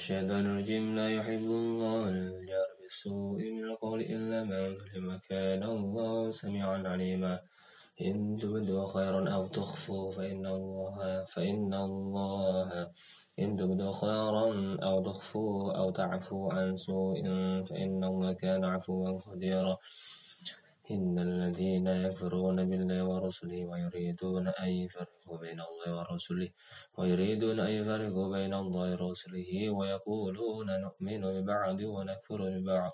الشيطان الرجيم. لا يحب الله الجار بالسوء من القول إلا من ظلم. كان الله سميعا عليما. إن تبدوا خيرا أو تخفوا فإن الله فإن الله إن تبدوا خيرا أو تخفوا أو تعفوا عن سوء فإن الله كان عفوا قديرا. إن الذين يكفرون بالله ورسله ويريدون أن يفرقوا بين الله ورسله ويريدون أن يفرقوا بين الله ورسله ويقولون نؤمن ببعض ونكفر ببعض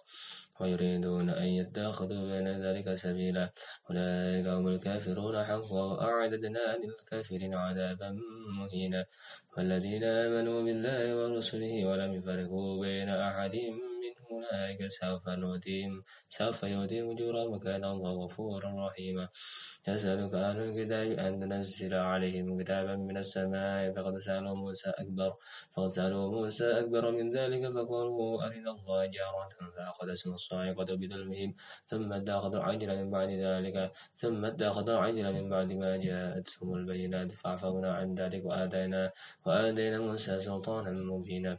ويريدون أن يتخذوا بين ذلك سبيلا أولئك هم الكافرون حقا وأعددنا للكافرين عذابا مهينا والذين آمنوا بالله ورسله ولم يفرقوا بين أحد أولئك سوف نؤتيهم سوف يؤتيهم أجورا وكان الله غفورا رحيما. يسألك أهل الكتاب أن تنزل عليهم كتابا من السماء فقد سألوا موسى أكبر فقد سألوا موسى أكبر من ذلك فقالوا أرنا الله جارة فأخذتهم الصاعقة بظلمهم ثم اتخذوا العجل من بعد ذلك ثم اتخذوا العجل من بعد ما جاءتهم البينات فعفونا عن ذلك وآتينا وآتينا موسى سلطانا مبينا.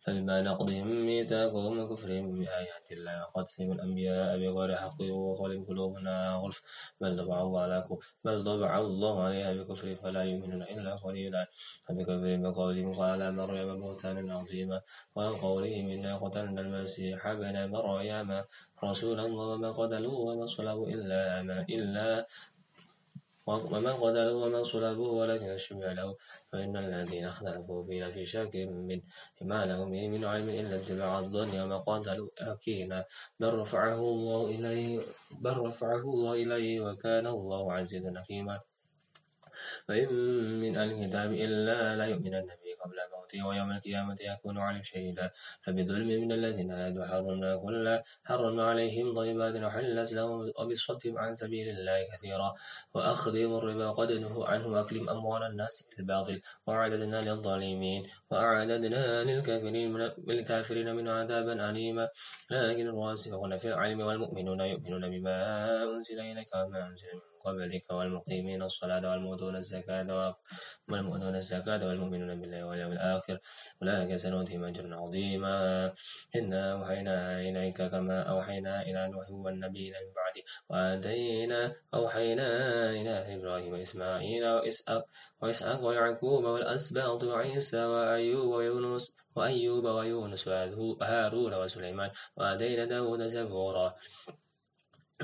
فبما نقضهم ميثاقهم وكفرهم بآيات الله وقتلهم الأنبياء بغير حق وقولهم قلوبنا غلف بل طبع الله على بل طبع الله عليها بكفر فلا يؤمنون إلا قليلا فبكفرهم وقولهم قال مريم بهتانا عظيما وقولهم إنا قتلنا المسيح ابن مريم رسول الله وما قتلوه وما صلبوا إلا إلا ومن قتلوا ومن صلبوا ولكن شبه له فإن الذين اختلفوا فيه في شك من ما لهم من علم إلا اتباع الظن وما قتلوا أكينا بل رفعه الله إليه بل رفعه الله إليه وكان الله عزيزا حكيما. وإن من الكتاب إلا لا يؤمنن به. قبل موته ويوم القيامة يكون عليهم شهيدا فبظلم من الذين هادوا حرمنا كل حرمنا عليهم طيبات وحلت لهم وبصدهم عن سبيل الله كثيرا. وأخذهم الربا قد نهوا عنه وأكلم أموال الناس بالباطل وأعددنا للظالمين وأعددنا للكافرين من, للكافرين من عذابا أليما. لكن الراسخون في العلم والمؤمنون يؤمنون بما أنزل إليك وما أنزل من قبلك والمقيمين الصلاة والمؤتون الزكاة والمؤتون الزكاة والمؤمنون بالله واليوم الآخر. أولئك سنؤتيهم أجرا عظيما. إنا أوحينا إليك كما أوحينا إلى نوح والنبيين من بعده. وآتينا أوحينا إلى إبراهيم وإسماعيل وإسحاق وإسحاق ويعقوب والأسباط وعيسى وأيوب ويونس وأيوب ويونس وهارون وسليمان. وآتينا داود زبورا.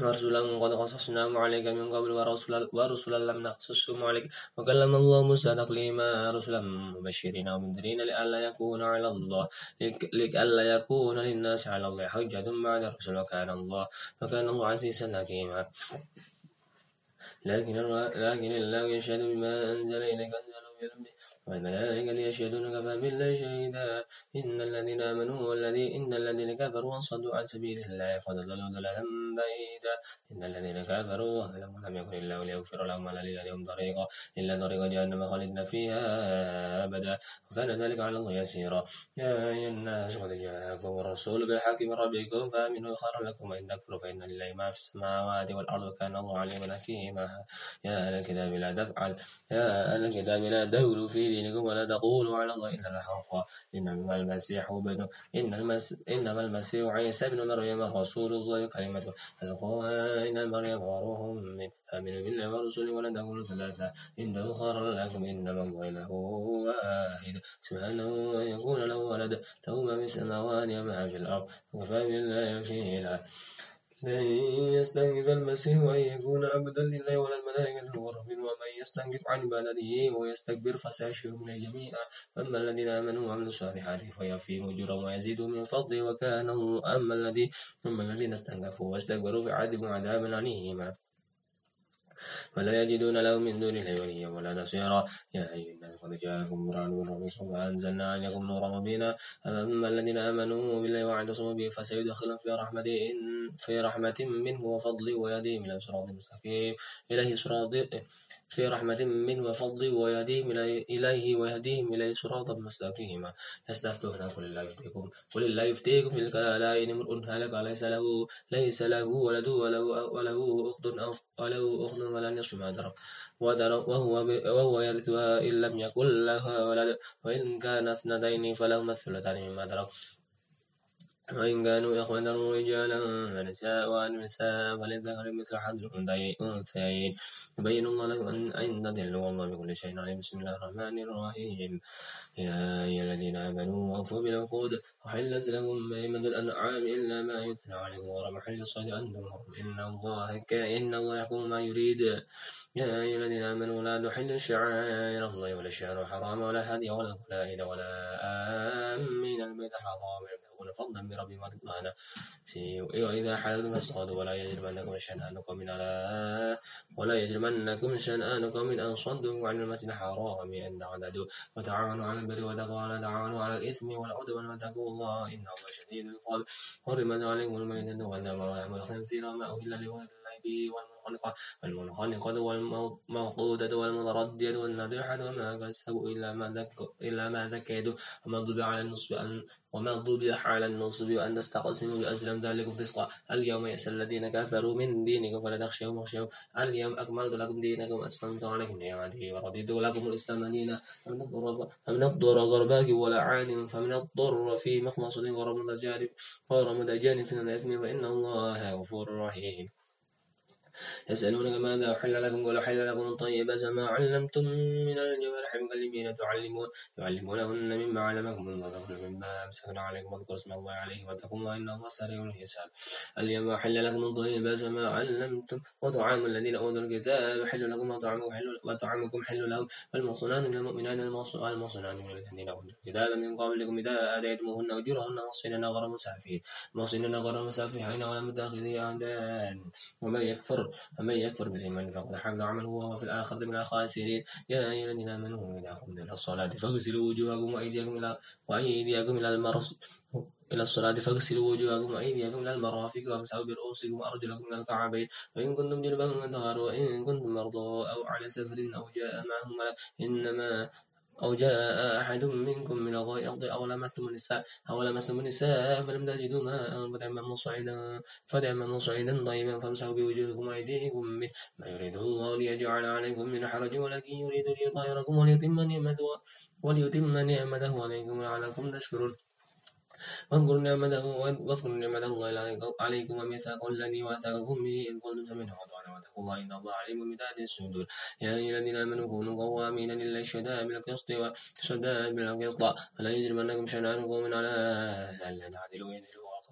ورسلا قد قصصناهم عليك من قبل ورسلا, ورسلا لم نقصصهم عليك وكلم الله موسى تكليما رسلا مبشرين ومنذرين لئلا يكون على الله لئلا يكون للناس على الله حجة بعد الرسل وكان الله وكان الله عزيزا حكيما. لكن لكن الله يشهد بما أنزل إليك أنزله والملائكة يشهدون كفى بالله شهيدا إن الذين آمنوا والذي إن الذين كفروا وصدوا عن سبيل الله قد ضلوا ضلالا بعيدا إن الذين كفروا لم يكن الله ليغفر لهم ولا لهم طريقا إلا طريق جهنم خالدنا فيها أبدا وكان ذلك على الله يسيرا يا أيها الناس قد جاءكم الرسول بالحق من ربكم فآمنوا خيرا لكم وإن تكفروا فإن لله ما في السماوات والأرض وكان الله عليما حكيما يا أهل الكتاب لا تفعل يا أهل الكتاب لا تغلوا في دينكم ولا تقولوا على الله إلا الحق إنما المسيح ابن إن المس إنما المسيح عيسى ابن مريم رسول الله كلمة ألقاها إلى مريم وروح من آمنوا بالله ورسوله ولا تقولوا ثلاثة. إنه خير لكم إنما الله إله واحد. سبحانه أن يكون له ولد له ما في السماوات وما في الأرض وكفى بالله وكيلا. لن يستنكف المسيح أن يكون عبدا لله ولا الملائكة والرسل ومن يستنكف عن عبادته ويستكبر فسيحشرهم جميعا أما الذين آمنوا وعملوا الصالحات فيوفيهم أجورهم ويزيدهم من فضله وكان أما الذي أما الذين استنكفوا واستكبروا فعذبوا عذابا أليما. ولا يجدون لهم من دون الله وليا ولا نصيرا. يا أيها الناس قد جاءكم برهان من ربكم وأنزلنا عليكم نورا مبينا. أما الذين آمنوا بالله واعتصموا به فسيدخلهم في رحمة في رحمة منه وفضل ويهديهم إلى صراط مستقيم. إليه صراط في رحمة منه وفضل ويهديهم إليه ويهديهم إليه صراطا مستقيما يستفتون قل الله يفتيكم قل الله يفتيكم في الكلالة إن امرؤ هلك ليس له ليس له ولد وله وله أخت أو وله أخت نصف ما درى وهو وهو يرثها إن لم يكن لها ولد وإن كان اثنتين فلهما الثلثان مما ترك وإن كانوا إخوة رجالا فنساء ونساء فللذكر مثل حظ الأنثيين. يبين الله لكم أن تضلوا والله بكل شيء عليم. بسم الله الرحمن الرحيم. يا أيها الذين آمنوا أوفوا بالعقود. وحلت لكم بهيمة الأنعام إلا ما يتلى عليكم. غير محل الصيد أنتم إن الله إن الله يحكم ما يريد. يا أيها الذين آمنوا لا تحلوا شعائر الله ولا الشهر الحرام ولا هدي ولا قلائد ولا آمين البيت الحرام يبتغون فضلا من ربهم ورضوانا وإذا حللتم فاصطادوا ولا يجرمنكم شنآن قوم على ولا يجرمنكم شنآن قوم أن صدوا عن المسجد الحرام أن تعتدوا وتعاونوا على البر والتقوى ولا تعاونوا على الإثم والعدوان واتقوا الله إن الله شديد العقاب حرمت عليكم الميتة والدم ولحم الخنزير وما أهل لغير الله به والمنخنقة والمنخنقة والموقودة والمتردية والنضيحة وما كسبوا إلا ما ذكوا إلا ما ذكيتوا وما ضبع على النصب أن وما ضبع على النصب أن تستقسموا بأسلم ذلك فسقا. اليوم يأس الذين كفروا من دينكم فلا تخشوا واخشوا اليوم أكملت لكم دينكم أتممت عليكم نعمتي ورضيت لكم الإسلام دينا فمن الضر غرباك ولا عان فمن الضر في مخمصة غير متجانف غير الإثم فإن الله غفور رحيم. يسألونك ماذا أحل لكم؟ قل أحل لكم الطيبات ما علمتم من الجوارح مكلمين تعلمون يعلمونهن مما علمكم الله لكم مما أمسكنا عليكم واذكروا اسم الله عليه واتقوا الله إن الله سريع الحساب. اليوم أحل لكم الطيبات ما علمتم وطعام الذين أوتوا الكتاب حل لكم وطعامكم حل لهم. والمصنان من المؤمنان المصنان من الذين أوتوا الكتاب من قبلكم إذا آتيتموهن أجورهن مصينا غير مسافحين مصينا غير مسافحين ولا متخذي أعدان ومن يكفر فمن يكفر بالإيمان فقد حبط عمله وهو في الآخرة من الخاسرين. يا أيها الذين آمنوا إذا قمتم إلى الصلاة فاغسلوا وجوهكم وأيديكم إلى وأيديكم إلى المرص إلى الصلاة فاغسلوا وجوهكم وأيديكم إلى المرافق وامسحوا برؤوسكم وأرجلكم إلى الكعبين. وإن كنتم جنبا فطهروا وإن كنتم مرضى أو على سفر أو جاء معهم ملك إنما أو جاء أحد منكم من الغائط أو لمستم النساء أو لمستم النساء فلم تجدوا ماء فتيمموا صعيدا فتيمموا صعيدا طيبا فامسحوا بوجوهكم وأيديكم منه ما يريد الله ليجعل عليكم من حرج ولكن يريد ليطهركم وليتم نعمته وليتم نعمته عليكم لعلكم تشكرون. واذكروا نعمته واذكروا نعمة الله عليكم وميثاق الذي واثقكم به إذ قلتم سمعنا وأطعنا واتقوا الله إن الله عليم بذات الصدور يا أيها الذين آمنوا كونوا قوامين لله شهداء بالقسط وشهداء بالقسط فلا يجرمنكم شنآن قوم على ألا تعدلوا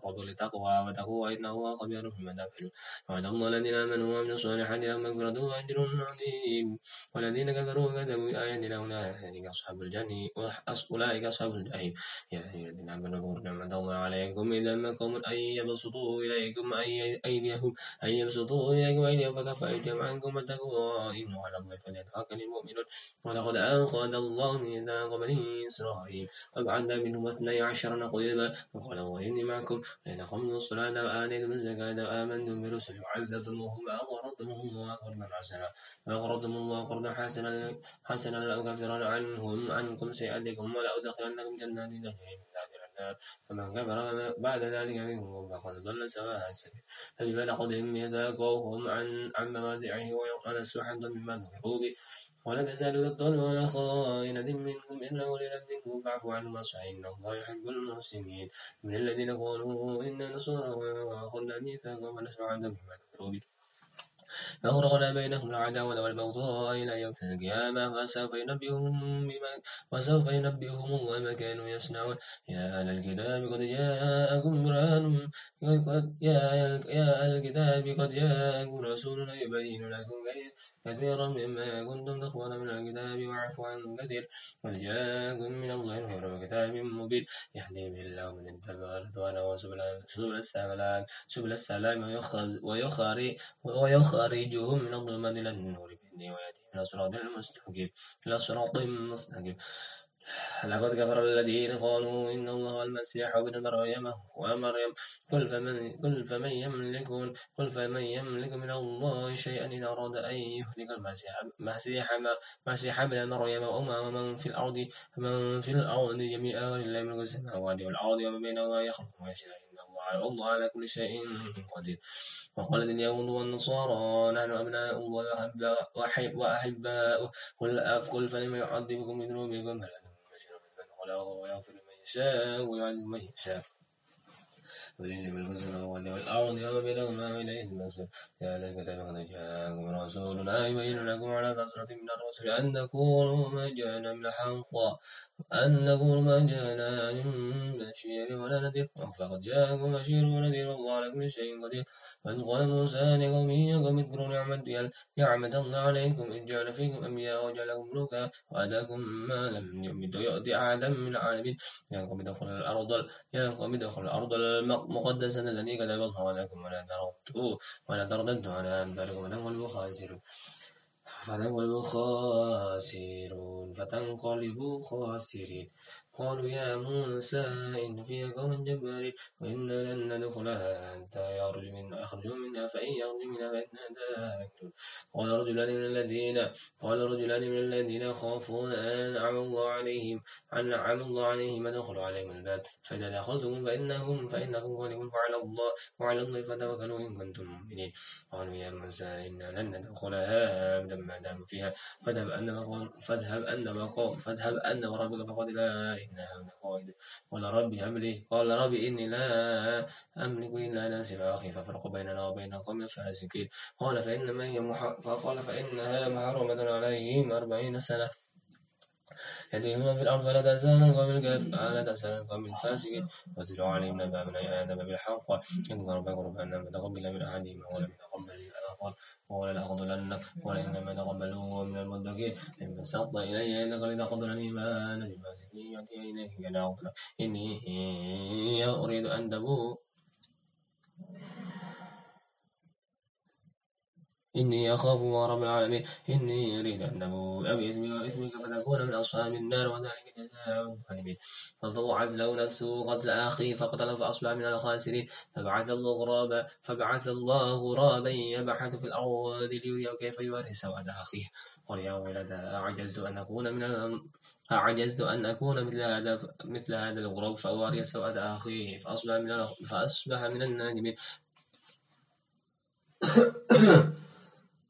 وقربوا للتقوى وتقوى إنه خبير بما تفعلون وعد الله الذين آمنوا وعملوا الصالحات لهم مغفرة وأجر عظيم. والذين كفروا وكذبوا بآياتنا أولئك أصحاب الجنة أولئك أصحاب الجحيم. يا أيها الذين آمنوا اذكروا نعمة الله عليكم إذا مكم أن يبسطوا إليكم أيديهم أن يبسطوا إليكم أيديهم فكف أيديهم عنكم واتقوا إنه على الله فليتوكل المؤمنون. ولقد أخذ الله ميثاق بني إسرائيل. وبعد منهم اثني عشر نقيبا. وقال الله إني معكم. فإن أقمتم الصلاة وآتيتم الزكاة وآمنتم برسل وعزتموهم وأقرضتم الله قرضا حسنا وأقرضتم الله قرضا حسنا حسنا لأكفرن عنهم عنكم سيئاتكم ولأدخلنكم جنات تجري من تحتها النار فمن كفر بعد ذلك منكم فقد ضل سواء السبيل. فبما نقضهم ميثاقهم عن عن مواضعه ونسوا حظا مما ذكروا به ولا تزال تطلع خائنة منهم إلا ولله منهم فاعف عنهم واصفح إن الله يحب المحسنين. من الذين قالوا إنا نصارى وأخذنا عهدا بما كفروا به. فأغرقنا بينهم العداوة والبغضاء إلى يوم القيامة. وسوف ينبئهم بما وسوف ينبئهم الله ما كانوا يصنعون. يا أهل الكتاب قد جاءكم برهان. يا أهل الكتاب قد جاءكم رسولنا يبين لكم كثيرا مما كنتم تخفون من الكتاب ويعفو عن كثير قد جاءكم من الله نور وكتاب مبين. يهدي به الله من اتبع رضوانه وسبل السلام سبل السلام ويخرج ويخرج يخرجهم من الظلمات إلى النور بإذنه ويأتيهم إلى صراط المستقيم إلى صراط مستقيم لقد كفر الذين قالوا إن الله المسيح ابن مريم ومريم. قل فمن قل فمن يملك قل فمن يملك من الله شيئا إن أراد أن يهلك المسيح مسيح ابن مريم وأمه ومن في الأرض من في الأرض جميعا ولله ملك السماوات والأرض وما بينهما يخلق ما يشاء. الله على كل شيء قدير. وقالت اليهود والنصارى نحن أبناء الله وأحباؤه. قل فلم يعذبكم بذنوبكم؟ هل ويغفر لمن يشاء ويعذب من يشاء. ولله ملك السماوات والأرض وما بينهما وإليه المصير ليت قد جاءكم رسولنا يبين لكم على فترة من الرسل أن تكونوا ما جاءنا من الحق أن نقول ما جاءنا من بشير ولا نذير. فقد جاءكم بشير ونذير والله على كل شيء قدير. وإذ قال موسى لقومه قوم اذكروا نعمة نعمة الله عليكم. إذ جعل فيكم أنبياء وجعلكم ملوكا. وآتاكم ما لم يؤتي أحدا من العالمين. يا قوم ادخلوا الأرض يا قوم ادخلوا الأرض المقدسة التي كتب الله لكم ولا تردوا ولا ترددوا على أنباركم فتنقلبوا خاسرون. فتنقلبوا خاسرون. فتنقلبوا خاسرين قالوا يا موسى إن فيها قوم جبارين وإنا لن ندخلها حتى يخرج منها يخرجوا منها فإن يخرج منها فإنا داخلون قال رجلان من الذين قال رجلان من الذين يخافون أن نعم الله عليهم أن نعم الله عليهم ادخلوا عليهم الباب فإذا دخلتم فإنهم فإنكم غالبون وعلى الله وعلى الله فتوكلوا إن كنتم مؤمنين. قالوا يا موسى إنا لن ندخلها أبدا ما داموا فيها. فاذهب أن فاذهب أن فاذهب أن وربك فقد لا إنها قائد. قال ربي هب لي. قال ربي إني لا أملك إلا نفسي وأخي ففرق بيننا وبين القوم الفاسقين قال فإنما هي. فقال فإنها محرمة عليهم أربعين سنة. يديهما في الأرض فلا تسأل القوم الكافر لا تسأل القوم الفاسقين. واتل عليهم نبأ من آدم بالحق. إن ربك ربنا فتقبل من أحدهما ولم يتقبل من الآخر ولا لأقتلنك وإنما تقبلوا من المتقين. إن بسطت إلي يدك لتقتلني ما نجم يأتي إليك لأقتلك إني أريد أن تبوء. إني أخاف الله رب العالمين. إني أريد أن أبوء بإثمك وإثمك فتكون من أصحاب النار وذلك جزاء الظالمين فطوعت له نفسه قتل أخيه فقتله فأصبح من الخاسرين. فبعث الله غرابا فبعث الله غرابا يبحث في الأرض ليريه كيف يوري سوءة أخيه. قال يا ويلتى أعجزت أن أكون من أعجزت أن أكون مثل هذا مثل هذا الغراب فأواري سوءة أخيه فأصبح من فأصبح من النادمين.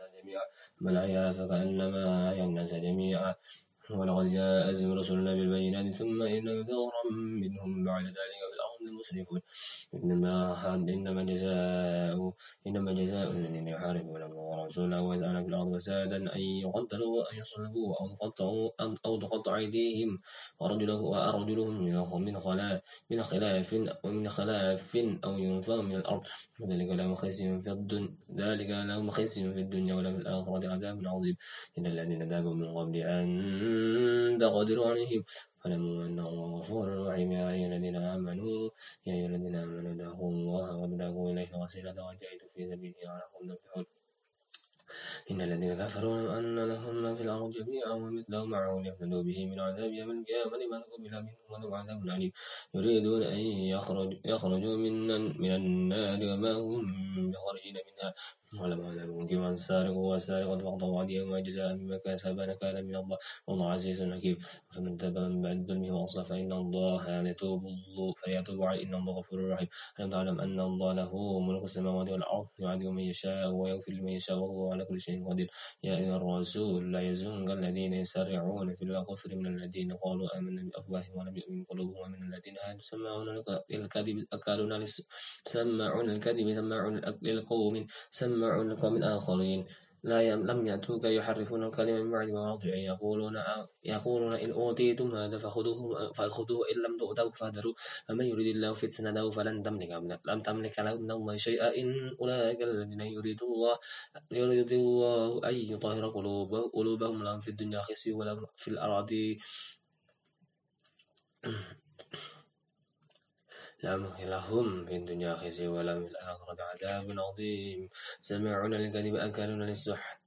الناس جميعا. بل أحيا فكأنما أحيا الناس جميعا. ولقد جاء رسلنا بالبينات ثم إن كثيرا منهم بعد ذلك في المسرفون. إنما إنما جزاء إنما جزاء الذين يحاربون الله ورسوله ويسعون في الأرض فسادا أن يقتلوا وأن يصلبوا أو تقطعوا أو تقطع أيديهم وأرجلهم من خلاف من خلاف من خلاف أو ينفوا من الأرض. وذلك لهم خزي في الدنيا ذلك لهم خزي في الدنيا ولهم في الآخرة عذاب عظيم. إن الذين تابوا من قبل أن تقدروا عليهم فاعلموا أنه غفور رحيم. يا أيها الذين آمنوا يا أيها الذين آمنوا اتقوا الله وابتغوا إليه الوسيلة وجاهدوا في سبيله لعلكم تفلحون. إن الذين كفروا أن لهم ما في الأرض جميعا ومثله معه ليفتدوا به من عذاب يوم القيامة لما تقبل منهم ولهم عذاب أليم. يريدون أن يخرج يخرجوا من من النار وما هم بخارجين منها. ولم عذاب كما السارق والسارقة فاقطعوا أيديهما جزاء بما كسبا نكالا من الله. والله عزيز حكيم. فمن تاب من بعد ظلمه وأصلح فإن الله يتوب فيتوب عليه إن الله غفور رحيم. ألم تعلم أن الله له ملك السماوات والأرض يعذب من يشاء ويغفر لمن يشاء وهو على كل شيء قدير. يا أيها الرسول لا يزنك الذين يسارعون في الكفر من الذين قالوا آمنا بأفواههم ولم يؤمن قلوبهم ومن الذين هادوا. سماعون الكذب أكالون سماعون الكذب سماعون للقوم سماعون لقوم آخرين لا لم يأتوك يحرفون الكلمة من بعد مواضعه. يقولون يقولون إن أوتيتم هذا فخذوه فخذوه إن لم تؤتوا فاهدروا فمن يريد الله فتنته فلن تملك لم تملك له من الله شيئا. إن أولئك الذين يريد الله يريد الله أن يطهر قلوبهم لهم في الدنيا خزي ولهم في الأرض لهم في الدنيا خزي ولهم في الآخرة عذاب عظيم. سمعون الكذب أكلون للسحت.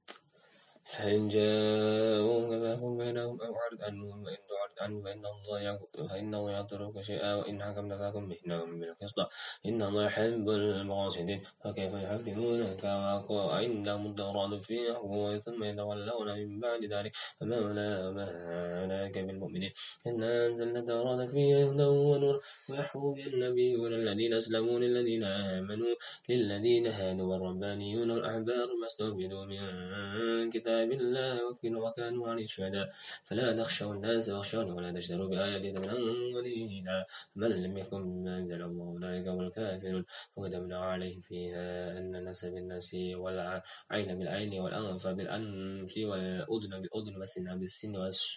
فإن جاءوك فاحكم بينهم أو أعرض عنهم وإن عنهم فإن الله فإن الله يضرك شيئا وإن حكمت بينهم بالقسط إن الله يحب المقاصدين فكيف يحكمونك وعندهم التوراة فيها حكم ثم يتولون من بعد ذلك. فما أولئك بالمؤمنين. إنا أنزلنا التوراة فيها هدى ونور. ويحكم بها النبيون الذين أسلموا للذين آمنوا للذين هادوا والربانيون والأحبار ما استوفدوا من كتاب الله وكانوا عليه شهداء فلا تخشوا الناس واخشوني ولا تشتروا بآياتي ثمنا قليلا. من لم يكن بما أنزل الله أولئك هم الكافرون. وكتبنا عليه فيها أن الناس بالناس والعين بالعين والأنف بالأنف والأذن بالأذن والسن بالسن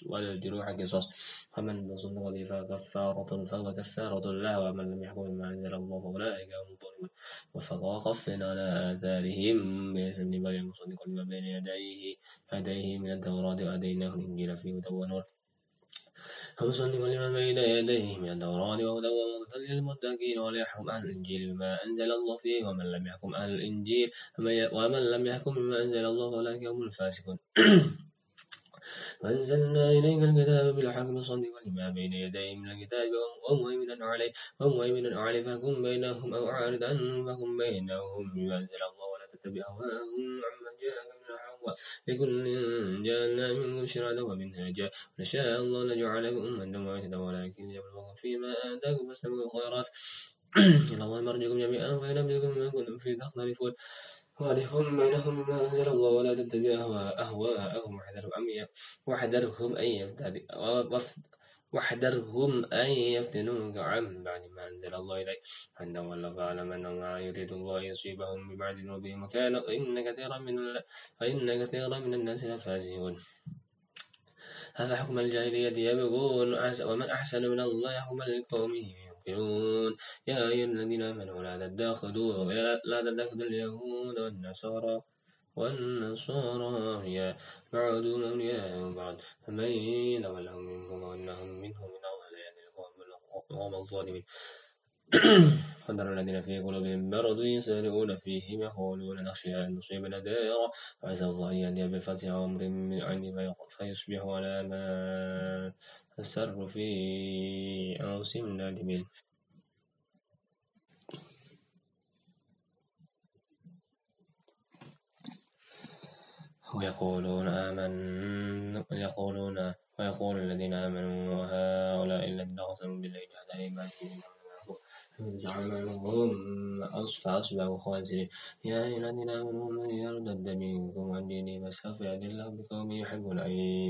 والجروح قصص. فمن تصدق به فكفارة فهو كفارة له. ومن لم يحكم بما أنزل الله أولئك هم الظالمون. وفقفنا على آثارهم بإسم مريم مصدقا لما بين يديه هديه من التوراة وآتيناه الإنجيل فيه هدى ونور. فمصدقا لما بين يديه من التوراة وهدى ومغفرة للمتقين وليحكم أهل الإنجيل بما أنزل الله فيه ومن لم يحكم أهل الإنجيل ومن لم يحكم بما أنزل الله فأولئك هم الفاسقون. وأنزلنا إليك الكتاب بالحق مصدقا لما بين يديه من الكتاب ومهيمنا عليه ومهيمنا عليه. فكن بينهم أو أعرض عنهم فكن بينهم بما أنزل الله ولا تتبع أهواءهم عمن جاءك لكل جعلنا منكم شرعة ومنهاجا. ولشاء الله لجعلكم أمة واحدة ولكن ليبلغكم فيما آتاكم فاستبقوا الخيرات. إلى الله مرجعكم جميعا وينبئكم ما كنتم فيه تختلفون. وليكن بينهم ما أنزل الله ولا تتبع أهواءهم واحذرهم أن يفتدوا. واحذرهم أن يفتنوك عن بعد ما أنزل الله إليك. أن والله فاعلم أن ما يريد الله يصيبهم ببعد ذنوبهم وكان إن كثيرا من فإن كثيرا من الناس لفاسقون. هذا حكم الجاهلية يبغون ومن أحسن من الله حكما لقومه يوقنون يا أيها الذين آمنوا لا تتخذوا لا تتخذوا اليهود والنصارى والنصارى يا بعضهم أولياء بعض فمن يتولهم منكم وإنهم منهم من أهل القوم الظالمين فذر الذين في قلوبهم مرض يسارعون فيهم يقولون نخشى أن نصيبنا دائرة. وعسى الله أن يهدي بالفتح أمر من عنده فيصبحوا على ما أسر في أنفسهم نادمين. ويقولون آمن يقولون ويقول الذين آمنوا هؤلاء الذين أقسموا بالله جهد أيمانهم زعمهم فأصبحوا خاسرين. يا أيها الذين آمنوا من يرتد منكم عن دينه يهدي الله بقوم يحبون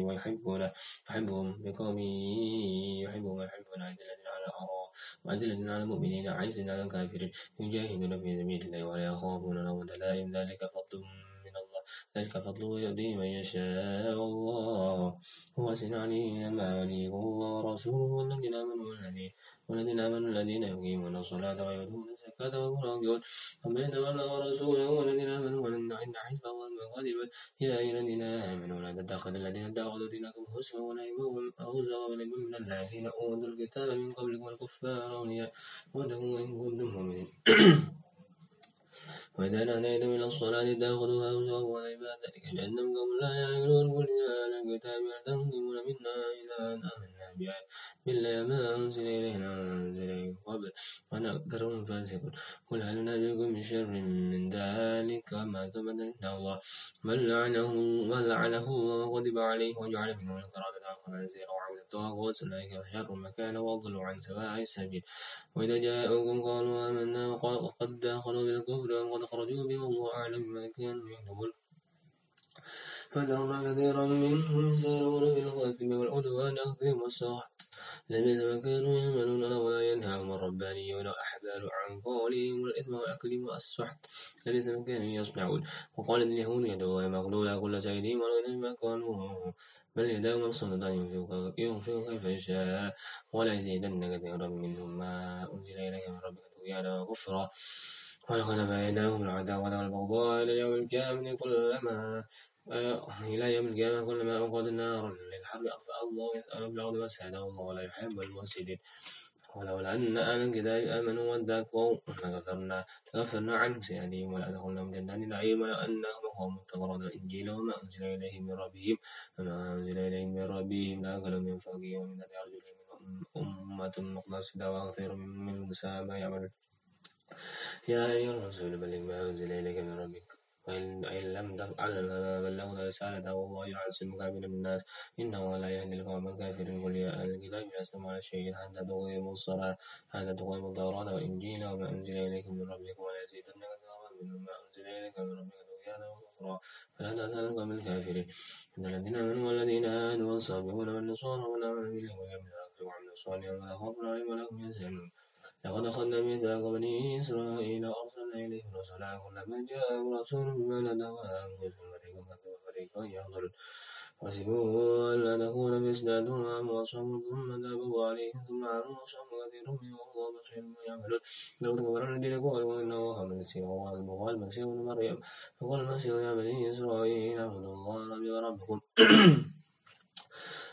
ويحبون يحبهم بقوم يحبون ويحبون أذلة على الأعراض وأذلة على المؤمنين عزة على الكافرين. يجاهدون في سبيل الله ولا يخافون لومة. لائم ذلك فضل ذلك فضله يؤتيه من يشاء الله. هو سمع ما وليه ورسوله والذين آمنوا والذين والذين آمنوا الذين يقيمون الصلاة ويؤتون الزكاة وهم راكعون ومن تولى ورسوله والذين آمنوا ولن إن حزب الله غالبا يا أيها الذين آمنوا لا تتخذوا الذين اتخذوا دينكم هزوا ولعبا هزوا ولعبا من الذين أوتوا الكتاب من قبلكم والكفار أولياء. ودعوا إن كنتم مؤمنين. وإذا ناديتم إلى الصلاة تأخذوها هزوا ولعبا ذلك قوم لا يعقلون قل أهل الكتاب هل تنظمون منا إلى أن آمنا بالله ما أنزل إلينا أنزل إليكم قبل وأنا أكثرهم فاسقون قل هل نبيكم بشر من ذلك ما ثبت عند الله من لعنه من لعنه الله وغضب عليه وجعل منه القرادة والخنازير وعبد الطاغوت أولئك شر مكانا وضلوا عن سواء السبيل وإذا جاءوكم قالوا آمنا وقد دخلوا بالكفر وقد خرجوا به والله أعلم بما كانوا يكذبون فترى كثيرا منهم يسارعون بالإثم والعدوان أخذهم والسخط لبئس ما كانوا يعملون ولا ينهاهم الربانيون والأحبار عن قولهم والإثم وأكلهم السحت لبئس ما كانوا يصنعون. وقال اليهود يد الله مغلولة كل سيدهم ولو ما كانوا. بل يداه مبسوطتان ينفق كيف يشاء. ولا يزيدن كثيرا منهم ما أنزل إليك من ربك طغيانا وكفرا. ولقد بيناهم العداوة والبغضاء إلى يوم القيامة كلما إلى يوم القيامة كلما أوقد النار للحرب أطفأ الله يسأل بالأرض وسعده الله ولا يحب المفسدين. ولولا أن أهل الكتاب آمنوا واتقوا لغفرنا لغفرنا عنهم سيئاتهم ولأدخلناهم جنات النعيم ولو أنهم قوم اتقوا الإنجيل وما أنزل إليهم من ربهم وما أنزل إليهم من ربهم لأكلوا من فوقهم ومن تحت أرجلهم أمة مقتصدة وكثير منهم ساء ما يعملون. يا أيها الرسول بلغ ما أنزل إليك من ربك. وإن لم تفعل فما بلغت رسالته والله يعصمك من الناس. إنه لا يهدي القوم الكافرين. قل يا أهل الكتاب لستم على شيء. حتى تقيموا الصلاة. حتى تقيموا التوراة والإنجيل وما أنزل إليكم من ربكم ولا يزيدن كثيرا منهم. ما أنزل إليك من ربك طغيانا وكفرا. فلا تأتى القوم الكافرين. إن الذين آمنوا والذين آمنوا والصابرون والنصارى والآمنوا بالله واليوم الآخر وعملوا الصالحات فلا خوف عليهم ولا هم يحزنون. لقد أخذنا ميثاق بني إسرائيل وأرسلنا إليهم رسلا كلما جاءهم رسول بما لدوا أنفسهم فريقا كذبوا وفريقا يقتلون حسبوا ألا تكون بإسنادهم عام وصموا ثم تابوا عليهم ثم عموا وصموا كثير منهم والله بصير بما يعملون. لو كفر الذين قالوا إنه هو المسيح وهو المسيح ابن مريم فقال المسيح يا بني إسرائيل اعبدوا الله ربي وربكم.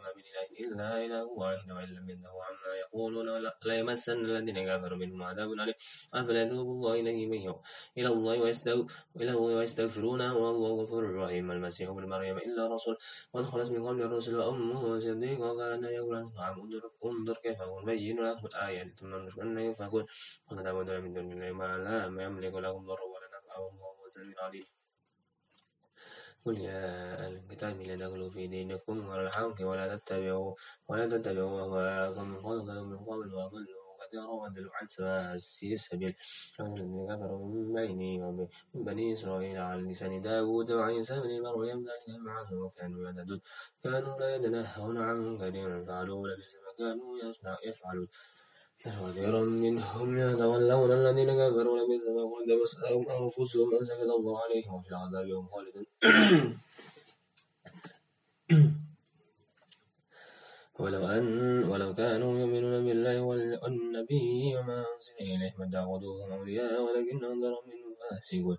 وما من إله إلا إله واحد وإن لم ينتهوا عما يقولون ليمسن الذين كفروا منهم عذاب أليم. أفلا يتوب الله إليه إلى الله إلى الله ويستغفرونه والله غفور رحيم المسيح ابن مريم إلا رسول قد خلت من قبل الرسل وأمه صديق وكان يقول نعم انظر كيف نبين لكم الآيات ثم نشكر أن فقل قد تعبدون من دون الله ما لا يملك لكم ضر ولا نفع والله سميع عليم قل يا أهل الكتاب لا تغلوا في دينكم ولا الحق ولا تتبعوا ولا تتبعوا أهواءكم من قبل من قبل وأضلوا كثيرا وضلوا عن سواء السبيل. الذين كفروا من بيني ومن بني إسرائيل على لسان داود وعيسى بن مريم ذلك البعث وكانوا يعتدون كانوا لا يتنهون عن منكر فعلوا لبئس ما كانوا يفعلون. كثيرا منهم يتولون الذين كفروا لبئس ما قدمت أنفسهم أن سكت الله عليهم وفي العذاب هم خالدون. ولو أن ولو كانوا يؤمنون بالله والنبي وما أنزل إليه ما اتخذوهم أولياء ولكن أنذرهم منهم فاسقون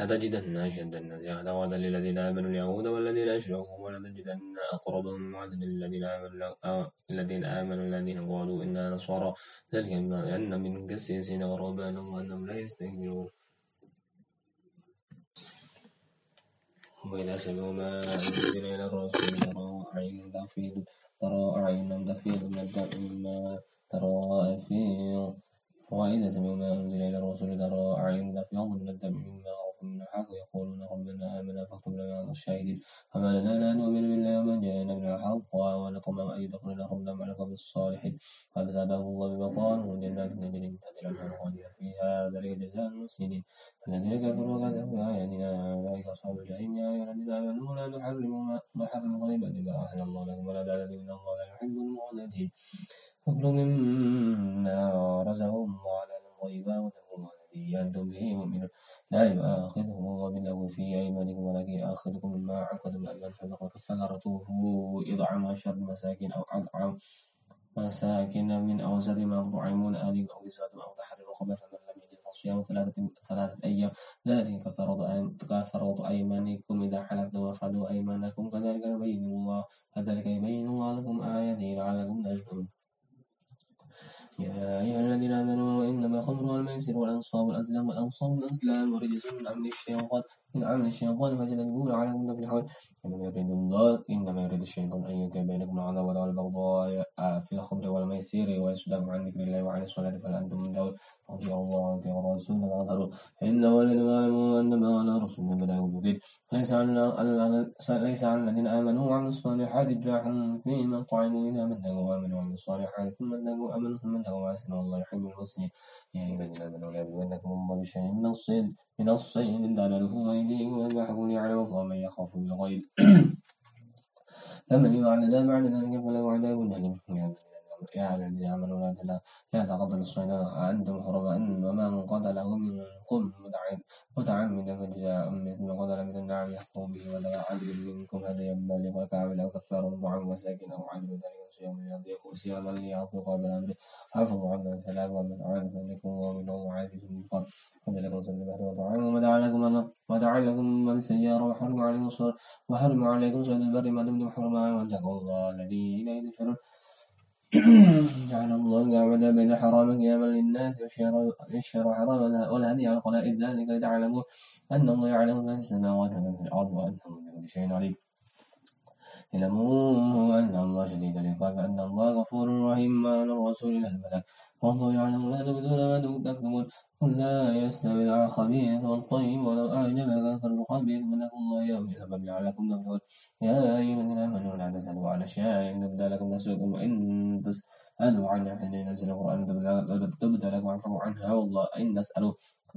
لتجدن أشد الناس عداوة للذين آمنوا اليهود والذين أشركوا ولتجدن أقربهم عددا للذين آمنوا الذين آمنوا الذين قالوا إنا نصارى. ذلك أن من قسيسين ورهبانا وأنهم لا يستكبرون. وإذا سمعوا ما أنزل إلى الرسول ترى أعينهم تفيض ترى أعينهم تفيض من الدم مما ترى في وإذا سمعوا ما أنزل إلى الرسول ترى أعينهم تفيض من الدم مما من الحق يقولون ربنا آمنا فاكتبنا مع الشاهدين. فما لنا لا نؤمن بالله وما جاءنا من الحق ولكم أن يدخلنا ربنا مع لكم بالصالحين فبثابه الله بمطار وجنات تجري من تحت الأنهار خالدين فيها. ذلك جزاء المحسنين. الذين كفروا وكذبوا بآياتنا أولئك أصحاب الجحيم. يا أيها الذين آمنوا لا تحرموا ما حرم طيبا ما أحل الله لكم ولا تعتدوا إن الله لا يحب المعتدين. فكلوا مما رزقهم الله على الطيبات واتقوا الله الذي أنتم به مؤمنون. لا يؤاخذكم الله باللغو في أيمانكم ولكن يؤاخذكم بما عقدتم الأيمان فبقى كفارته إطعام عشر مساكين أو أطعام مساكين من أوسط ما تطعمون أهلكم أو كسوتهم أو تحرير رقبة فمن لم يجد فصيام ثلاثة ثلاثة أيام. ذلك كفارة أيمانكم إذا حلفتم وفعلوا أيمانكم كذلك يبين الله كذلك يبين الله لكم آياته لعلكم تشكرون. يا أيها الذين آمنوا إنما الخمر والميسر والأنصاب والأزلام والأنصاب والأزلام ورجس من عمل الشيطان من عمل الشيطان فاجتنبوه لعلكم تفلحون إنما يريد الله إنما يريد الشيطان أن يوقع بينكم العداوة والبغضاء في الخمر والميسير ويصدكم عن ذكر الله وعن الصلاة فهل أنتم منتهون أطيعوا الله وأطيعوا ولا تظهروا فإن ولد يعلموا أنما على رسول بلاغ مبين. ليس على على الذين آمنوا وعملوا الصالحات جناح فيما طعموا إذا من اتقوا وآمنوا وعملوا الصالحات ثم اتقوا وآمنوا ثم اتقوا وأحسنوا والله يحب المحسنين. يا أيها الذين آمنوا لا يبلونكم الله بشيء من الصيد. من الصيد دلاله وأيديكم ويذبحكم ليعلم الله من يخاف بالغيب فمن يفعل ذا بعد ذلك فله عذاب أليم. يا الذين آمنوا لا لا تقتلوا الصيد أنتم حرماء ومن قتله منكم متعمدا فجزاء مثل قتل من النعم يحكم به ولا عدل منكم هديا بالغ الكعبة أو كفار طعام مساكين أو عدل ذلك صيام ليضيق صياما ليعطوا قبل أمره حافظوا عما سلام ومن فذكروا ومن الله عزيز مقام قل لكم صلى البحر وطعام ودعا لكم ودعا لكم السيارة وحرم عليكم وحرم عليكم صيد البر ما دمتم حرما واتقوا الله الذي إليه تشرون جعل الله الكعبة بين حرام قياما للناس والشهر حراما والهدي على قلائد ذلك لتعلموا أن الله يعلم ما في السماوات وما في الأرض وأنه بكل شيء عليم. اعلموا أن الله شديد العقاب أن الله غفور رحيم. على الرسول إلا البلاغ والله يعلم ما تبدون ما تكتمون. قل لا يستوي الخبيث والطيب ولو أعجبك كثر الخبيث فلكم الله يوم سبب لعلكم تفلحون. يا أيها الذين آمنوا لا تسألوا على شيء إن تبدى لكم تسؤكم وإن تسألوا عنها حين ينزل القرآن تبدى لكم عفوا عنها والله إن تسألوا.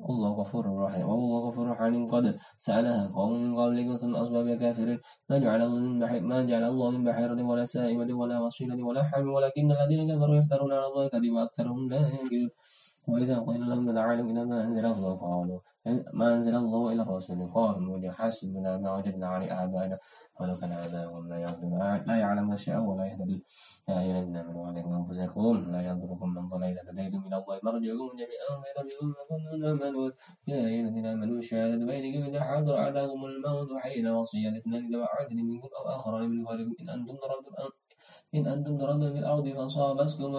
الله غفور رحيم. والله غفور رحيم قد سألها قوم من قبلكم ثم أصبح كافرين ما جعل الله من ما جعل الله من بحيرة ولا سائمة ولا وصيلة ولا حام ولكن الذين كفروا يفترون على الله الكذب وأكثرهم لا ينكرون وإذا قيل لهم تعالوا إلى ما أنزل الله قالوا ما أنزل الله إلى الرسول قالوا حسبنا ما وجدنا عليه آبائنا. ولو كان آباؤهم لا يعلمون لا يعلم الشيء ولا يهتدون يا الذين آمنوا عليكم أنفسكم لا يضركم من ضل إذا هديتم إلى الله مرجعكم جميعا ما كنتم تعملون يا أيها الذين آمنوا شهادة بينكم إذا حضر أحدكم الموت حين وصية اثنان ذوي عدل منكم أو آخرين من غيركم إن أنتم ضربتم إن أنتم ضربتم في الأرض فأصابتكم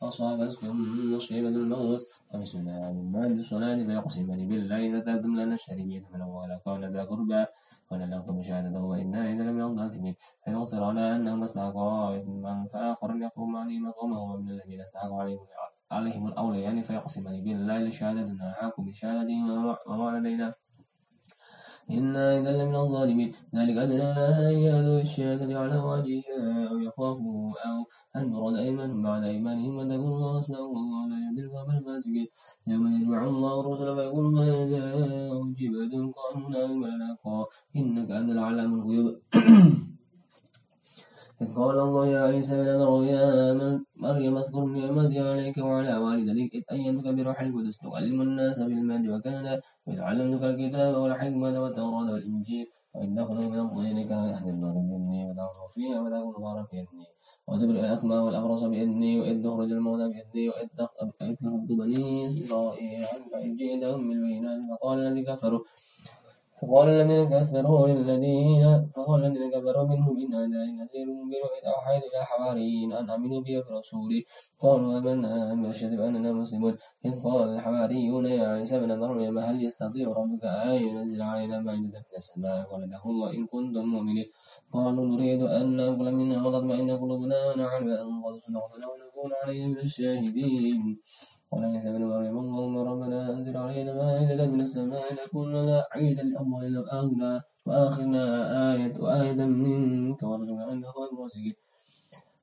فأصابتكم مصيبة الموت. الله من الصلاة فيقسمان بالله إذا تبتم لنشتري به ثمنا ولا ذا قربى. ولا نكتم شهادته وإنا إذا لم يكن آثمين فيغفر على أنهم استحقوا إثما فآخر يقوم عليه مقامه ومن الذين استحقوا عليهم عليهم الأوليان فيقسمان بالله لشهادتنا حاكم بشهادتهم وما لدينا. إنا إذا لمن الظالمين ذلك أدنى أن يأتوا الشهادة على وجهها أو يخافوا أو أن ترد أيمان بعد أيمانهم واتقوا الله اسمعوا والله لا يهدي القوم الفاسقين يوم يجمع الله الرسل فيقول ماذا أجبتم قالوا لا علم لنا إنك أنت العلام الغيوب إذ قال الله يا عيسى بن مريم اذكر نعمتي عليك وعلى والدتك إذ أيدك بروح القدس تعلم الناس بالمهد وكان وإذ علمتك الكتاب والحكمة والتوراة والإنجيل وإذ دخلوا من الطين النار بإذني وتغفر فيها وتكون غارا بإذني وتبرئ الأكمى والأبرص بإذني وإذ تخرج الموتى بإذني وإذ تخرج بني إسرائيل عنك إذ جئتهم بالبينات فقال الذي كفروا فقال الذين كفروا للذين فقال الذين كفروا منهم إن هذا نذير مبين وإذ أوحيت إلى حواريين أن آمنوا بي برسولي قالوا آمنا بأشهد بأننا مسلمون. إذ قال الحواريون يا عيسى بن مريم هل يستطيع ربك أن ينزل علينا مائدة من السماء له الله إن كنتم مؤمنين؟ قالوا نريد أن نأكل منها وتطمئن قلوبنا ونعلم أن قد صدقنا ونكون عليهم الشاهدين وليس من مريم اللهم ربنا أنزل علينا مائدة من السماء لكون لنا عيدا لأولنا وآخرنا وآخرنا آية وآية منك وارزقنا عند خير الرازقين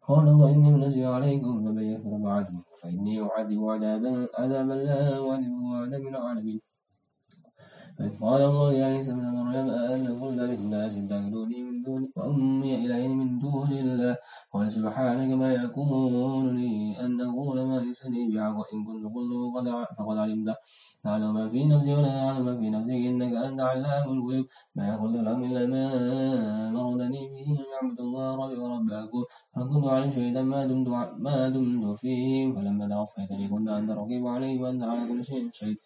قال الله إني منزل عليكم فمن يكفر بعدهم فإني أعذب عذابا عذابا لا أعذبه عذاب العالمين. إذ قال الله يا عيسى ابن مريم أأنت قلت للناس اتخذوني من دون وأمي إلهين من دون الله؟ قال سبحانك ما يكون لي أن أقول ما ليس لي بحق إن كنت قلته فقد علمته تعلم ما في نفسي ولا أعلم ما في نفسك إنك أنت علام الغيوب. ما يقول لهم إلا ما أمرتني به أن أعبد الله ربي وربكم. فكنت عليهم شهيدا ما دمت ما دمت فيهم. فلما توفيتني كنت أنت رقيب عليهم وأنت على كل شيء شهيد.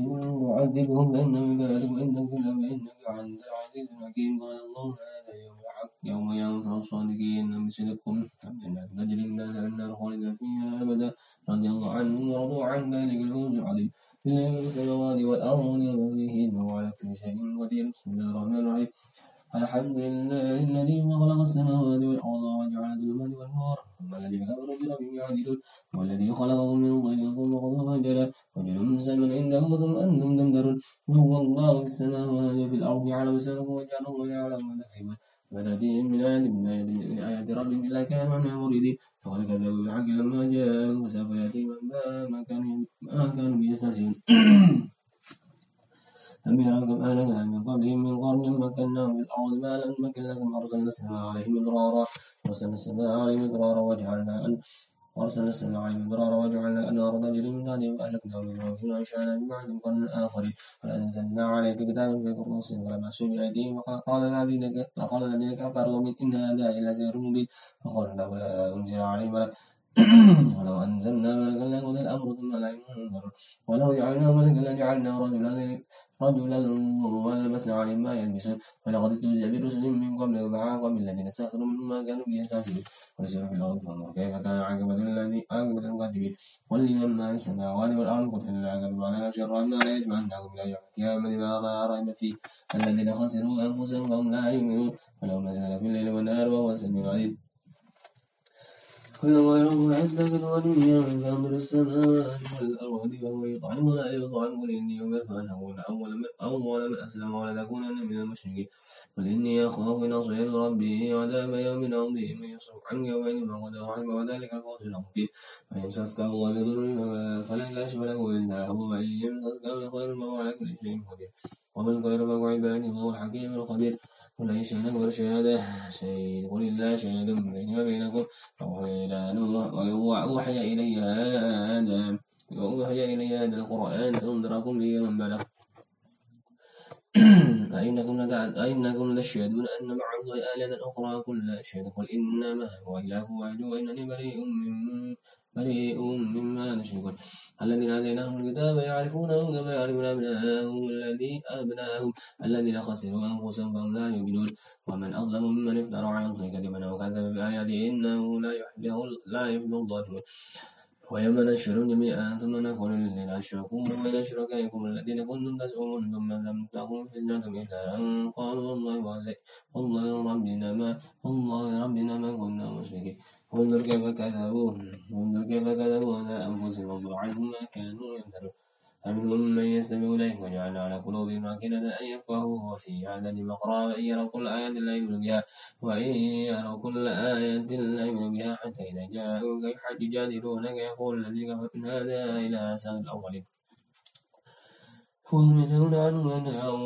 إن نعذبهم بأنهم وإن نغفر لهم فإنك أنت العزيز الحكيم قال الله هذا يوم الحق. يوم ينفع الصادقين. بصدقكم كم جنات تجري من تحتها خالدين فيها أبدا. رضي الله عنهم ورضوا عن ذلك الفوز العظيم. في السماوات والأرض فيهن وعلى كل شيء قدير. بسم الله الرحمن الرحيم. الحمد لله الذي خلق السماوات والأرض وجعل الظلمات والنور الذين كفروا بربهم يعدلون والذي خلقكم من طين ثم قضى فجلا وجل مسلم عنده ثم أنتم تمترون وهو الله في السماوات وفي الأرض يعلم سركم وجعلكم ويعلم ما تكسبون. ما تأتيهم من آية من آية من آيات ربهم إلا كانوا عنها مريدين فقد كذبوا بالحق لما جاءوا وسوف يأتيهم ما كانوا ما كانوا بيستهزئون لم يروا كم أهلكنا من قبلهم من قرن مكناهم في الأرض ما لم نمكن لكم. أرسلنا السماء عليهم مدرارا. أرسلنا السماء عليهم مدرارا وجعلنا أن وأرسلنا السماء عليهم مدرارا وجعلنا الأنهار تجري من تحتهم فأهلكناهم بذنوبهم وأنشأنا من بعدهم قرن آخرين وأنزلنا عليك كتابا في قرطاس فلمسوا بأيديهم وقال الذين قال الذين كفروا من إن هذا إلا سحر مبين. فقالوا لولا أنزل عليه ولو أنزلنا ملكا لقضي الأمر ثم لا ينظر ولو جعلناه ملكا لجعلناه رجلا رجلا ولبسنا عليهم ما يلبسون ولقد استهزئ برسل من قبل فعاقب بالذين منهم ما كانوا به يستهزئون. ونسيروا في الأرض فانظر كيف كان عاقبة الذي عاقبة المكذبين. قل لمن ما السماوات والأرض قل إلا عاقبة على شر ما لا يجمعنكم إلى يوم القيامة ما ريب فيه. الذين خسروا أنفسهم وهم لا يؤمنون. ولو نزل في الليل والنهار وهو السميع العليم. ما يرون عندك وليا فانظر السماوات والأرض وهو يطعم ولا يطعم قل إني أمرت أن أكون أول من أول من أسلم ولا تكونن من المشركين. قل إني أخاف إن عصيت ربي عذاب يوم عظيم يصرف عن يومين فقد وعد وذلك الفوز العظيم. فإن يمسسك الله بضر فلا كاشف له إلا هو وإن يمسسك بخير فهو على كل شيء قدير. ومن خير فهو عباده وهو الحكيم الخبير. أي شيء أكبر شهادة. شيء قل الله شهيد بيني وبينكم. وأوحي إلي هذا. وأوحي إلي هذا القرآن أنذركم به من بلغ أئنكم أئنكم لتشهدون أن مع الله آلهة أخرى قل لا أشهد قل إنما هو إله واحد وإنني بريء من بريء مما نشركون الذين آتيناهم الكتاب يعرفونه كما يعرفون أبناءهم الذي أبناءهم. الذين خسروا أنفسهم فهم لا يؤمنون. ومن أظلم ممن افترى على الله كذبا أو كذب بآياته إنه لا يفلح لا يفلح الظالمون. ويوم نشر جميعا ثم نقول للذين أشركوا وإلى شركائكم الذين كنتم تزعمون ثم لم تكن فتنتهم إلا أن قالوا والله والله ربنا ما والله ربنا ما كنا مشركين. وانظر كيف كذبوا وانظر كيف كذبوا على أنفسهم وضل عنهم ما كانوا يمترون فمنهم من يستمع إليك وجعلنا على قلوبهم أكنة أن يفقهوا وفي هذا مقرا وإن يروا كل آية لا يؤمنوا بها وإن يروا كل آية لا يؤمنوا بها حتى إذا جاءوك يجادلونك يقول الذي كفر إن هذا إلى أسان الأولين. وهم ينهون عنه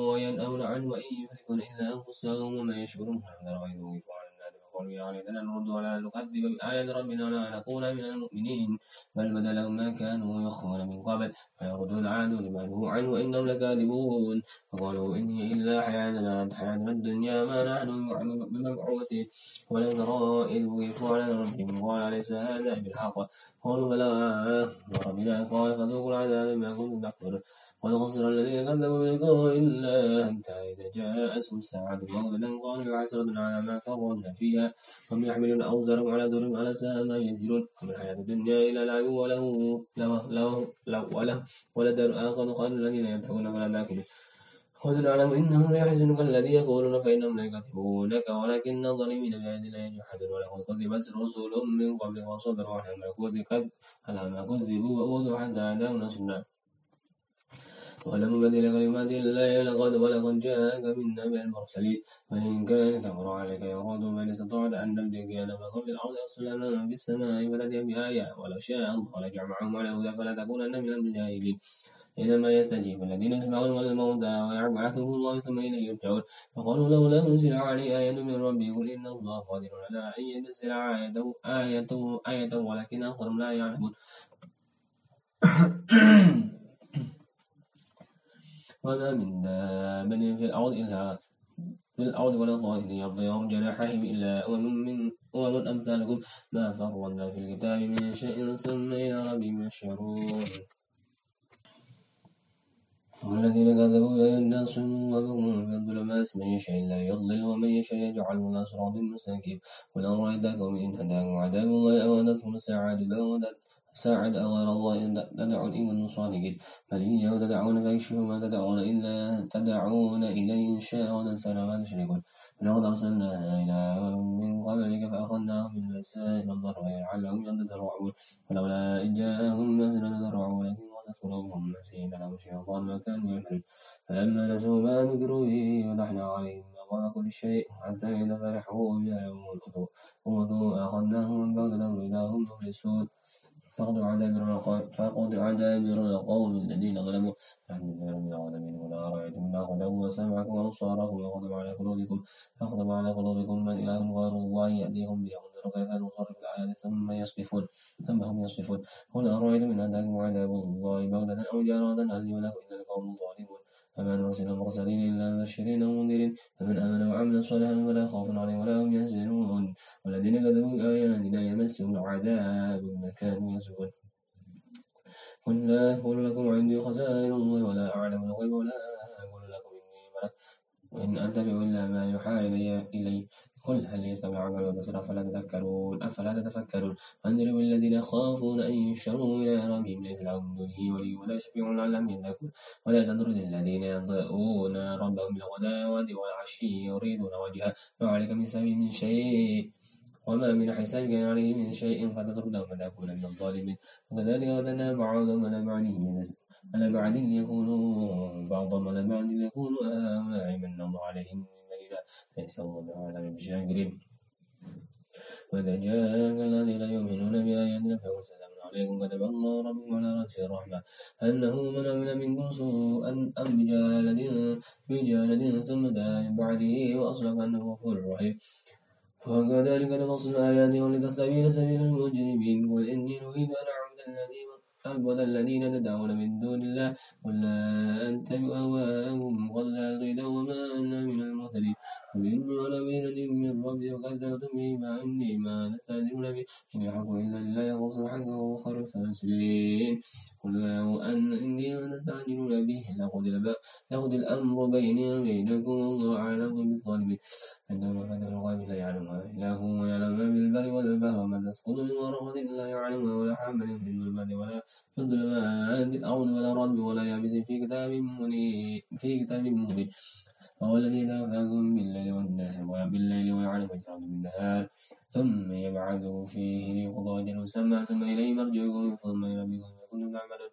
وينهون عنه وإن يهلكون إلا أنفسهم وما يشعرون هذا غير يفعل قل يا ليتنا نرد ولا نكذب بآيات ربنا ولا نكون من المؤمنين. بل بدا لهم ما كانوا يخفون من قبل فيردون عادوا لما نهوا عنه وإنهم لكاذبون. فقالوا إني إلا حياتنا حياتنا الدنيا ما نحن بمبعوثين. ولو ترى إذ وقفوا على ربهم قال ليس هذا بالحق؟ قالوا بلى. وربنا قال فذوقوا العذاب ما كنتم تكفرون. قد خسر الذين كذبوا بلقاء الله. حتى إذا جاءتهم الساعة بغتة قالوا حسرة على ما فرطنا فيها. هم يحملون أوزارهم على ذرهم على ساء ما ينزلون وما الحياة الدنيا إلا لعب وله له له وله ولدار آخر قال الذين يدعون ولا باكلون قد نعلم إنهم ليحزنك الذي يقولون فإنهم لا يكذبونك ولكن الظالمين بآيات الله يجحدون. ولقد كذبت رسل من قبلك وصبروا على ما كذبوا وأوذوا حتى أتاهم نصرنا ولم بدل كلمات الله لقد ولقد جاءك من نبأ المرسلين. وإن كان كبر عليك يراد من استطعت أن تبدأ قيادا فقل في الأرض أصلا في السماء فتأتي بآية. ولو شاء الله لجمعهم على هدى فلا تكونن من الجاهلين إنما يستجيب الذين يسمعون والموتى ويبعثهم الله ثم إليه يرجعون. فقالوا لولا نزل عليه آية من ربي قل إن الله قادر على أن ينزل آية آية آية ولكن أكثرهم لا يعلمون. وما من دابة في الأرض إلا في الأرض ولا طائر يضيع جناحيه إلا أمم من أمم أمثالكم ما فرنا في الكتاب من شيء ثم إلى ربهم يحشرون. والذين كذبوا بآياتنا صم وبكم في الظلمات من يشاء الله يضلل ومن يشاء يجعله على صراط مستقيم قل أرأيتكم إن هداكم عذاب الله أو نصر الساعة بغدد ساعد غير الله تدعون إن كنتم صادقين. بل إياه تدعون فيكشف ما تدعون إلا تدعون إليه إن شاء ونسأل ما تشركون. ولقد أرسلنا إلى من قبلك فأخذناهم بالبأساء والضراء لعلهم يتضرعون. ولولا إن جاءهم بأسنا تضرعوا ولكن قست قلوبهم نسينا لهم ما كانوا يعملون فلما نسوا ما ذكروا به فتحنا عليهم أبواب كل شيء حتى إذا فرحوا بها يوم الأذوا أخذناهم بغتة وإذا هم مبلسون. فقد عدابر القوم الذين ظلموا. نحن من العالمين ولا رأيتم ما خذوا وسمعكم وأبصاركم وخدم على قلوبكم فخدم على قلوبكم من إله غير الله يأتيكم انظروا كيف نصرف الآيات ثم يصرفون ثم هم يصرفون. قل أرأيتم إن أتاكم عذاب الله بغتة أو جارة هل يهلك إلا القوم الظالمون فما نرسل المرسلين إلا مبشرين ومنذرين فمن آمن وعمل صالحا فلا خوف عليهم ولا هم يحزنون. والذين كذبوا بآياتنا يمسهم العذاب بما كانوا يصفون قل لا أقول لكم عندي خزائن الله ولا أعلم الغيب ولا وإن أتبع إلا ما يوحى إلي قل هل يستوي الأعمى والبصير أفلا تذكرون أفلا تتفكرون؟ وأنذروا الذين يخافون أن يشروا إلى ربهم. ليس لهم من دونه ولي ولا شفيع لعلهم يذكرون ولا تطرد الذين يضاءون ربهم بالغداوة والعشي يريدون وجهه. ما عليك من سبيل من شيء؟ وما من حسابك عليه من شيء. فتطردهم فتكون من الظالمين. وكذلك ودنا بعضهم على بعض. على بعد يكونوا بعضهم على بعد يكونوا هؤلاء من الله عليهم ليس الله أعلم بالشاكرين وإذا جاءك الذين يؤمنون بآياتنا فقل سلام عليكم. كتب الله ربكم على نفسه الرحمة أنه من عمل منكم سوءا أم بجهالة بجهالة ثم دعا من بعده وأصلح أنه غفور رحيم. وكذلك نفصل الآيات ولتستبين سبيل المجرمين. قل إني نريد أن أعبد الذين أعبد الذين تدعون من دون الله قل لا أتبع أهواءهم قل لا وما أنا من المهتدين. قل إني على بينة من ربي وكذبتم به ما إني ما نستهزئون به. إن يحق إلا لله يخلص حقه وهو خير الفاسدين قل لو أن إني ما تستعجلون به لقضي الأمر بيني وبينكم والله أعلم بالظالمين. عنده مفاتيح الغيب لا يعلمها إلا هو ويعلم ما بالبر والبحر وما تسقط من ورقة إلا يعلمها ولا حامل في الظلمات ولا في الظلمات الأرض ولا رد ولا يابس في كتاب في كتاب مبين. وهو الذي يتوفاكم بالليل والنهار وبالليل ويعلم الجهر بالنهار ثم يبعثه فيه ليقضى أجل ثم إليه مرجعكم ثم ينبئكم بما كنتم تعملون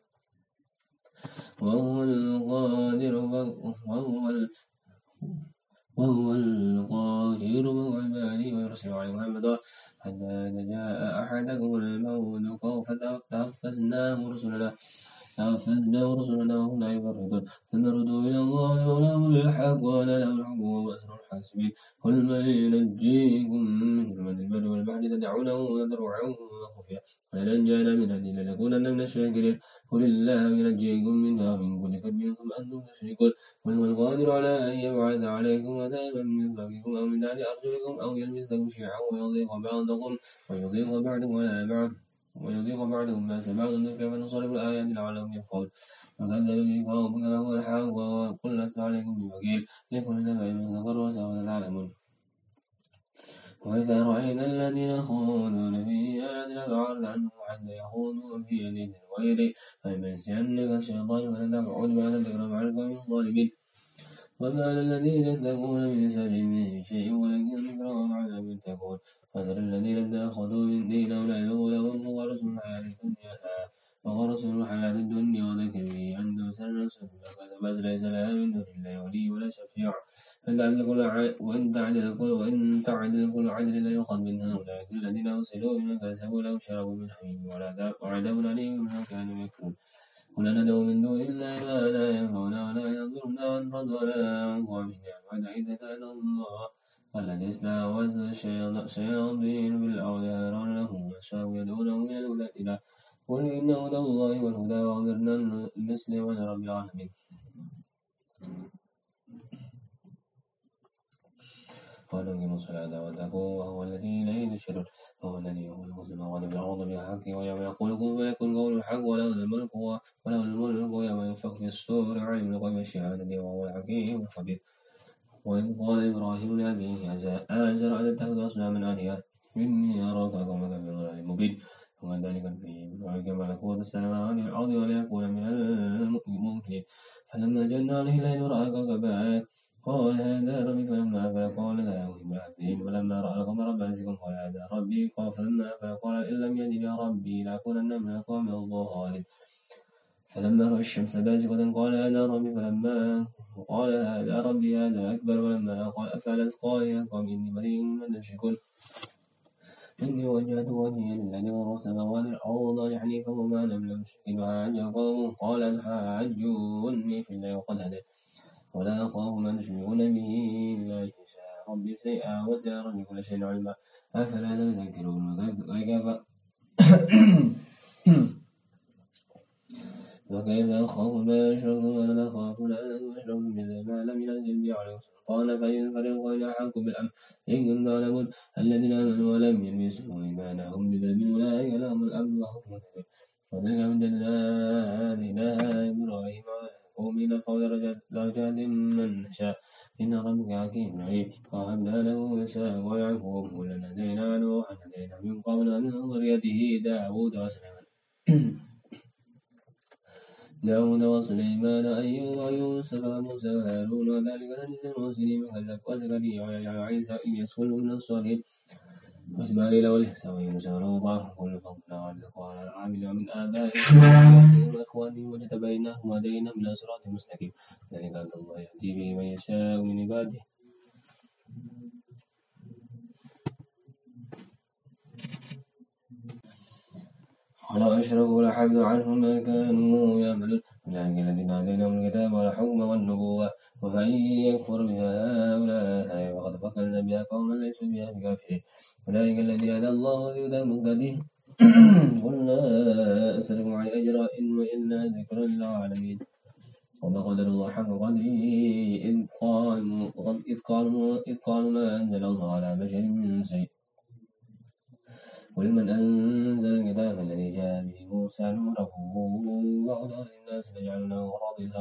وهو القادر وهو وهو القاهر عباده ويرسل عليكم حمدا حتى إذا جاء أحدكم الموت فتوفزناه رسلنا فأخذنا ورسلنا وهم لا يفرطون. ثم ردوا إلى الله مولاهم بالحق ولا له الحكم وهو أسر الحاسبين قل من ينجيكم من ظلمات البر والبحر تدعونه وتضرعا وخفيا جاءنا من هدي لنكونن من الشاكرين. قل الله ينجيكم منها ومن كل كرب ثم أنتم تشركون قل هو القادر على أن يبعث عليكم عذابا من فوقكم أو من تحت أرجلكم أو يلبسكم شيعا ويضيق بعضكم ويضيق بعضكم على بعض. ويضيق بعضهم ما بعضا كيف نصرف الآيات لعلهم يفقهون. وكذب به قومك وهو الحق وقل لست عليكم بوكيل. لكل نبع مستقر وسوف تعلمون وإذا رأينا الذين يخوضون في آياتنا فأعرض عنهم حتى يخوضوا في حديث غيره فإما ينسينك الشيطان فلا تقعد بعد الذكر مع القوم الظالمين. وما الذين يتقون من سبيل من شيء ولكن ذكرهم عذاب يتقون. فذر الذين اتخذوا من دين أولئك لهم وغرسوا الحياة الدنيا. وغرسوا الحياة الدنيا وذكر به عنده سر فكذبت ليس لها من دون الله ولي ولا شفيع. وإن تعدل كل وإن تعدل كل عدل لا يؤخذ منها أولئك الذين أرسلوا بما كسبوا لو شربوا من حميم وعذاب أليم بما كانوا يكفرون. قل ندعو من دون الله ما لا ينفعنا ولا يضرنا ونرد ولا ينفع بنا إذا كان الله. والذي استعوذ الشياطين بالأرض هيران له وشاء يدعونه إلى الهدى. قل إن هدى الله والهدى وأمرنا لنسلم لرب العالمين. ونقيم الصلاة واتقوا وهو الذي إليه تشرون وهو الذي يخلق السماوات والأرض بالحق ويوم يقول كن فيكون قول الحق وله الملك وله الملك ويوم ينفخ في الصور علم الغيب والشهادة وهو الحكيم الخبير. وإذ قال إبراهيم لأبيه آزر أتتخذ أصناما آلهة. إني أراك قومك في ضلال مبين. وذلك في ذلك ملكوت السماوات والأرض وليكون من الممكن فلما جن عليه الليل رأى كوكبا قال هذا ربي. فلما أفل قال لا أهم العافين فلما رأى القمر بازغا قال هذا ربي. قال فلما أفل قال إن لم يجد ربي لأكونن من القوم الضالين. فلما رأى الشمس بازغة قال هذا ربي فلما قال هذا ربي هذا أكبر ولما قال أفعلت قال يا قوم إني بريء من تشركون إني وجهت وجهي للذي فطر السماوات والأرض وما أنا من المشركين وحاج قوم. قال حاجوني في الله وقد هديت. ولا أخاف ما تشركون به إلا إن شاء ربي شيئا وسع ربي كل شيء علما. أفلا تذكرون وكيف؟ وكيف أخاف ما أشركتم ولا أخاف لا أشركتم بالله ما لم ينزل به عليكم سلطانا فإن فريقين أحق بالأمر إن كنتم تعلمون الذين آمنوا ولم يلبسوا إيمانهم بظلم أولئك لهم الأمن وهم مهتدون وتلك من جنات إبراهيم ومن القول درجات من نشاء. إن ربك حكيم عليم. وهبنا له إسحاق ويعقوب كلا هدينا نوحا من قبل من ذريته داوود وسليمان. داود وسليمان أيوب ويوسف وموسى وهارون وذلك نجزي المحسنين وزكريا وعيسى إلياس كل من الصالحين. وإسماعيل والإحسان ويونس ولوطا كل فضلنا على الإخوان العامل ومن آبائهم وإخوانهم وجتبيناهم وهديناهم إلى صراط مستقيم. ذلك الله يهدي به من يشاء من عباده. ولو أشركوا لحبط عنهم ما كانوا يعملون أولئك الذين آتيناهم الكتاب والحكم والنبوة وفإن يكفر بها هؤلاء فقد فكرنا بها قوما ليسوا بها بكافرين أولئك الذين هدى الله وهدى مهتدين قل لا أسألكم عليه أجرا إن وإلا ذكر للعالمين وما قدر الله حق قدره إذ قالوا إذ قالوا إذ قالوا ما أنزل الله على بشر من شيء قل من أنزل الكتاب الذي جاء به موسى نوره وهدى للناس فجعلناه خراطيس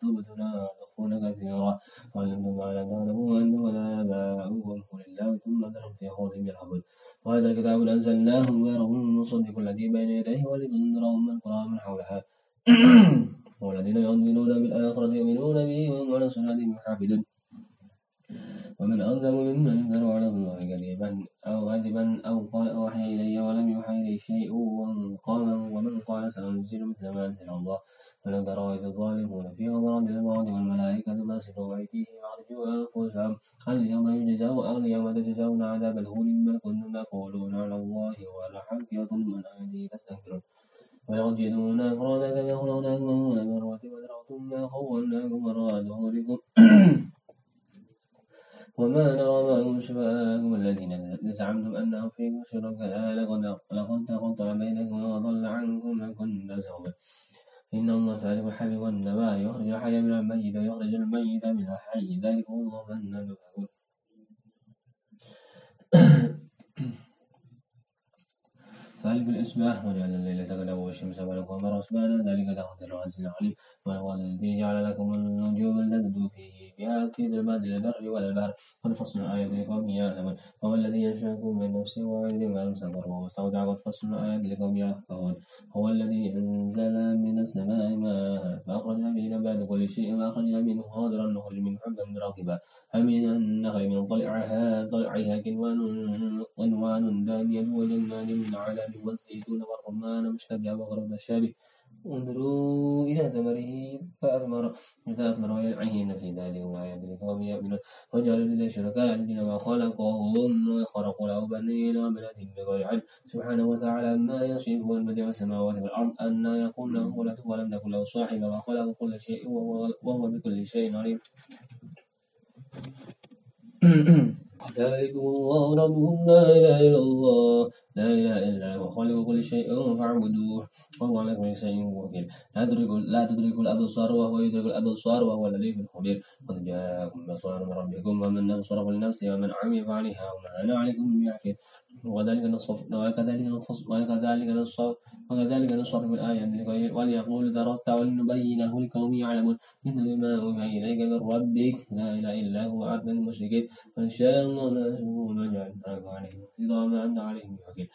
تبدنا تخفون كثيرا وعلمتم ما لم تعلموا أنتم ولا آباؤكم قل الله ثم ذرهم في خوضهم يلعبون وهذا الكتاب أنزلناه مبارك مصدق الذي بين يديه ولتنذر أم القرى من حولها. والذين يؤمنون بالآخرة يؤمنون به وهم على صلاتهم يحافظون ومن أظلم ممن افترى على الله كذبا أو كذبا أو قال أوحي إلي ولم يوحى إلي شيء وقال ومن قال سأنزل مثل ما أنزل الله ولو ترى إذ الظالمون في غمرات الموت والملائكة باسطوا أيديهم أخرجوا أنفسهم اليوم يجزون اليوم تجزون عذاب الهون بما كنتم تقولون على الله والحق وثم الآية تستكبرون ويرجدون أفرادا كما خلقناكم أول مرة ما خولناكم وما نرى معكم شفعاءكم الذين زعمتم أنهم فيكم شركاء لقد تقطع بينكم وضل عنكم ما كنتم تزعمون إن الله فالق الحب والنوى يخرج الحي من الميت ويخرج الميت من الحي ذلك الله فأنا تؤفكون فالق الإصباح وجعل الليل سكنا والشمس والقمر حسبانا ذلك تقدير العزيز العليم. وهو الذي جعل لكم النجوم تدلوا فيه. بها في ظلمات البر والبحر. قد فصلنا الآيات لقوم يعلمون. وهو الذي ينشأكم من نفس واحد وأمسك واستودع قد فصلنا الآيات لقوم يفقهون هو الذي أنزل من السماء ماء فأخرجنا به نبات كل شيء وأخرجنا منه خضرا نخرج منه حبا متراكبا فمن النخل من طلعها طلعها كنوان قنوان دانية وجنات من عنب والزيتون والرمان مشتبها وغرب شابه انظروا إلى ثمره فأثمر إذا أثمر وينعهن في ذلك الآيات لقوم يؤمنون وجعلوا لله شركاء الذين ما خلقهم وخرقوا له بنين وبنات بغير علم. سبحانه وتعالى ما يصفون بديع السماوات والأرض أن يكون له ولد ولم تكن له صاحبة وخلق كل شيء وهو بكل شيء عليم. ذلكم الله ربكم لا إله إلا الله. لا إله إلا هو خالق كل شيء فاعبدوه وهو على كل شيء وكيل. لا تدرك لا تدرك الأبصار وهو يدرك الأبصار وهو اللطيف الخبير. قد جاءكم بصائر من ربكم ومن أبصر فلنفسه ومن عمي فعليها وما أنا عليكم بحفيظ وكذلك نصف وكذلك نصف وكذلك نصف وكذلك نصرف الآيات وليقول درست ولنبينه لقوم يعلمون. إن ما أوحي إليك من ربك لا إله إلا هو عبد المشركين. وإن شاء الله ما يشركون وجعلناك عليهم ما أنت عليهم بوكيل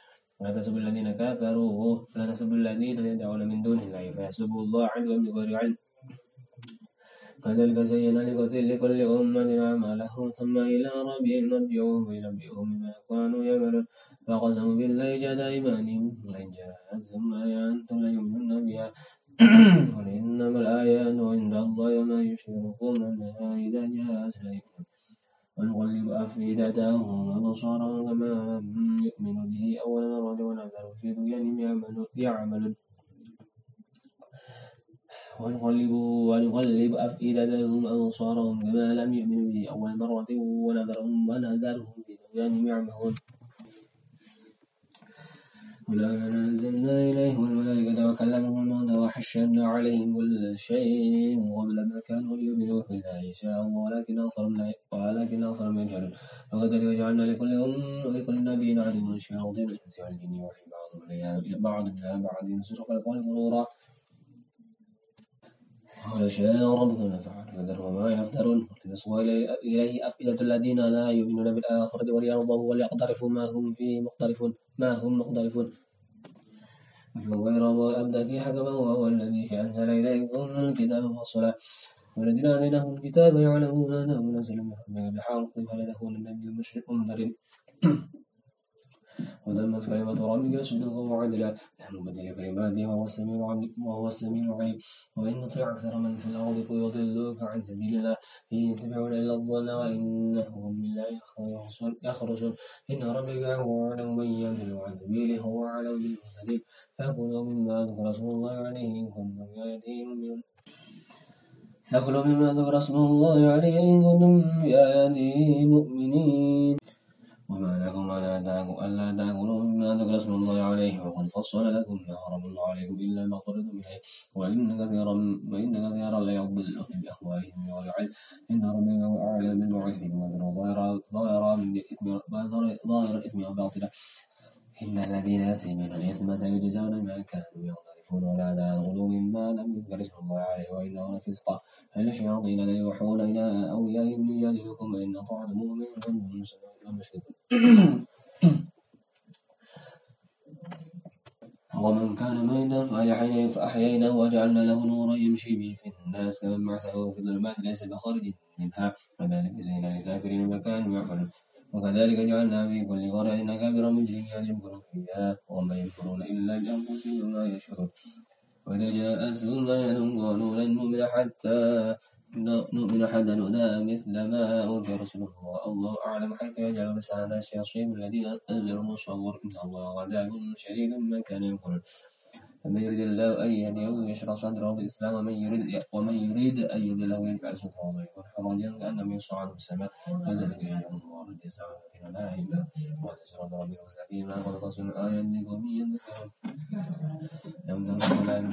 ولا تسبوا الذين كفروا ولا تسبوا الذين يدعون من دون الله فيحسبوا الله عدوا بغير علم. كذلك زين لكل أمة أعمالهم ثم إلى ربهم مرجعهم فينبئهم بما كانوا يعملون. فقسموا بالله جهد أيمانهم لئن جاءتهم آية أنتم ليؤمنون بها. قل إنما الآيات عند الله وما يشركون أنها إذا جاءت لا يؤمنون ونقلب أفئدتهم وأبصارهم كما لم يؤمنوا به أول مرة ونذرهم في طغيانهم يعملون ونقلب ونقلب أفئدتهم أبصارهم كما لم يؤمنوا به. أول مرة ونذرهم ونذرهم في طغيانهم يعمهون ولولا أنزلنا إليهم الملائكة وكلمهم الموتى وحشرنا عليهم كل شيء قبل ما كانوا ليؤمنوا بالله إن شاء الله ولكن أكثرهم ولكن أكثرهم يجهلون وكذلك جعلنا لكل أم لكل نبي عدوا شياطين الإنس والجن يوحي بعضهم إلى بعض إلى بعض زخرف القول غرورا ولو شاء ما فعل فذرهم ما يفترون. ولتصغى إليه أفئدة الذين لا يؤمنون بالآخرة وليرضوا وليقترفوا ما هم فيه مختلفون ما هم مختلفون غير أبدك حكما وهو الذي أنزل إليكم الكتاب والصلاة. والذين آتيناهم الكتاب يعلمون أنه منزل من ربك بحق فلا تكونن من المشركين وتمت كلمة ربك صدقا وعدلا لا مبدل كلماته وهو السميع وهو السميع العليم. وإن تطع أكثر من في الأرض يضلوك عن سبيل الله. إن يتبعون إلا الظن وإنهم بالله يخرجون إن ربك هو أعلم من يضل عن سبيله هو أعلم بالمهتدين. فكلوا مما ذكر اسم الله عليه إن كنتم بآياته مؤمنون. فكلوا مما ذكر اسم الله عليه إن كنتم بآياته مؤمنين. وما لكم ألا تأكلوا مما ذكر اسم الله عليه وقد فصل لكم ما حرم الله عليكم إلا ما اضطررتم إليه. وإن كثيرا وإن كثيرا ليضلون بأهوائهم بغير علم إن ربك هو أعلم بالمعتدين وذروا ظاهر الإثم ظاهر الإثم وباطله إن الذين يسلمون الإثم سيجزون ما كانوا يقترفون ولا تأكلوا مما لم يذكر اسم الله عليه وإنه لفسق فإن الشياطين ليوحون إلى أوليائهم ليجادلوكم وإن طاعتموهم منكم ومن كان ميتا فأحييناه وجعلنا له نورا يمشي به في الناس كمن بعثه في الظلمات ليس بخارج منها. كذلك زين للكافرين ما كانوا يعملون. وكذلك جعلنا في كل قرية أكابر مجرمين يمكرون فيها وما يمكرون إلا بأنفسهم وما يشعرون. وإذا جاءتهم آية قالوا لن نؤمن حتى نؤمن حتى نؤتى مثل ما أوتي رسول الله الله أعلم حيث يجعل رسالة سيصيب الذين أجروا صور إن الله عذاب شديد من كان يقول فمن يريد الله أن يهديه يشرح صدره بالإسلام ومن يريد ومن يريد أن يضله يجعل صدره ضيقا حرجا كأنما يصعد في السماء كذلك يجعل الله الرجس على الذين لا يؤمنون وتسر ربك وسكين قد تصل آية لقوم يذكرون يوم تنزل من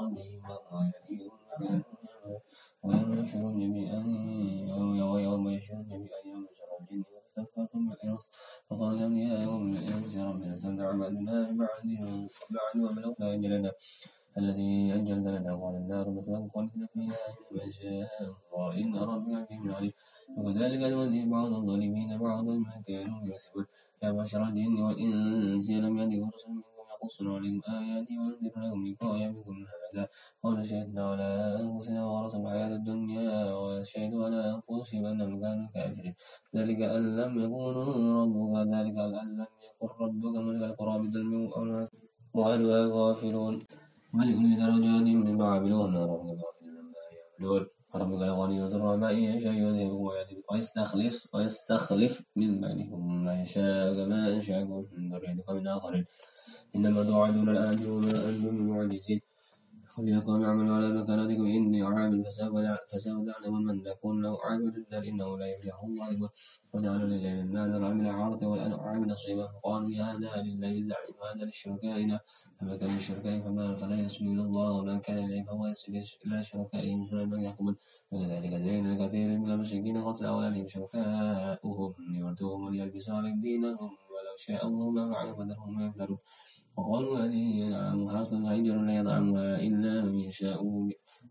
ربهم وما يأتيهم ويوم يشرون جميعا ويوم يشرون جميعا يوم شر الجن واستكبرتم بالإنس فقال أولياءهم بالإنس ربنا استمتع بعدنا ببعد وبعد وبلغنا أجلنا الذي أجلت لنا قال النار مثلا خالدين فيها إنما شاء الله. إن ربك حكيم عليم. وكذلك نولي بعض الظالمين بعض ما كانوا يكسبون. يا معشر الجن والإنس لم يأتكم رسل منكم يقص عليكم آياتي وينذر لكم لقاء يومكم هذا. قال شهدنا على أنفسنا ورسل الحياة الدنيا وشهدوا على أنفسهم أنهم كانوا كافرين ذلك أن لم يكونوا ربك ذلك أن لم يكن ربك ملك القرى بظلم وأهلها غافلون. ولكل درجات مما عملوا وما ربك غافل عما يعملون. ربك الغني ذو الرحمة إن يشاء يذهبكم ويستخلف ويستخلف من بعدكم ما يشاء كما أنشأكم من ذريتكم من آخرين. إنما توعدون الآن وما أنتم بمعجزين وليقوم يعمل على مكانتكم إني عامل فسوف تعلم من تكون له عامل الدار إنه لا يفلح الظالمون وجعلوا لله مما ذرع من العارض والأنعام نصيبا فقالوا هذا لله زعيم وهذا لشركائنا. فما كان للشركاء فما فلا يسجد إلى الله. وما كان لله فهو يسجد إلى شركائه سلما يحكمون وكذلك زين لكثير من المشركين قتل أولادهم شركاؤهم. ليردوهم وليلبسوا عليهم دينهم. شاء الله ما فعلوا يفترون وقالوا هذه أنعام حرث هجر لا يطعمها إلا من يشاء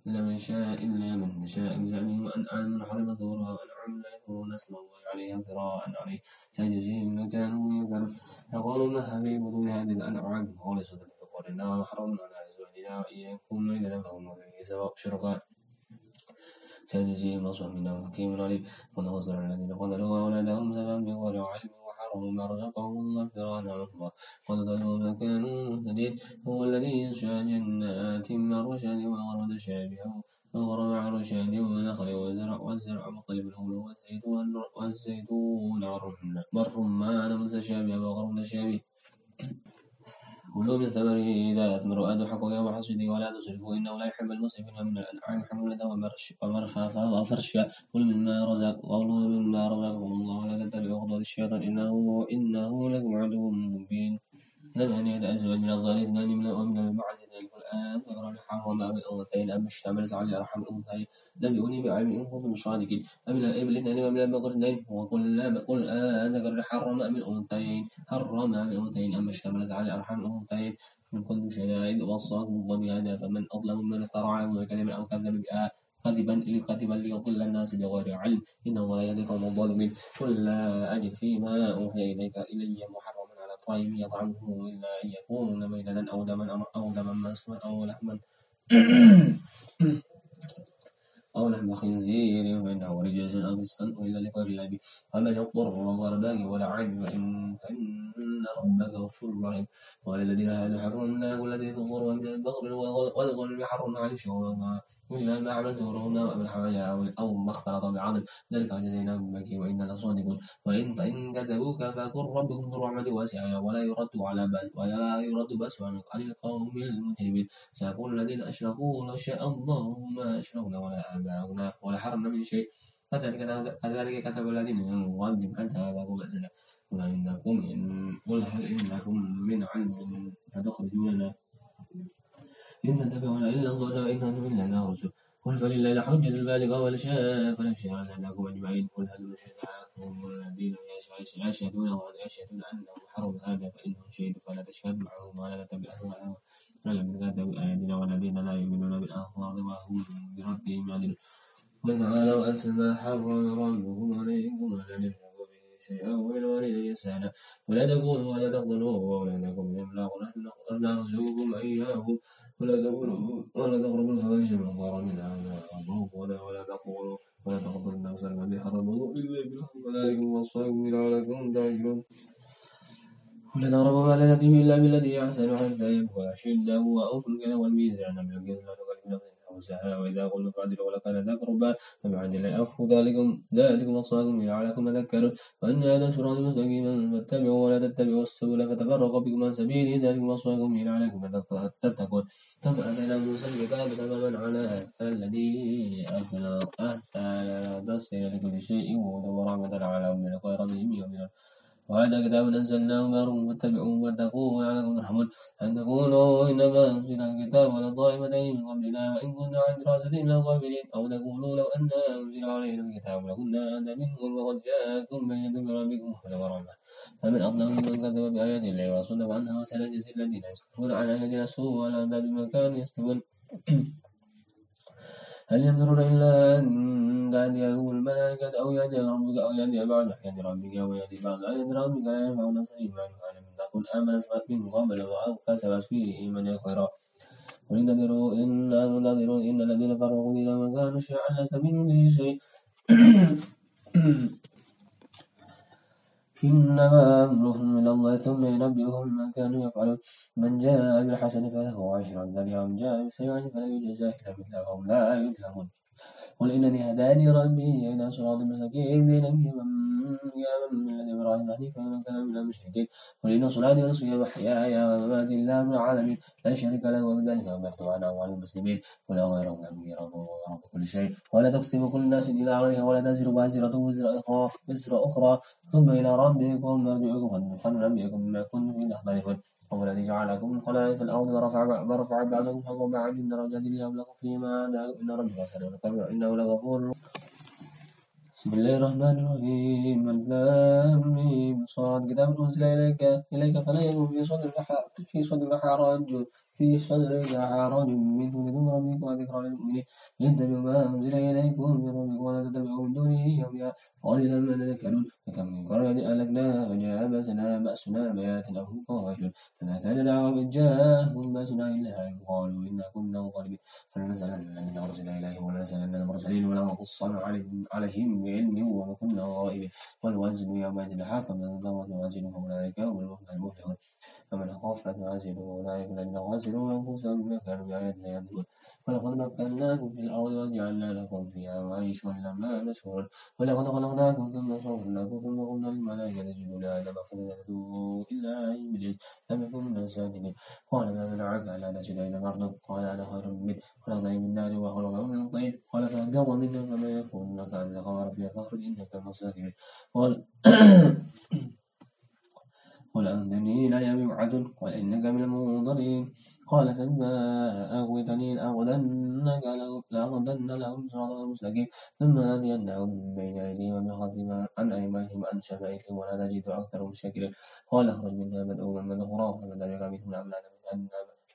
إلا من شاء إلا من شاء بزعمهم أنعام حرم ظهورها أنعام لا يذكرون اسم الله عليها افتراء عليه. سيجزيهم ما كانوا يفترون يقولون ما هذه بطون هذه الأنعام؟ خالصة لذكورنا وحرمنا على أزواجنا وإياكم إذا فهم سواء شركاء. سيجزيهم أصبح منا وحكيم عليم. ونصر الذين قتلوا أولادهم سبا بغير علم ما رزقهم الله وضلوا ما كانوا مهتدين هو الذي ينشأ جنات مرشد وغرد شابها وغر مع رشاد ونخل وزرع والزرع مطلب الأول والزيتون والزيتون والرمان متشابه وغر متشابه. كلوا من ثمره إذا أثمر حقه يوم حصده ولا تسرفوا إنه لا يحب المسرفين من الأنعام حمولة ومرفافا وفرشا كل مما رزق قولوا مما رزقكم الله ولا تتبعوا خطوات الشيطان إنه إنه لكم عدو مبين. ثمانية أزواج من الظالمين من ومن المعز الآن تقرأ حرم أم الأنثيين أم اشتملت على أرحم الأنثيين نبئوني بعلم إن كنتم صادقين أم الإبل اثنين وأم البقر اثنين وقل لا قل آه ذكر حرم أم الأنثيين. حرم أم الأنثيين. أم اشتملت على أرحم الأنثيين من كنتم شهائد وصاكم الله بهذا فمن أظلم من افترى على الله كذبا أو كذب بآه كذبا لكذبا ليضل الناس بغير علم. إنه لا يهدي قوم الظالمين. قل لا أجد فيما أوحي إليك إلي محرم. طيب يطعمه إلا أن يكون ميتة أو دما أو دما مسفا أو لحما أو لحم خنزير فإنه رجس أو فسقا إلا الله به. فمن يضطر غير باغي ولا عاد فإن ربك غفور رحيم. وقال الذين هادوا حرمنا والذي تظهر من البغر والغنم حرمنا عليه الشهوات إلا ما عملت ظهورهما أو الحوايا أو ما اختلط بعض ذلك جزيناهم بك وإنا لصادقون وإن فإن كذبوك فكن ربكم ذو رحمة واسعة ولا يرد على بأس ولا يرد بأس عن القوم المجرمين. سيقول الذين أشركوا لو شاء الله ما أشركنا ولا آباؤنا ولا حرمنا من شيء. كذلك كتب الذين من قبلهم هذا هو بأسنا. قل إنكم إن قل هل إنكم من علم فتخرجوننا إن تتبعون إلا الله وإن أنتم إلا لا رسل قل فلله الحجة البالغة ولا شاء فلا على لكم أجمعين. قل هل شهداءكم الذين يشهدون ويشهدون أنه حرم هذا فإنهم شهدوا. فلا تشهد معهم ولا تتبع أهواءهم. من كذبوا بآياتنا والذين لا يؤمنون بالآخرة وهم بربهم يعدلون. قل تعالوا أتل ما حرم ربكم عليكم ولا تشركوا به شيئا وبالوالدين إحسانا ولا تقولوا ولا تقتلوا أولادكم من إملاق نحن نرزقكم إياهم ولا تقربوا ولا تقربوا الفواحش ما ظهر منها وما ولا ولا تقولوا ولا تقتلوا النفس التي حرم الله إلا بالحق وذلكم وصاكم لعلكم تعقلون ولا تقربوا مال اليتيم إلا بالذي أحسن حتى يبلغ أشده وأوفوا الكيل والميزان بالقسط لا نكلف نفسا أنفسها وإذا قلنا فعدلوا ولا كان ذا قربى فبعد الله. أفوا ذلكم ذلكم وصاكم لعلكم تذكرون. وأن هذا صراط مستقيما فاتبعوا ولا تتبعوا السبل فتفرق بكم عن سبيله ذلكم وصاكم لعلكم تتقون. ثم أتينا موسى الكتاب تماما على الذي أرسل أرسل لكل شيء وهدى ورحمة على أم الخير بهم يوم وهذا كتاب أنزلناه مبارك فاتبعوه واتقوه لعلكم ترحمون أن تقولوا إنما أنزل الكتاب على طائفتين من قبلنا وإن كنا عن دراستهم لغافلين أو تقولوا لو أن أنزل علينا الكتاب لكنا أهدى منكم وقد جاءكم بينة من ربكم هدى ورحمة. فمن أظلم من كذب بآيات الله وصدق عنها وسنجزي الذين يسكفون على آياتنا سوء والعذاب بما كانوا يكسبون هل ينظرون إلا أن تأتيهم الملائكة أو يأتي ربك أو يأتي بعض؟ آيات ربك أو يأتي بعض. آيات ربك لا ينفع نفسا إيمانها لم تكن آمنت من قبل أو كسبت في إيمانها خيرا. قل انتظروا إنا منتظرون إن الذين فرقوا دينهم كانوا شيعا لست منهم به شيء. إنما أمرهم إلى الله ثم ينبئهم بما كانوا يفعلون. من جاء بالحسن فله عشر أمثالها ومن جاء بالسيئة فلا يجزى إلا مثلها وهم لا يظلمون. قل إنني هداني ربي إلى صراط مستقيم دينا من إبراهيم حنيفا ومن كان من المشركين. قل إن صلاتي ونسكي ومحياي ومماتي لله رب العالمين. لا شريك له وبذلك أمرت وأنا أول المسلمين. ولا غيره لم يره رب كل شيء. ولا تقسم كل الناس إلى غيرها ولا تزر بازرة وزر أخرى أخرى. ثم إلى ربكم مرجعكم فننبئكم بما كنتم فيه تختلفون. هو الذي جعلكم خلائف الأرض ورفع ورفع بعضكم فوق بعض درجات ليبلغ فيما إن ربك سريع إنه لغفور بسم الله الرحمن الرحيم. الم صاد. كتاب أنزل إليك إليك فلا يكون في صدرك في صدرك حرج في صدرك حرج منه لتنذر ربك وذكرى للمؤمنين. اتبعوا ما أنزل إليكم من ربكم ولا تتبعوا من دونه أولياء. قليلا ما تذكرون فكم من قرية أهلكناها وجاء بأسنا بأسنا بيات أو هم قائلون فما كان دعوة إذ جاءهم بأسنا إلا قالوا إنا كنا ظالمين. فلنسألن الذين أرسل إليهم ولنسألن المرسلين ولنقصن عليهم بعلم وما كنا غائبين. والوزن يومئذ الحق من ضمن وزنه أولئك هم المفلحون فمن خاف موازنه أولئك الذين خسروا أنفسهم بما كانوا بآياتنا يظلمون ولقد مكناكم في الأرض وجعلنا لكم فيها معيشا لما تشكرون ولقد خلقناكم ثم صورناكم ثم قلنا للملائكة اسجدوا لآدم فسجدوا إلا إبليس. لم يكن من الساجدين قال ما منعك ألا تسجد إلى الأرض؟ قال أنا خير منه خلقني من نار وخلقه من طين. قال فأنقض منه فما يكون. لك أن تخبر فيها فاخرج إنك من الساكنين قال قل أنذرني إلى يوم يبعثون قال إنك من المنظرين. قال فما أغويتني لأغدنك لأغدن لهم صراطا المستقيم. ثم لآتينهم من بين أيديهم ومن خلفهم عن أيمانهم عن شمائلهم ولا تجد أكثرهم شاكرين قال اخرج منها مدعوما مدحورا فمن تبعك منهم لأملأن من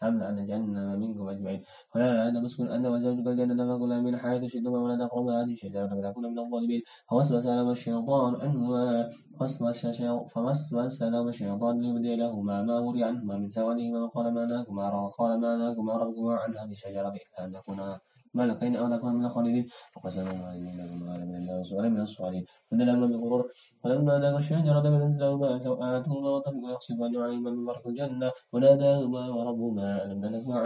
جهنم أن جهنم منكم أجمعين. ويا آدم اسكن أنت وزوجك الجنة فكلا من حيث شئتما ولا تقربا هذه الشجرة فتكونا من الظالمين. فوسوس لهما الشيطان عنهما. فوسوس لهما الشيطان ليبدي لهما ما وري عنهما من سوادهما وقال ما نهاكما قال ما نهاكما ربكما عن هذه الشجرة إلا أن تكونا. ملكين أو نكون من الخالدين وقسموا إنكم على من الله وسؤال من الصالحين فدلما بغرور فلما ذاق الشجرة بدت لهما سوآتهما وطفقا يخصفان عليهما من برق الجنة. وناداهما وربهما ألم نلكما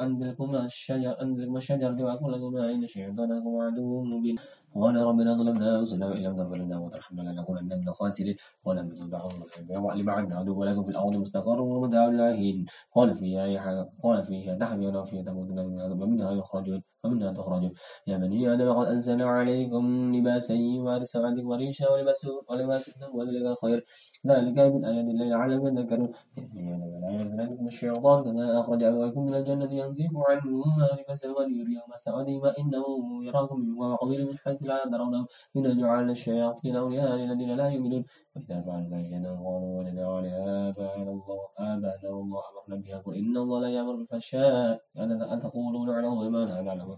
عن تلكما الشجر أن تلكما الشجرة وأقول لكما إن الشيطان لكم عدو مبين. قال ربنا ظلمنا أنفسنا وإن لم تغفر لنا وترحمنا لنكونن من الخاسرين. قال اهبطوا بعضهم لبعض عدو ولكم في الأرض مستقر ومتاع لاهين قال فيها قال فيها تحيون وفيها تموتون ومنها يخرجون. ومنها تخرجون يا بني آدم قد أنزلنا عليكم لباسا يواري سواتكم وريشا ولباس ولباس التقوى خير ذلك من آيات الله لعلكم تذكرون لا يغفرنكم الشيطان كما أخرج أبويكم من الجنة ينزف عنهما لباسهما ليريهما سواتهما إنه يراكم من وقبيل من حيث لا ترونه إن جعلنا الشياطين أولياء للذين لا يؤمنون. وإذا فعلوا فاحشة قالوا ولنا عليها آباءنا الله آباءنا والله أمرنا بها قل إن الله لا يأمر بالفحشاء. أن تقولون على الله ما لا نعلم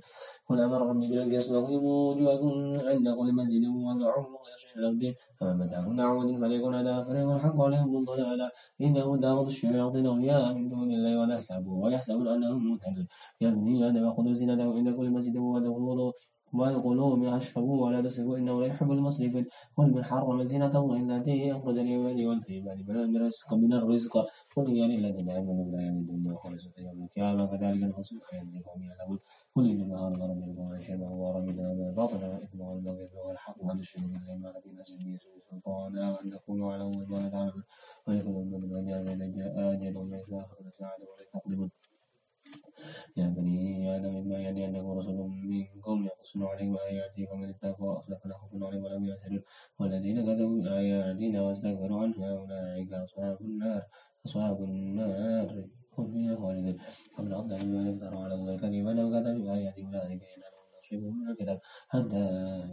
قل أمر ربي بالقسط وأقيموا وجوهكم عند كل مسجد وادعوه مخلصين له الدين فمن متاكم دعوة فليكن هذا فريق الحق عليهم الضلالة إنه دعوة الشياطين أولياء من دون الله ولا يحسبون ويحسبون أنهم مهتدون. يا بني آدم خذوا زينتكم عند كل مسجد وادخلوا والقلوب يشربوا ولا تسرفوا إنه لا يحب المسرفين قل من حرم زينة الله التي أخرج لعباده والطيبات من الرزق من الرزق. قل هي للذين آمنوا من الدنيا وخلصوا يوم القيامة. كذلك نخص آيات لقوم يعلمون. قل إنما ربي الفواحش ما هو منها ما بطن وإثم والبغي والحق وأن تشركوا بالله ما لم ينزل به سلطانا وأن تقولوا على الله ما لا تعلمون ويقولون من أجل من أجل ومن يتأخر ساعة ولا تقدمون يا بني آدم إما يأتينكم رسل منكم يقصون عليكم آياتي فمن اتقى أصلح فلا خوف عليهم ولا هم يحزنون والذين كذبوا بآياتنا واستكبروا عنها أولئك أصحاب النار أصحاب النار هم فيها خالدون. ومن أظلم ممن افترى على الله كذبا أو كذب بآيات أولئك ينالهم نصيبهم من الكتاب حتى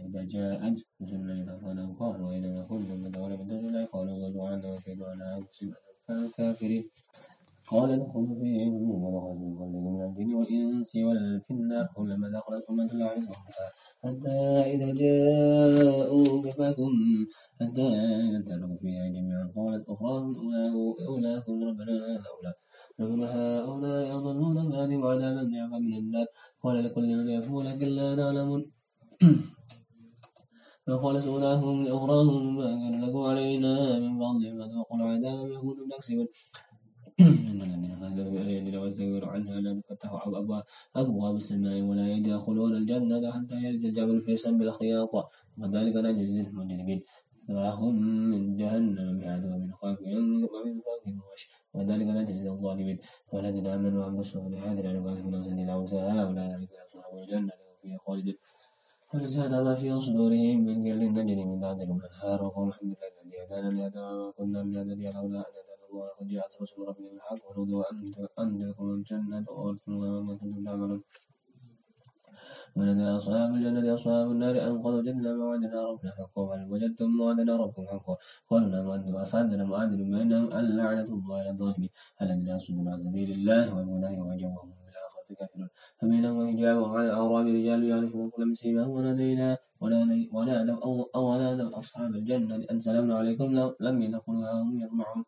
إذا جاءت رسلنا يتوفونهم قالوا أين كنتم تدعون من دون الله قالوا ضلوا عنا وشهدوا على أنفسهم كانوا كافرين قال ادخلوا في علم ودخل من من الجن والإنس والفي النار كلما دخلت أمة لعنتهم حتى إذا جاءوا كفاكم حتى إذا ادخلوا فيها جميعا قالت أخراهم أولاكم ربنا هؤلاء. ربنا هؤلاء يضلون بعدهم عذابا ضعفا من النار. قال لكل من يفعل لكن لا نعلم. فقال سؤالهم لأخراهم ما كان لكم علينا من فضل. فذوقوا العذاب بما كنتم تكسبون. واستكبروا عنها لا تفتح أبواب السماء ولا يدخلون الجنة حتى يلج الجبل في سم الخياط وذلك نجزي المجرمين فهم من جهنم مهاد ومن خلفهم ومن فوقهم غش وذلك نجزي الظالمين والذين آمنوا وعملوا الصالحات لا نكلف نفسا إلا وسعها أولئك أصحاب الجنة فيها خالدون ونزعنا ما في صدورهم من غل نجري من بعدهم الأنهار وقول الحمد لله الذي هدانا لهذا وما كنا لنهتدي لولا أن وقد جاءت رسل ربنا بالحق ونودوا أن تلكم الجنة وأورثتموها وما كنتم تعملون. ونادى أصحاب الجنة أصحاب النار أن قد وجدنا ما وعدنا ربنا حقا وهل وجدتم ما وعدنا ربكم حقا. قالوا نعم وأنتم أفادنا معادل بينهم اللعنة الله على الظالمين. الذين يصدون عن سبيل الله ويبغونها فبينهما حجاب وعلى الأعراب رجال يعرفون كل بسيماهم ونادينا. ونادوا أو ونادوا أصحاب الجنة أن سلام عليكم لم يدخلوها هم يطمعون.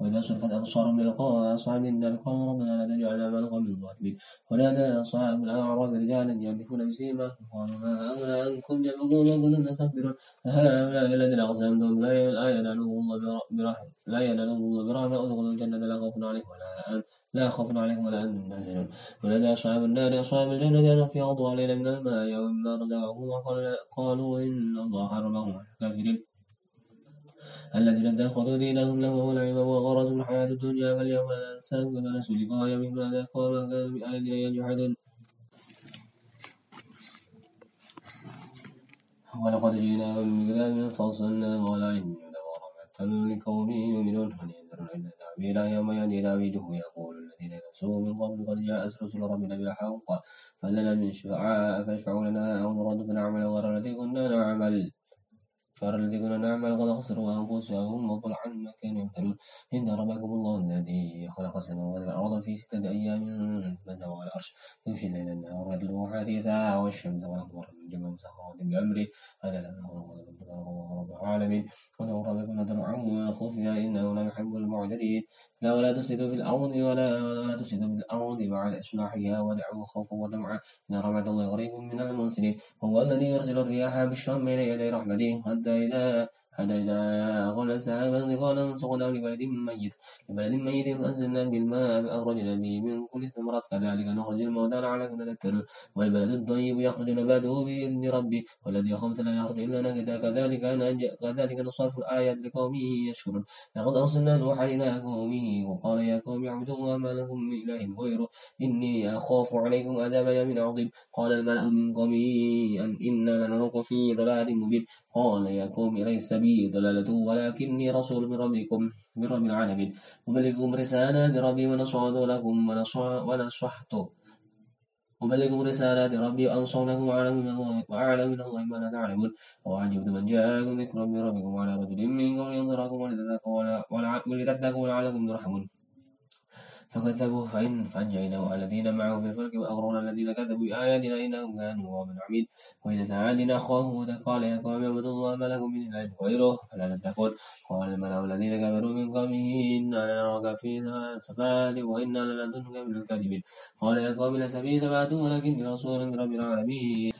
وإذا صرفت أبصارهم للقاء أصحاب النار قالوا ربنا لا تجعلنا مع القوم الظالمين. ونادى أصحاب الأعراف رجالا يهدفون بسيماهم. قالوا ما أغنى عنكم جمعكم وكنتم تستكبرون. هؤلاء الذين أقسمتم لا ينالهم الله برحمة لا ينالهم الله برحمة. ادخلوا الجنة لا خوف عليكم ولا لا خوف عليكم ولا أنتم تحزنون ونادى أصحاب النار أصحاب الجنة أن أفيضوا علينا من الماء ومما رزقهم. وقالوا إن الله حرمهم على الكافرين. الذين اتخذوا دينهم لهوا ولعبا وغرزوا الحياة الدنيا فاليوم ننساهم كما نسوا لقاء يومهم هذا وما كانوا بآياتنا يجحدون. ولقد جئناهم بكتاب فصلناه على علم ورحمة لقوم يؤمنون. فلينذرون إلا تعبيرا يوم يأتي؟ تعبيره يقول الذين نسوا من قبل قد جاءت رسل ربنا بالحق فلنا من شفعاء فاشفعوا لنا أو نرد فنعمل غير الذي كنا نعمل. قال الذين نعمل قد خسروا أنفسهم وضل عن ما كانوا إن ربكم الله الذي خلق السماوات والأرض في ستة أيام ثم استوى على العرش. يغشي الليل النهار يطلبه حثيثا والشمس والقمر والجبال مسخرات بأمره ألا لا رب العالمين. ولو ربكم لترعوا وخفيا إنه لا يحب المعتدين لا ولا تفسدوا في الأرض ولا ولا تفسدوا في الأرض بعد إصلاحها ودعوا خوفا وطمعا إن رحمة الله قريب من المحسنين. هو الذي يرسل الرياح بالشام بين يدي رحمته حتى إذا حتى إذا أغلى سقناه لبلد ميت. لبلد ميت فأنزلنا بالماء فأخرجنا به من كل ثمرات كذلك نخرج الموتى لعلكم تذكرون والبلد الطيب يخرج نباته بإذن ربي والذي خمس لا يخرج إلا نكدا كذلك كذلك نصرف الآيات لقوم يشكرون. لقد أرسلنا نوحا إلى قومه وقال يا قوم اعبدوا الله ما لكم من إله غيره. إني أخاف عليكم عذاب يوم عظيم. قال الملأ من قومه أن إنا لنراك في ضلال مبين. قال يا قوم ليس بي ضلالة ولكني رسول من ربكم من رب العالمين. أبلغكم رسالات ربي ونصحت لكم ونصحت أبلغكم رسالات ربي وأنصح لكم وأعلم من الله وأعلم من الله ما لا تعلمون. وعجبت من جاءكم ذكر من ربكم وعلى رجل منكم لينذركم ولتتقوا ولعلكم ترحمون. فكذبوا فإن فأنجيناه الذين معه في الفلك وأغرنا الذين كذبوا بآياتنا إنهم كانوا قوما عميد وإذا تعادنا أخاه هودا قال يا قوم اعبدوا الله ما لكم من إله غيره فلا تتقون. قال الملأ الذين كفروا من قومه إنا لنراك في سفال وإنا لنظنك من الكاذبين. قال يا قوم ليس بي سبعة ولكني رسول من رب العالمين.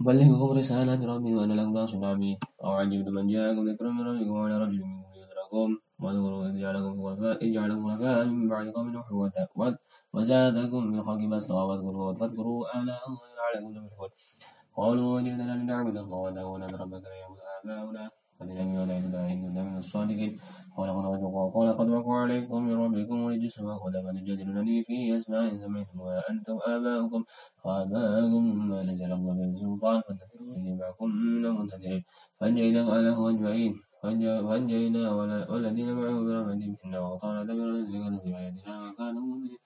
أبلغكم رسالة ربي وأنا لكم ناصر عميد أو عجبت من جاءكم ذكر من ربكم وعلى رجل منكم يدركم واذكروا إذ جعلكم خلفاء من بعد قوم نوح وزادكم من الخلق بسطا واذكروا فاذكروا آلاء الله لعلكم تفلحون قالوا وجدنا لنعبد الله وحده ونذر ربك يعبد آباؤنا قد لم يولد إلا من الصادقين قال قد قال قد وقع عليكم من ربكم رجس وقد تجادلونني في أسماء سميتموها أنتم آباؤكم وآباؤكم ما نزل الله من سلطان فانتظروا إني معكم من المنتظرين فأنجيناه أهله أجمعين وأنجينا والذين معه برحمة منا وقطعنا دبر لقد في آياتنا وكانوا مؤمنين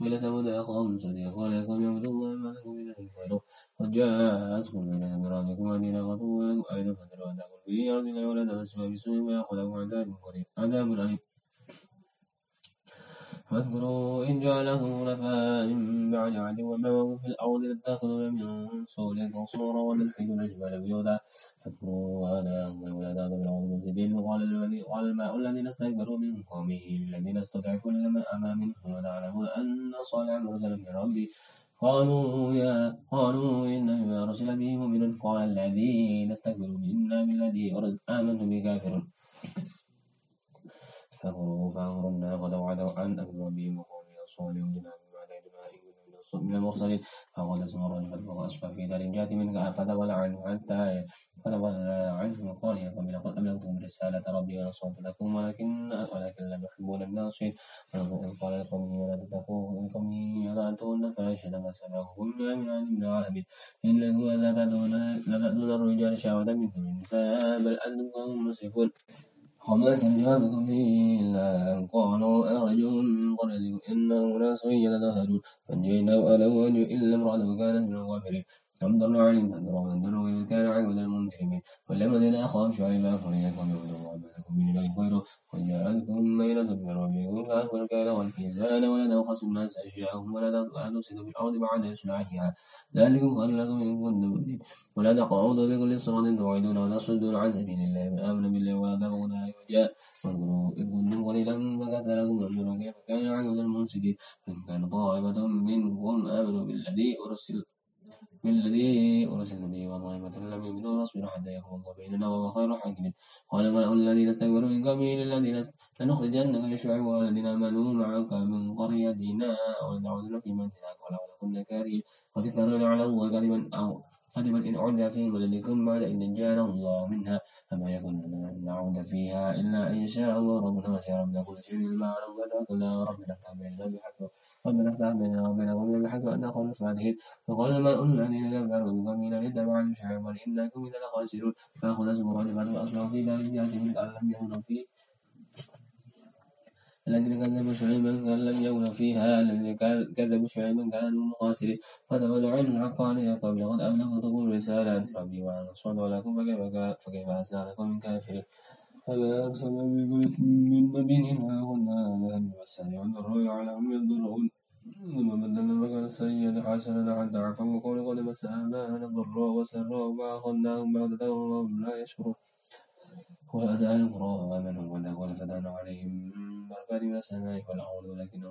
وإلى ثمود أخاهم صديقا قال يا قوم اعبدوا الله ما لكم من إله غيره. قد جاءتكم بينة من ربكم وأدينا قطوا ولكم أيضا فانتروا أن تأكلوا في أرض الله ولا تمسوها بسوء ويأخذكم عذاب قريب. عذاب أليم. واذكروا إن جعلكم خلفاء من بعد عاد وبوأكم في الأرض تتخذون من سولكم قصورا وتنحتون الجبال بيوتا. فاذكروا آلاء الله ولا تعثوا في الأرض مفسدين وقال الماء الذين استكبروا من قومه للذين استضعفوا لمن أما منهم ونعلم أن صالحا مرسل من ربي قالوا يا قالوا إن بما أرسل به مؤمن قال الذين استكبروا منا بالذي آمنتم به كافرون. فغروا فأغرنا وتوعدوا عن أمر ربهم وقومهم صالحون من المرسلين. اسم الرجل فاتبع أشبه في دار جات منك. فتولى عنه حتى فتولى عنه وقال يا قوم لقد أبلغتم رسالة ربي ونصرت لكم ولكن ولكن لم يحبون الناصحين إذ قال لقومه ولا تتقوا لقومه ولا تؤتون فأشهد ما سمعهم من عند العالمين. إنكم لتأتون الرجال شهوة من النساء بل أنتم قوم مسرفون. وما كان جوابكم إلا أن قالوا أخرجوهم من قريتكم إنهم أناس يتطهرون فانجيناه وأهله إلا امرأته كانت من الغافرين ضل عليهم فانظروا وانظروا كيف كان عقبة المجرمين والذين أخاف شعيبا فإنكم يعبدوا وعملكم من إله غيره قد جاءتكم بينة من ربكم فأخبر الكيل والميزان ولا تبخسوا الناس أشياءهم ولا تفسدوا في الأرض بعد إصلاحها. ذلكم خير لكم إن كنتم مؤمنين. ولا تقعدوا بكل صراط توعدون وتصدون عن سبيل الله. من آمن بالله ولا تبغون أيها واذكروا إذ كنتم قليلا فكثركم وانظروا كيف كان عقبة المفسدين فإن كان طائفة منهم آمنوا بالذي أرسل بالذي أرسل به وطائفة لم يؤمنوا فاصبروا حتى يحكم الله بيننا وهو خير الحاكمين. قال الملأ الذين استكبروا من قومه للذين لنخرجنك يا شعيب والذين آمنوا معك من قريتنا أو لتعودن في منزلك ولو كنا كارهين. قد افترينا على الله كذبا أو كذبا إن عدنا في بلدكم بعد إن نجانا الله منها. فما يكون لنا أن نعود فيها إلا أن يشاء الله. ربنا وسع ربنا كل شيء علما. على الله ربنا افتح بيننا بحق ربنا افتح بيننا وبين بحق أن نقول الفاتحين فقال الملأ الذين كفروا بقومنا لاتبعوا شعيبا إنكم إذا لخاسرون فأخذ زبرا لمن أصبحوا في دار جاثمين كأن لم يكونوا فيه الذين كذبوا شعيبا كان لم يكن فيها الذين كذبوا شعيبا كانوا خاسرين فتولوا عن الحق عليها قبل قد أبلغتكم رسالات ربي وأنا أصعد لكم فكيف أسنى لكم من كافرين فما أرسلنا من نبي إلا كنا لهم والسميع والضر يعلم يضرون ثم بدلنا مكان السيئة حسنة حتى عفوا وقولوا قد مس آباءنا الضراء والسراء فأخذناهم بغتة وهم لا يشعرون وأدعى القرى آمنوا ودخل فتحنا عليهم بركات من السماء والأرض ولكن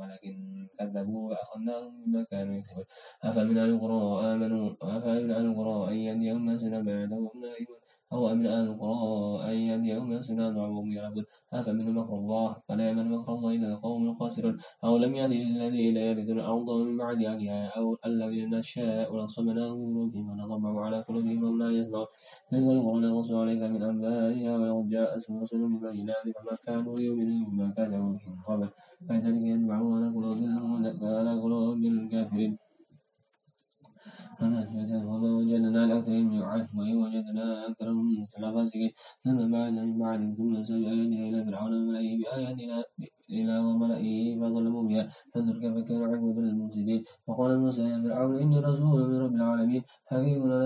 ولكن كذبوا فأخذناهم بما كانوا يكسبون أفمن أهل القرى آمنوا؟ أفمن أهل القرى أن يهديهم ناسنا بعدهم نائمون أو أمن أهل القرى أن يهديهم ناسنا وهم يعبدون أفمن مكر الله؟ فلا يمن مكر الله إلا القوم الخاسرون. أو لم يهد للذين يرثون الأرض من بعد أهلها أو الذين نشاء لصمناهم بقلوبهم ونطبع على قلوبهم وهم لا يسمعون تلك القرى نقص عليك من أنبائها ولقد جاءتهم رسل بالبينات فما كانوا ليؤمنوا بما كذبوا من قبل. كذلك يتبعون على قلوبهم على قلوب الكافرين. وما وجدنا من عهد وإن وجدنا أكثرهم فاسقين ثم بعدنا من بعد ثم سوي آياتنا إلى فرعون وملئه بآياتنا إلى وملئه فظلموا بها. فانظر كيف كان عقبة المفسدين. وقال موسى يا فرعون إني رسول من رب العالمين. حقيق لا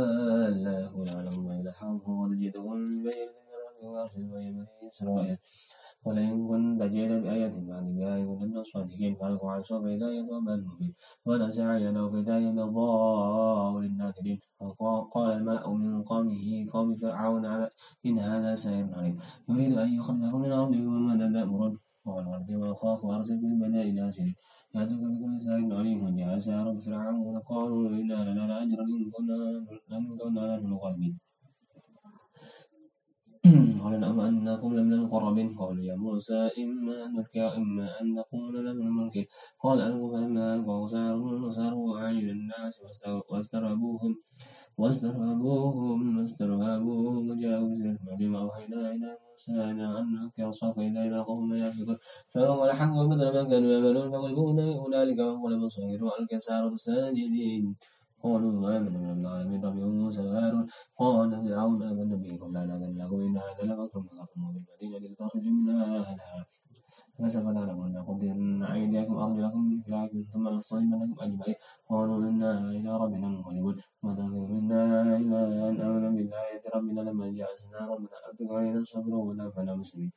الله إلا حق وقد جئتكم بين من ربي وأرسل بني إسرائيل. ولئن كنت جئت بآية بعد بها من الصادقين فألقوا عصا فإذا هي ثعبان مبين ونزع يده فإذا هي بيضاء للناظرين. وقال الملأ من قومه قوم فرعون على إن هذا ساحر عليم. يريد أن يخرجكم من أرضكم وماذا تأمرون قال أرضي وأخاف وأرسل في المدائن هاشرين يأتوك بكل ساحر عليم. وجاء سحرة فرعون قالوا إنا لنا لأجرا إن كنا نحن الغالبين. قال نعم أنكم لمن المقربين قالوا يا موسى إما أن نلقي وإما أن نكون لمن الملكين قال ألقوا فلما ألقوا ساروا ساروا أعين الناس واسترهبوهم واسترهبوهم واسترهبوهم وجاءوا عظيم وأوحينا إلى موسى أن نلقي الصف إلى قوم يأفكون فأول حق وبدل ما كانوا يعملون فغلبوا هنالك وانقلبوا صغيروا وألقى سارة ساجدين قالوا آمنا من العالمين ربي موسى وهارون. قال فرعون آمنا به قبل أن أذن لكم إن هذا لمكر مكرتم بالمدينة لتخرجوا منها أهلها. فسوف تعلمون قدرن أيديكم أرجلكم من خلاف ثم لنصلبنكم أجمعين. قالوا إنا إلى ربنا منقلبون. وذكر منا إلا أن آمنا بالآية ربنا لما جاءتنا ربنا أبقى علينا الصبر ولا فلا مسلمين.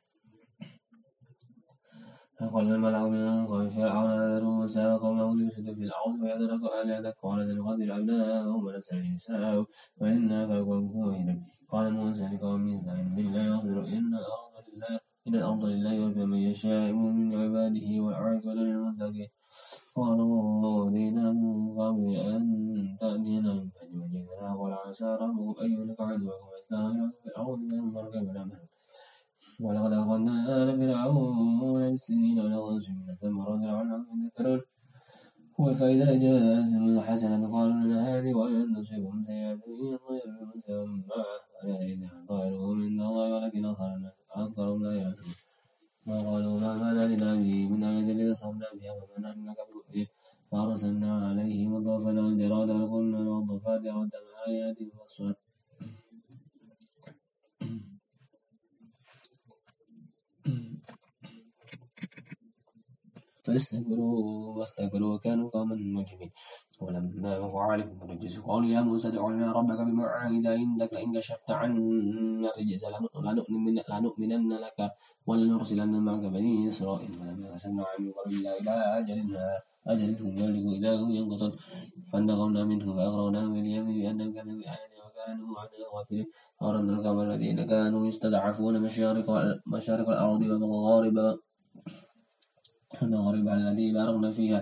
فقال الملأ من فرعون موسى وقومه ليفسدوا في الأرض ويذرك آلهتك قال سنقتل أبناءهم ونستحيي نساءهم وإنا فوقهم قال موسى لقومه استعينوا بالله واصبروا إن الأرض لله إن الأرض لله يرثى من يشاء من عباده والعاقبة للمتقين قالوا أوذينا من قبل أن تأتينا من فجر وجئتنا قال عسى ربكم أن يهلك عدوكم ويستغفركم في الأرض فينظر كيف نعمل ولقد أخذنا آل فرعون بالسنين ونقص من الثمرات لعلهم يذكرون فإذا جاء الحسنة قالوا لنا هذه وإن تصيبهم سيئة مسمى ألا إذا طائره من الله ولكن أكثرهم لا يعلمون وقالوا ما ماذا لنا به من آية لتصرفنا بها وما نحن لك بمؤمنين فأرسلنا عليهم الضفدع والجراد والقمل والضفادع والدم آيات مفصلات فاستكبروا واستكبروا وكانوا قوما مجرمين ولما وقع عليهم الرجس قالوا يا موسى ادع لنا ربك بما عهد عندك لئن كشفت عنا الرجس لنؤمنن لك ولنرسلن معك بني إسرائيل. فلما كشفنا عنهم قالوا إلى أجل أجل ذلك هم ينقصون فانتقمنا منه فأغرقناهم اليم بأنهم كانوا بآياتنا وكانوا عنها غافلين. وأردنا القوم الذين كانوا يستضعفون مشارق مشارق الأرض ومغاربها المغارب التي باركنا فيها.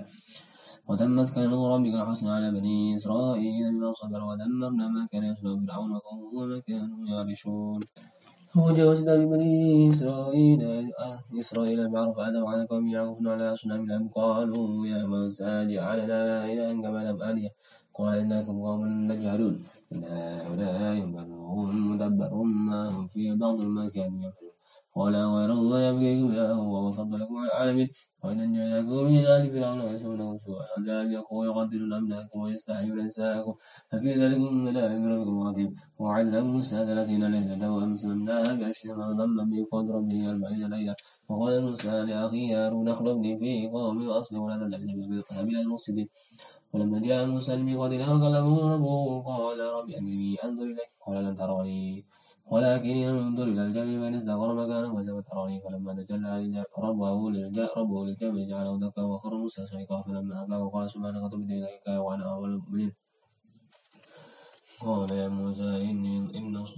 وتمت كلمة ربك الحسنى على بني إسرائيل بما صبروا ودمرنا ما كان يصنع فرعون وقومه وما كانوا يعرشون. وجاوزنا ببني إسرائيل إسرائيل البحر فأتوا على قوم يعكفون على أصنام لهم. قالوا يا موسى اجعل لنا إلها كما لهم آلهة قال إنكم قوم تجهلون إن هؤلاء مدبر ما هم فيه بعض ما كانوا يعملون قال غير الله يبغيكم إلها وهو فضلكم على العالمين. وإن جعلكم من آل فرعون ويسونكم سوء العذاب يقول يقتلون أبناءكم ويستحيون نساءكم ففي ذلك بلاء من ربكم عظيم وعلم موسى ثلاثين ليلة وأمسلناها بأشهر وضم بقول ربه أربعين ليلة. وقال موسى لأخيه هارون اخلفني في قومي وأصلي ولا تتبع سبيل المفسدين. ولما جاء موسى لميقاتنا وكلمه ربه قال رب أني أنظر إليك قال لن تراني ولكن ينظر إلى الجبل فإن استقر مكانه فسوف تراني فلما تجلى ربه للجبل ربه للجبل جعله دكا وخر موسى صعقا فلما أفاق قال سبحانك تبت إليك وأنا أول المؤمنين. قال يا موسى إني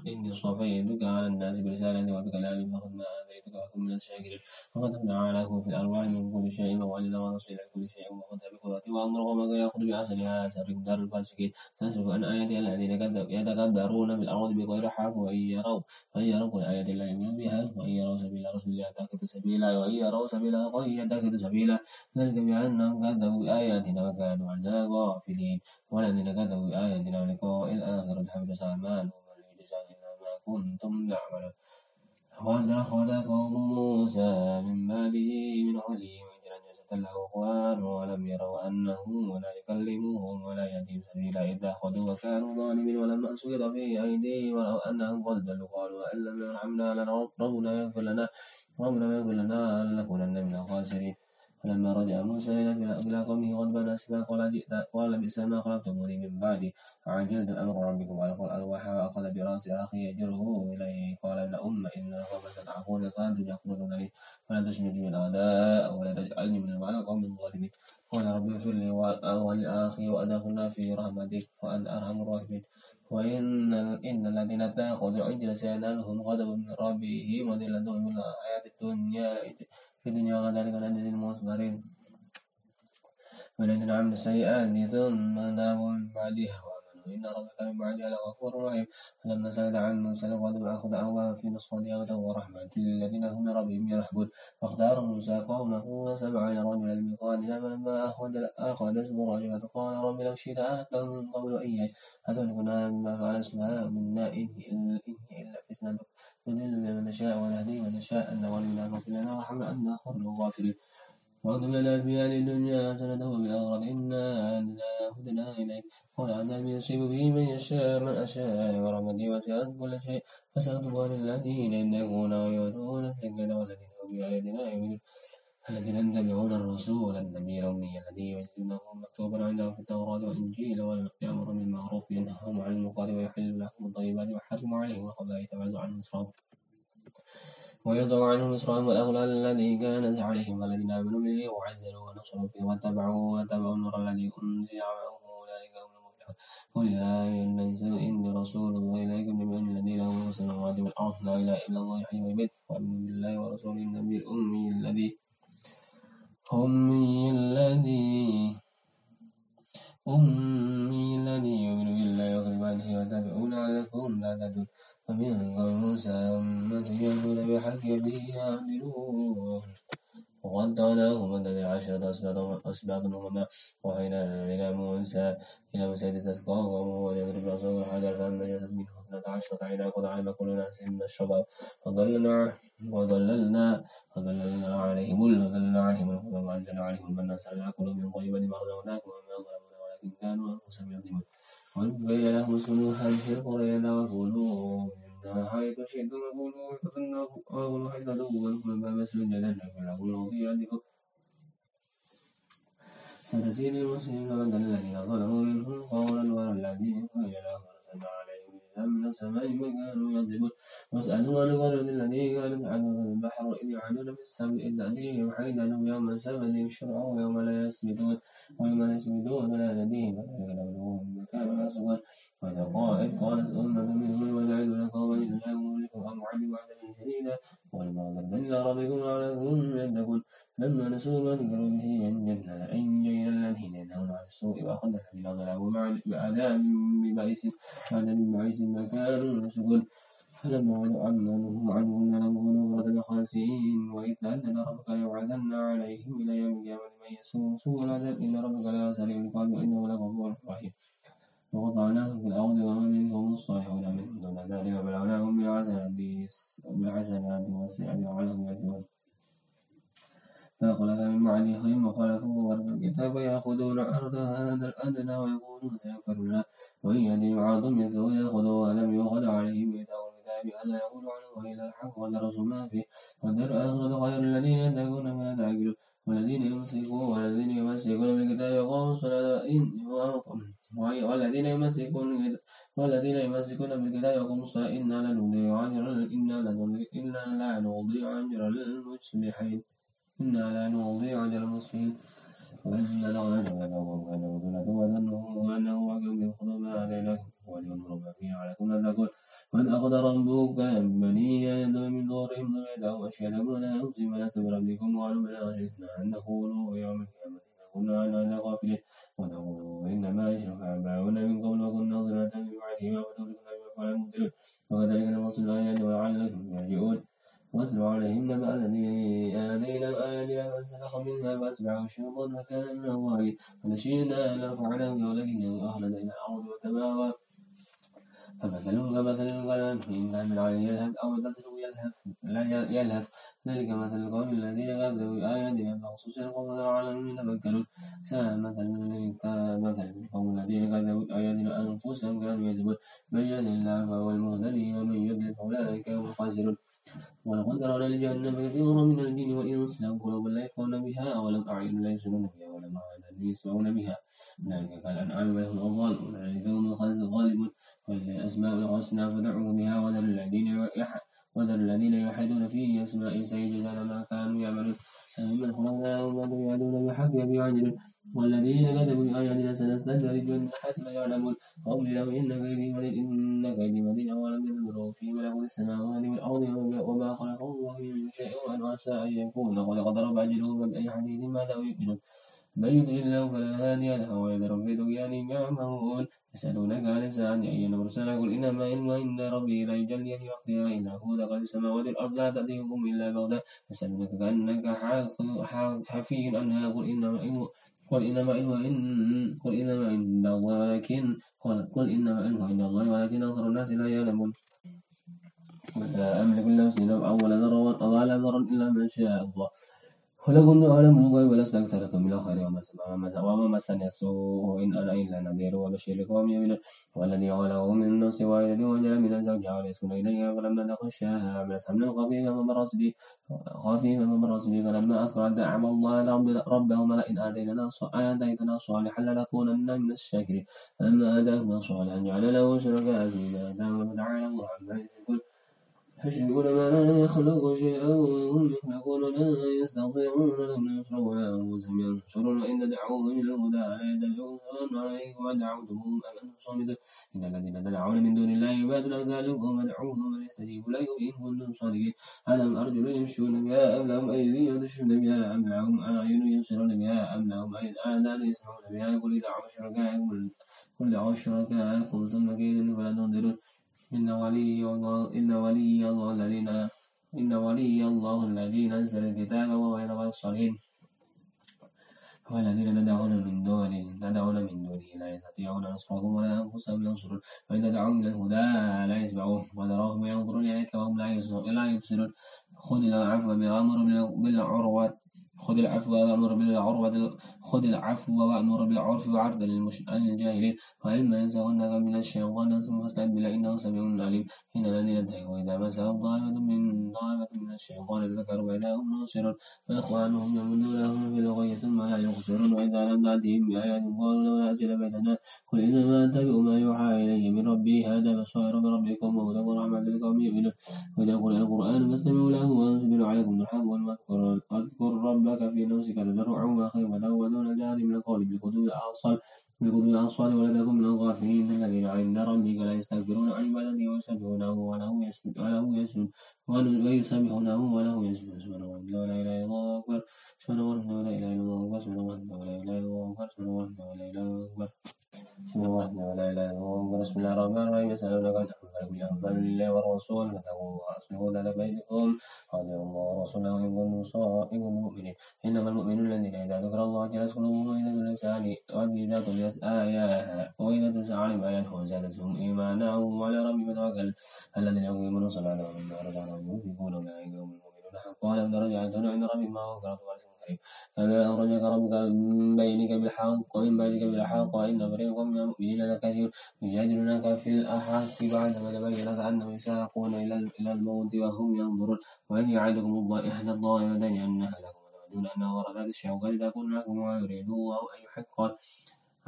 إني اصطفيتك على الناس برسالتي وبكلامي فخذ ما آتيتك وكن من الشاكرين. وكتبنا على في الألواح من كل شيء موعظة ونصر إلى كل شيء وخذها بقوتي وأمر قومك يأخذ بأحسنها سرق دار الفاسقين. تسرق عن آيات الذين يتكبرون في الأرض بغير حق وإن يروا وإن يروا كل آية لا يؤمنون بها وإن يروا سبيل الرسول يعتقد سبيلا وإن يروا سبيل الغي يعتقد سبيلا. ذلك بأنهم كذبوا بآياتنا وكانوا عنها غافلين. والذين كذبوا بآياتنا ولقاء الآخرة حبط أعمالهم وليجزى إلا ما كنتم تعملون. وقد أخذ قوم موسى من بعده من حليم عجلا جسدا له خوار ولم يروا أنه ولا يكلمهم ولا يهديهم سبيلا إذا أخذوا وكانوا ظالمين ولما سقط في أيديهم ورأوا أنهم قد ضلوا. قالوا أن لم يرحمنا ربنا يغفر لنا ربنا يغفر لنا لنكونن من الخاسرين. فلما رجع موسى إلى قومه غضبان أسفا قال جئت قال بئس ما من بعدي. عجلت أمر ربكم وألقى الألواح وأخذ برأس أخي يجره إليه. قال ابن أم إن القوم ستعفون. كانوا يقولون لي فلا تشمت بالأعداء ولا تجعلني من على قوم الظالمين. قال رب اغفر لي ولأخي وأدخلنا في رحمتك وأنت أرحم الراحمين. وإن إن الذين اتخذوا عجل سينالهم غضب من ربهم وذلة من الحياة الدنيا. في الدنيا وكذلك نجزي المصدرين والذين عملوا السيئات ثم تابوا من بعدها وآمنوا. إن ربك من بعدها لغفور رحيم. فلما سأل عن موسى الغد أخذ أواه في نصف هدى ورحمة للذين هم لربهم يرحبون فاختار موسى قومه وسبعين رجلا لميقاتنا فلما أخذ أخذ راجعة قال رب لو شئت أهلكتهم من قبل وإياي. أتهلكنا بما فعل السفهاء منا إني إلا فتنتك نضل من نشاء ونهدي من نشاء أن ولينا فاغفر لنا وارحمنا أنا خير الغافرين واغفر لنا في هذه الدنيا حسنة وفي الآخرة إنا هدنا إليك. قال عذاب يصيب به من يشاء من أشاء ورحمتي وسعت كل شيء فسأكتبها للذين يتقون ويؤتون الزكاة والذين هم بآياتنا يؤمنون الذين يتبعون الرسول النبي الأمي الذي يجدونه مكتوبا عندهم في التوراة والإنجيل ويأمر بالمعروف وينهاهم عن المنكر ويحل لهم الطيبات ويحرم عليهم الخبائث ويضع عنهم إصرارهم ويضع عنهم إصرارهم والأغلال الذي كانت عليهم والذين آمنوا به وعزلوا ونصروا فيه واتبعوا واتبعوا النور الذي أنزل معه أولئك هم المفلحون. قل يا أيها الناس إني رسول الله إليكم بمن الذي له السماوات والأرض لا إله إلا الله يحيي ويميت وأمن بالله ورسوله النبي الأمي الذي أمي الذي أمي الذي يؤمن بالله وكلماته واتبعوا لعلكم تهتدون فمن قوم موسى أمة يهدون بحق به يعدلون وقطعناهم اثنتي عشرة أسباط أمما وحينا إلى موسى إلى موسى لتسقى قومه وليضرب عصاه الحجر فانبجست منه اثنتا عشرة عينا قد علم كل ناس مشربا وظللنا وظللنا وظللنا عليهم وظللنا عليهم الهدى وأنزلنا عليهم المن سألنا كلوا من طيبات ما رزقناكم وما ظلمونا ولكن كانوا أنفسهم يظلمون. وإذ قيل لهم اسكنوا هذه القرية وكلوا حيث شئتم وكلوا حيث وكلوا حيث تدعوا وادخلوا الباب سجدا فلهم رضي عنكم سنسير المسلمين فبدل الذين ظلموا منهم قولا غير الذي قيل لهم فأرسلنا عليهم من السماء فكانوا يكذبون واسألوا عن القرية التي كانت على البحر إذ يعدون في السبت إذ تأتيهم حيتانهم يوم السبت شرعا ويوم لا يسبتون ويوم لا يسبتون لا يهديهم كذلك نبلوهم بما كانوا وإذا قال إذ قالت أمة منهم وجعلوا قوما الله مهلكهم أو معذب عذابا شديدا ولما ضرب إلى ربكم لعلكم يتقون لما نسوا ما ذكروا به أنجينا أنجينا الذين ينهون عن السوء وأخذنا الذين ظلموا بعذاب ببئس بعد ببئس ما كانوا يفسقون. فلما ولوا عما نهوا عنه لنبغوا نظرة خاسئين وإذ تأذن ربك ليبعثن عليهم إلى يوم القيامة من يسوء سوء العذاب. إن ربك لا سريع العقاب وإنه لغفور رحيم. وقطعناهم في الأرض وما منهم الصالحون من دون ذلك وبلوناهم بالحسنات والسيئات لعلهم يرجعون فخلف من بعدهم وخلفوا ورثوا الكتاب يأخذون عرض هذا الأدنى ويقولون سيغفر لنا. وإن يدين عرض مثله يأخذه ولم يؤخذ عليه ميثاق الكتاب هذا يقول عنه إلى الحق ودرسوا ما فيه. والدار الآخرة خير الذين يتقون ما تعقلون. والذين يمسكون والذين يمسكون بالكتاب يقومون الصلاة إن والذين يمسكون والذين يمسكون بالكتاب يقومون الصلاة إنا لا نضيع أجر إنا لا نضيع أجر المصلحين. إنا لا نضيع أجر المصلحين. وإن لغنا جوابهم كان رجلة وظنه أنه وكم يخذ ما عليك ولينظر ما فيه عليكم لا تقول. وإن أخذ ربك بني آدم من ظهورهم ذريتهم أشهدهم ولا أنزم لست بربكم وقالوا بلى شهدنا أن نقولوا يوم القيامة. كنا عن غافلين ونقول إنما أشرك آباؤنا من قبل وكنا ظلمة من بعدهما فتولدنا بما فعل المبتلون وكذلك نفصل الآيات ولعلكم يرجعون واتل عليهم نبأ الذي آتينا الآيات فانسلخ منها فأتبعه الشيطان فكان من الغاوين فنشينا لرفعناه ولكنه أخلد إلى الأرض وتباوى فمثله كمثل الغنم إن تحمل عليه يلهث أو تتركه يلهث يلهث ذلك مثل القوم الذين كذبوا بآياتنا فخصوص القوم عليهم يتفكرون ساء مثل مثل القوم الذين كذبوا بآياتنا أنفسهم كانوا يكذبون من يهد الله فهو المهتدي ومن يضلل فأولئك هم الخاسرون. ولقد ذرأنا لجهنم كثيرا من الجن والإنس لهم قلوب لا يفقهون بها ولم أعين لا يبصرون بها ولم آذان يسمعون بها. أولئك كالأنعام بل هم أضل أولئك هم الغالبون ولله الأسماء الحسنى فدعوه بها وذروا الذين وذروا الذين يلحدون في أسماء سيجزون ما كانوا يعملون. فممن خلقنا أمة يعدون بحق بعدل والذين كذبوا بآياتنا من حيث لا يعلمون. وأملي له إن كيدي متين إن كيدي متين أولم ينظروا في ملكوت السماوات والأرض وما خلق الله من شيء وأن عسى أن يكون. قد قدر أجلهم فبأي حديث ماذا يؤمنون. من يضلل الله فلا هادي له ويذرهم في طغيانهم يعمهون يسألونك عن الساعة أيان مرسلها قل إنما علمها عند ربي لا يجلي وقتها إلا هو لقد السماوات والأرض لا تأتيكم إلا بغتة يسألونك كأنك حفي عنها قل إنما علم قل إنما علمها إن قل إنما عند الله ولكن قل إنما علمها عند الله ولكن أكثر الناس لا يعلمون. ولا أملك لنفسي نفعا ولا ضرا ولا ضرا إلا ما شاء الله. ولو كنت أعلم الغيب لاستكثرت من الخير وما مسني السوء إن أنا إلا نذير وبشير لقوم يؤمنون والذي خلقه من نفس واحدة وجعل من زوجها وليسكن إليها فلما تغشاها حملت حملا خفيفا فمرت به خفيفا فمرت به فلما أثقلت دعوا الله ربهما لئن آتيتنا آتيتنا صالحا لنكونن من الشاكرين. فلما آتاهما صالحا جعل له شركاء فيما آتاهما فتعالى الله عما يشركون يشركون ما لا يخلق شيئا وهم يخلقون لا يستطيعون لهم نصرا ولا أنفسهم ينصرون وإن دعوهم إلى الهدى لا يدعون سواء عليكم ودعوتهم أم أنتم صامدون إن الذين تدعون من دون الله عباد أمثالكم فدعوهم فليستجيبوا لكم إن كنتم صادقين. ألم أرجل يمشون بها أم لهم أيدي يبطشون بها أم لهم أعين يبصرون بها أم لهم آذان يسمعون بها؟ قل دعوا شركائكم قل دعوا شركائكم ثم كيدوا فلا تنظرون. إن ولي الله إن ولي الله الذين إن ولي الله الذي نزل الكتاب وهو يتبع الصالحين والذين تدعون من دونه تدعون من دونه لا يستطيعون نصرهم ولا أنفسهم ينصرون. وإن تدعوهم إلى الهدى لا يسمعون. وتراهم ينظرون إليك وهم لا يبصرون خذ العفو بأمر بالعروة. خذ العفو وأمر بالعروة خذ العفو وأمر بالعرف وعرض عن الجاهلين. وإما ينسغنك من الشيطان نفسه فاستعد بالله إنه سميع عليم. إن الذين اتقوا إذا مسهم طائفة من طائفة من الشيطان ذكروا فإذا هم ناصرون. فإخوانهم يمدون لهم في الغي ثم لا يقصرون وإذا لم تأتهم بآيات قالوا لولا أجل بيتنا قل إنما أتبع ما يوحى إلي من ربي. هذا بصائر من ربكم وهدى ورحمة لقوم يؤمنون. وإذا قرئ القرآن فاستمعوا له وأنزلوا عليكم الحق واذكر ربك ربك في نفسك تضرعا وخيفة ودون الجهر من القول بالغدو الأعصال بالغدو الأعصال ولا من الغافلين الذين عند ربك لا يستكبرون عن عبادته ويسبحونه وله يسجد وله يسجد ويسبحونه وله يسجد سبحانه وتعالى. لا إله إلا الله أكبر. سبحانه وتعالى. لا إله إلا الله أكبر. سبحانه وتعالى. لا إله إلا الله أكبر. سبحانه وتعالى. لا إله إلا الله أكبر. بسم الله إلا الله بسم الله الرحمن الرحيم يسألونك عن الأنفال كل أنفال لله والرسول فتقوا وأصلحوا ذات بينكم قال الله ورسوله إن كنتم صائم مؤمنين إنما المؤمنون الذين إذا ذكر الله جلس قلوبهم وإذا اللسان وإذا تليت آياها وإذا تلت عليهم آياته زادتهم إيمانا وعلى ربهم يتوكل الذين يقيمون الصلاة ومما رزقناهم ينفقون أولئك هم المؤمنون حقا لهم درجات عند ربهم مغفرة ورزق كما أخرجك ربك من بينك بالحق ومن بينك بالحق وإن فريقا من المؤمنين لكثير يجادلونك في الأحق بعدما تبين لك أنهم يساقون إلى الموت وهم ينظرون وإن يعدكم الله إحدى الضائفتين أنها لكم وتودون أن وردت الشوكة تكون لكم ويريد الله أن يحق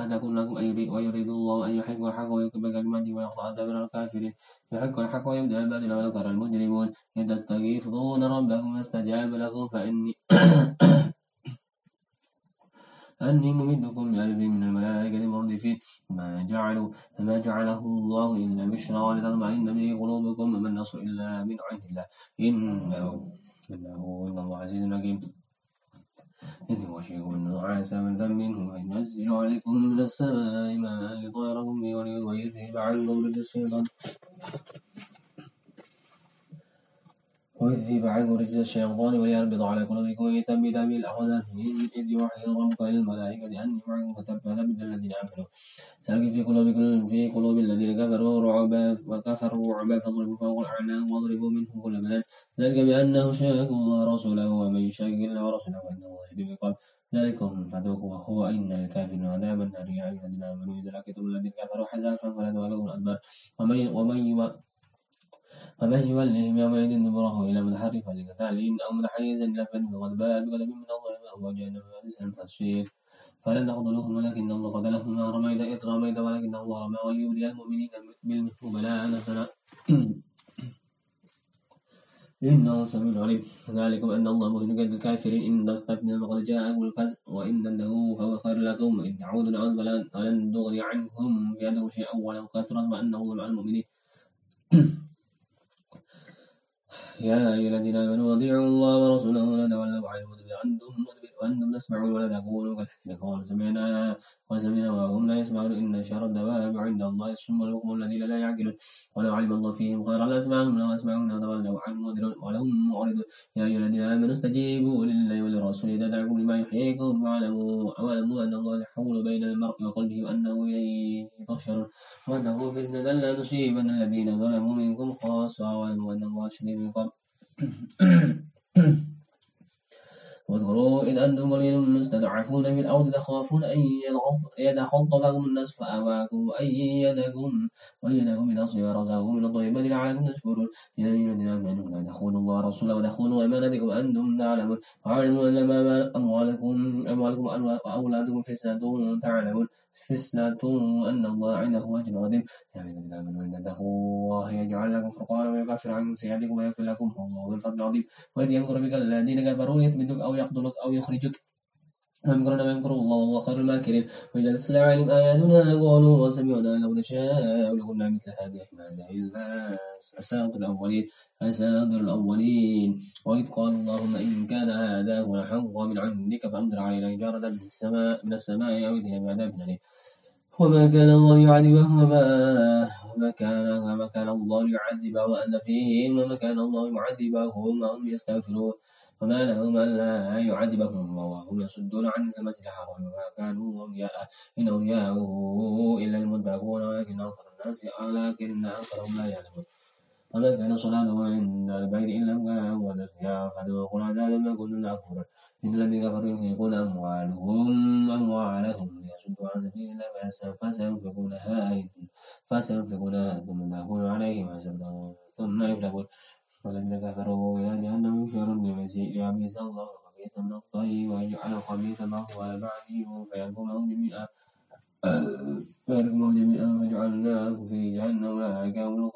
أن تكون لكم ويريد الله أن يحق الحق ويكب كلمته ويقطع دبر الكافرين. يحق الحق ويبدأ الباطل ويذكر المجرمون. إذ تستغيثون ربكم فاستجاب لكم فإني أني ممدكم بألف من الملائكة مردفين ما جعلوا فما جعله الله إلا بشرى ولتطمئن به قلوبكم وما النصر إلا من عند الله. إنه إنه إن الله عزيز حكيم إذ يغشيكم النعاس من ذنب وينزل عليكم من السماء ماء لطيركم به ويذهب عنكم رجس الشيطان. ويذهب عنكم رجز الشيطان وليربط على قلوبكم ويثبت به الأقدام إذ يوحي ربك للملائكة أني معكم فتثبت الذين آمنوا. سألقي في قلوبكم في قلوب الذين كفروا رعبا وكفروا رعبا فاضربوا فوق الأعناق واضربوا منهم كل بنان ذلك بأنه شاكوا الله ورسوله ومن يشاك الله ورسوله فإن الله شديد العقاب. ذلكم فذوقوا وهو إن الكافرين عذاب النار يا أيها الذين آمنوا إذا لقيتم الذين كفروا حزافا فلا تولوا الأدبار ومن ومن فمن يولهم يومئذ دبره إلى متحرفا لقتال أو متحيزا إلى فن فقد باء بغضب من الله وهو جهنم ولسان خشير فلن تقتلوهم ولكن الله قتلهم ما رميت إذ رميت ولكن الله رمى وليبلي المؤمنين بالمثل بلاء حسنا إنه سميع عليم. ذلكم أن الله مهن كيد الكافرين. إن تستفتنا فقد جاءكم الفزع وإن تنتهوا فهو خير لكم. وإن تعودوا نعود فلن تغني عنكم فئتكم شيئا ولو كثرت وأن الله مع المؤمنين. يا أيها الذين آمنوا أطيعوا الله ورسوله ولا تولوا عنه وأنتم وأنتم تسمعون ولا تقولوا قالوا سمعنا وسمعنا وهم لا يسمعون. إن شر الدواب عند الله الصم البكم الذين لا يعقلون. ولو علم الله فيهم خيرا لأسمعهم لو أسمعهم لتولوا عنه ولهم معرضون. يا أيها الذين آمنوا استجيبوا لله وللرسول إذا دعاكم لما يحييكم واعلموا وأعلموا أن الله يحول بين المرء وقلبه وأنه إليه تحشرون. وأنه فتنة لا تصيبن الذين ظلموا منكم خاصة وأعلموا أن الله شديد العقاب. واذكروا إذ أنتم قليل مستضعفون في الأرض تخافون أن يتخطفكم الناس فأواكم وأيدكم وأيدكم بنصر ورزقكم من الطيبات لعلكم تشكرون. يا أيها الذين آمنوا لا تخونوا الله ورسوله وتخونوا أمانتكم وأنتم تعلمون. واعلموا أنما أموالكم أموالكم وأولادكم فتنة تعلمون. فتنة أن الله عنده أجر عظيم. يا أيها الذين آمنوا إن تتقوا الله يجعل لكم فرقانا ويكفر عنكم سيئاتكم ويغفر لكم. والله ذو الفضل العظيم. وإذ يمكر بك الذين كفروا يثبتك أو يقتلك أو يخرجك. ويمكرون ويمكر الله والله خير الماكرين. وإذا تتلى عليهم آياتنا قالوا وسمعنا لو نشاء لقلنا مثل هذه ما هذا إلا أساطير الأولين. أساطير الأولين. وإذ قال اللهم إن كان هذا هو الحق من عندك فأمطر علينا حجارة من السماء من السماء أو ائتنا بعذاب أليم وما كان الله يعذبهم وما كان وما كان الله يعذبه وأن فيهم وما كان الله يعذبهم وهم يستغفرون. وما لهم ألا يعذبهم الله. وهم يصدون عن المسجد الحرام وما كانوا أولياء إن أولياءه إلا المتقون ولكن أكثر الناس ولكن أكثرهم لا يعلمون. وما كان صلاته عند البيت إلا مكاء وتسمية فذوقوا العذاب ما كنتم تكفرون إن الذين كفروا ينفقون أموالهم أموالهم ليصدوا عن سبيل الله فسينفقونها فسينفقونها ثم تكون عليهم حسرة ثم يفلحون. والذين كفروا إلى جهنم يحشرون ليميز الله الخبيث من الطيب ويجعل الخبيث ما هو على بعده فيحكمه جميعا فيركمه جميعا فجعلناه في جهنم أولئك هم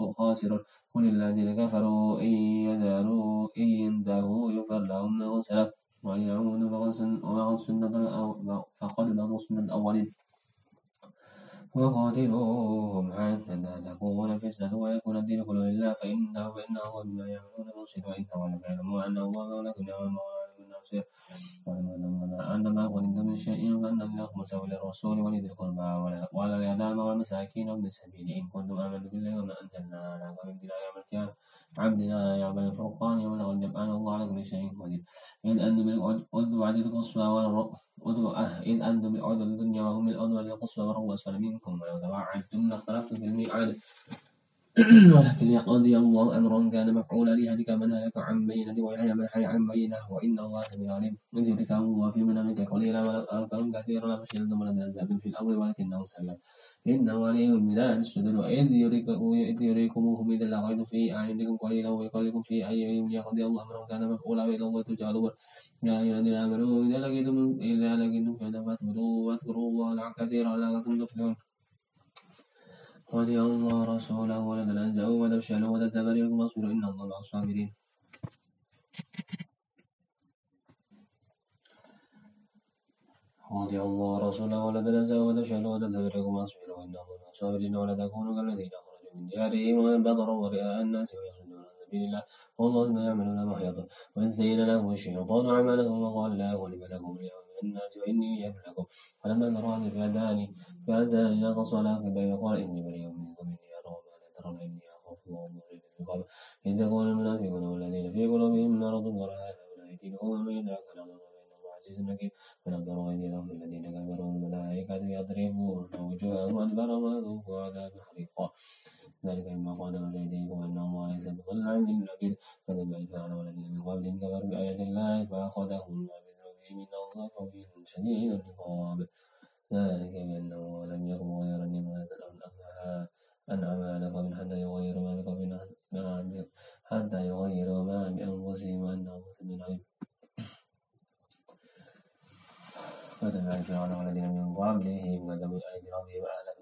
الخاسرون قل الذين كفروا إن يذروا إن ينتهوا يغفر لهم ما سلف وإن يعودوا فقد سنة سنة الأولين. وقاتلوهم حتى لا تكون فتنة ويكون الدين كله لله فإنه فإنه بما يعملون بصير وإنه لم يعلموا أن الله مولى نعم المولى الناصر أن ما غنمتم من شيء فأن لله خمسه للرسول ولذي القربى واليتامى والمساكين وابن السبيل إن كنتم آمنوا بالله وما أنزلنا على عبدنا يوم القيامة عبدنا يعمل الفرقان يوم الغد الله على كل شيء قدير إن أنتم بالعدل القصوى إذ أنتم بالعدل الدنيا وهم بالعدل القصوى والرب أسفل منكم. ولو تواعدتم لاختلفتم في الميعاد ولكن يقضي الله أمرا كان مفعولا. ليهلك من هلك عن بينة ويحيى من حي عن بينة. وإن الله سميع عليم. إذ يريكهم الله في منامك قليلا ولو أراكهم كثيرا لفشلتم ولتنازعتم في الأمر ولكنه سلم. إنه عليم بذات الصدور وإذ يريكموهم إذا لغيتم في أعينكم قليلا ويقللكم في أيهم يقضي الله أمرا كان مفعولا. وإلى الله ترجع الأمور. يا أيها الذين آمنوا إذا لقيتم إذا لقيتم فئة فاثبتوا واذكروا الله كثيرا لعلكم تفلحون. رضي الله رسوله ولد الأنزأوا ودفشلوا وتتبرئكم واصبروا إن الله مع الصابرين. رضي الله رسوله ولد الأنزأوا ودفشلوا وتتبرئكم واصبروا إن الله مع الصابرين ولا تكونوا كالذين خرجوا من ديارهم وبطروا ورئاء الناس ويصدون. سبيل الله والله ما يعملون محيط وإن زين لهم الشيطان أعمالهم وقال لا غلب لكم اليوم الناس وإني جاد لكم فلما تراني فأداني فأداني نقص على عقبي وقال إني بريء منكم إني أرى ما لا ترون إني أخاف الله غير العقاب. إذ تقول المنافقون والذين في قلوبهم مرض أولئك ومن يدعك الأمر فإن الله عزيز حكيم. ولم تروا أيديهم الذين كفروا الملائكة يضربون وجوههم وأدبارهم وذوقوا عذاب حريقا. ذلك مما قدمت أيديكم وأن الله ليس بظلام للعبيد كذب الفعل والذين من قبلهم كفروا بآيات الله فأخذهم الله من الله قوي شديد العقاب. ذلك بأنه لم يكن غير نعمة أنعم على قوم حتى يغير ما بقوم حتى يغير ما بأنفسهم وأن أنفسهم عليم فتبع فرعون والذين من قبلهم كذبوا بآيات ربهم وأهلكناهم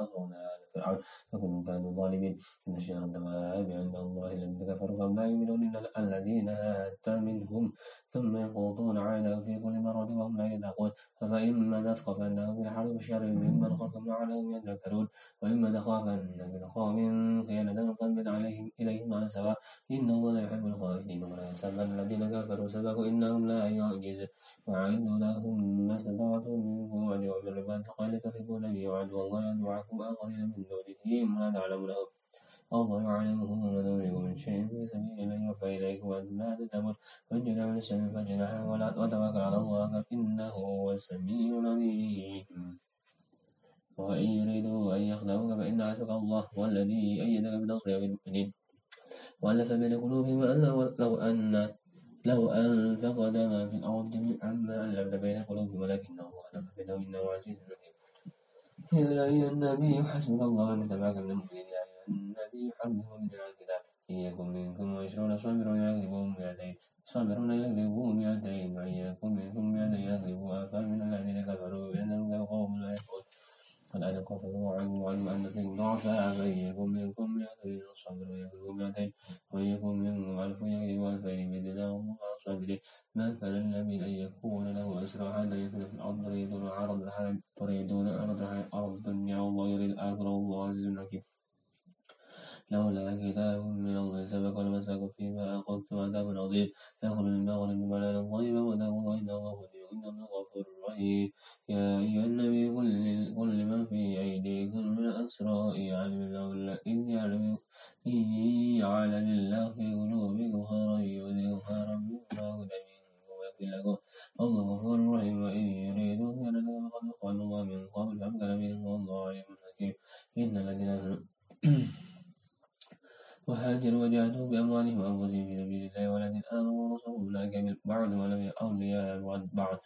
وأغرقنا آل فرعون فكلهم كانوا ظالمين. إن شر الدواب عند الله الذين كفروا فهم لا يؤمنون إلا الذين آتى ثم يقوضون عاده في كل مرة وهم لا يتقون. فإما تثقفنهم في الحرب فشر ممن خلفهم لعلهم يذكرون. وإما تخافن من قوم خيانة فانبت عليهم إليهم على سواء. إن الله لا يحب الخائنين ولا يحسبن الذين كفروا سبقوا إنهم لا يعجز وأعدوا لهم ما استطعتم من قوة ومن رباط الخيل ترهبون به وعدوا الله يدعوكم آخرين من دونهم لا تعلم لهم الله يعلمهم وما تنفقوا من شيء في سبيل الله يوفى إليكم وأنتم لا تتقون وإن من السماء فجناح وتوكل على الله إنه هو السميع العليم. وإن يريدوا أن يخدعوك فإن حسبك الله هو الذي أيدك بنصره بالمؤمنين وألف بين قلوبهم وأن لو أن لو أنفقت ما في الأرض جميعا ما ألفت بين قلوبهم ولكن الله ألف بينهم إنه عزيز حكيم. يا أيها النبي حسبك الله من تبعك من المؤمنين يا أيها النبي حرمه من الكتاب. إن يكن منكم عشرون صابرون يغلبوا مئتين. صابرون يغلبوا مئتين وإن يكن منكم مئتين يغلبوا آفا من الذين كفروا بأنهم قوم لا يفقهون. فالآن كفروا وعلموا أن فيهم ضعفاء فإن يكن منكم مئتين صابرون يغلبوا مئتين وإن يكن منكم ألف يغلبوا ألفين بإذن الله مع الصابرين ما كان للنبي أن يكون له أسرى حتى يكون في الأرض تريدون عرض الحياة تريدون الأرض الدنيا والله يريد الآخرة والله عزيز حكيم. لولا كتاب من الله سبق لمسكم فيما أخذتم عذاب عظيم. يأكل من غنم بلالا طيبا وتقول إن الله إن الله غفور رحيم يا أيها النبي قل لمن في أيديكم من الأسرى يعلم الله إذ يعلم إن يعلم الله في قلوبكم خيرا يؤذيكم خيرا مما أخذ منكم ويغفر لكم. الله غفور رحيم. وإن يريدوا خيرا فقد الله من قبل فأمكن منهم والله عليم حكيم. إن الذين وهاجروا وجاهدوا بأموالهم وأنفسهم في سبيل الله والذين آمنوا ونصروا أولئك بعض ولم أولياء بعض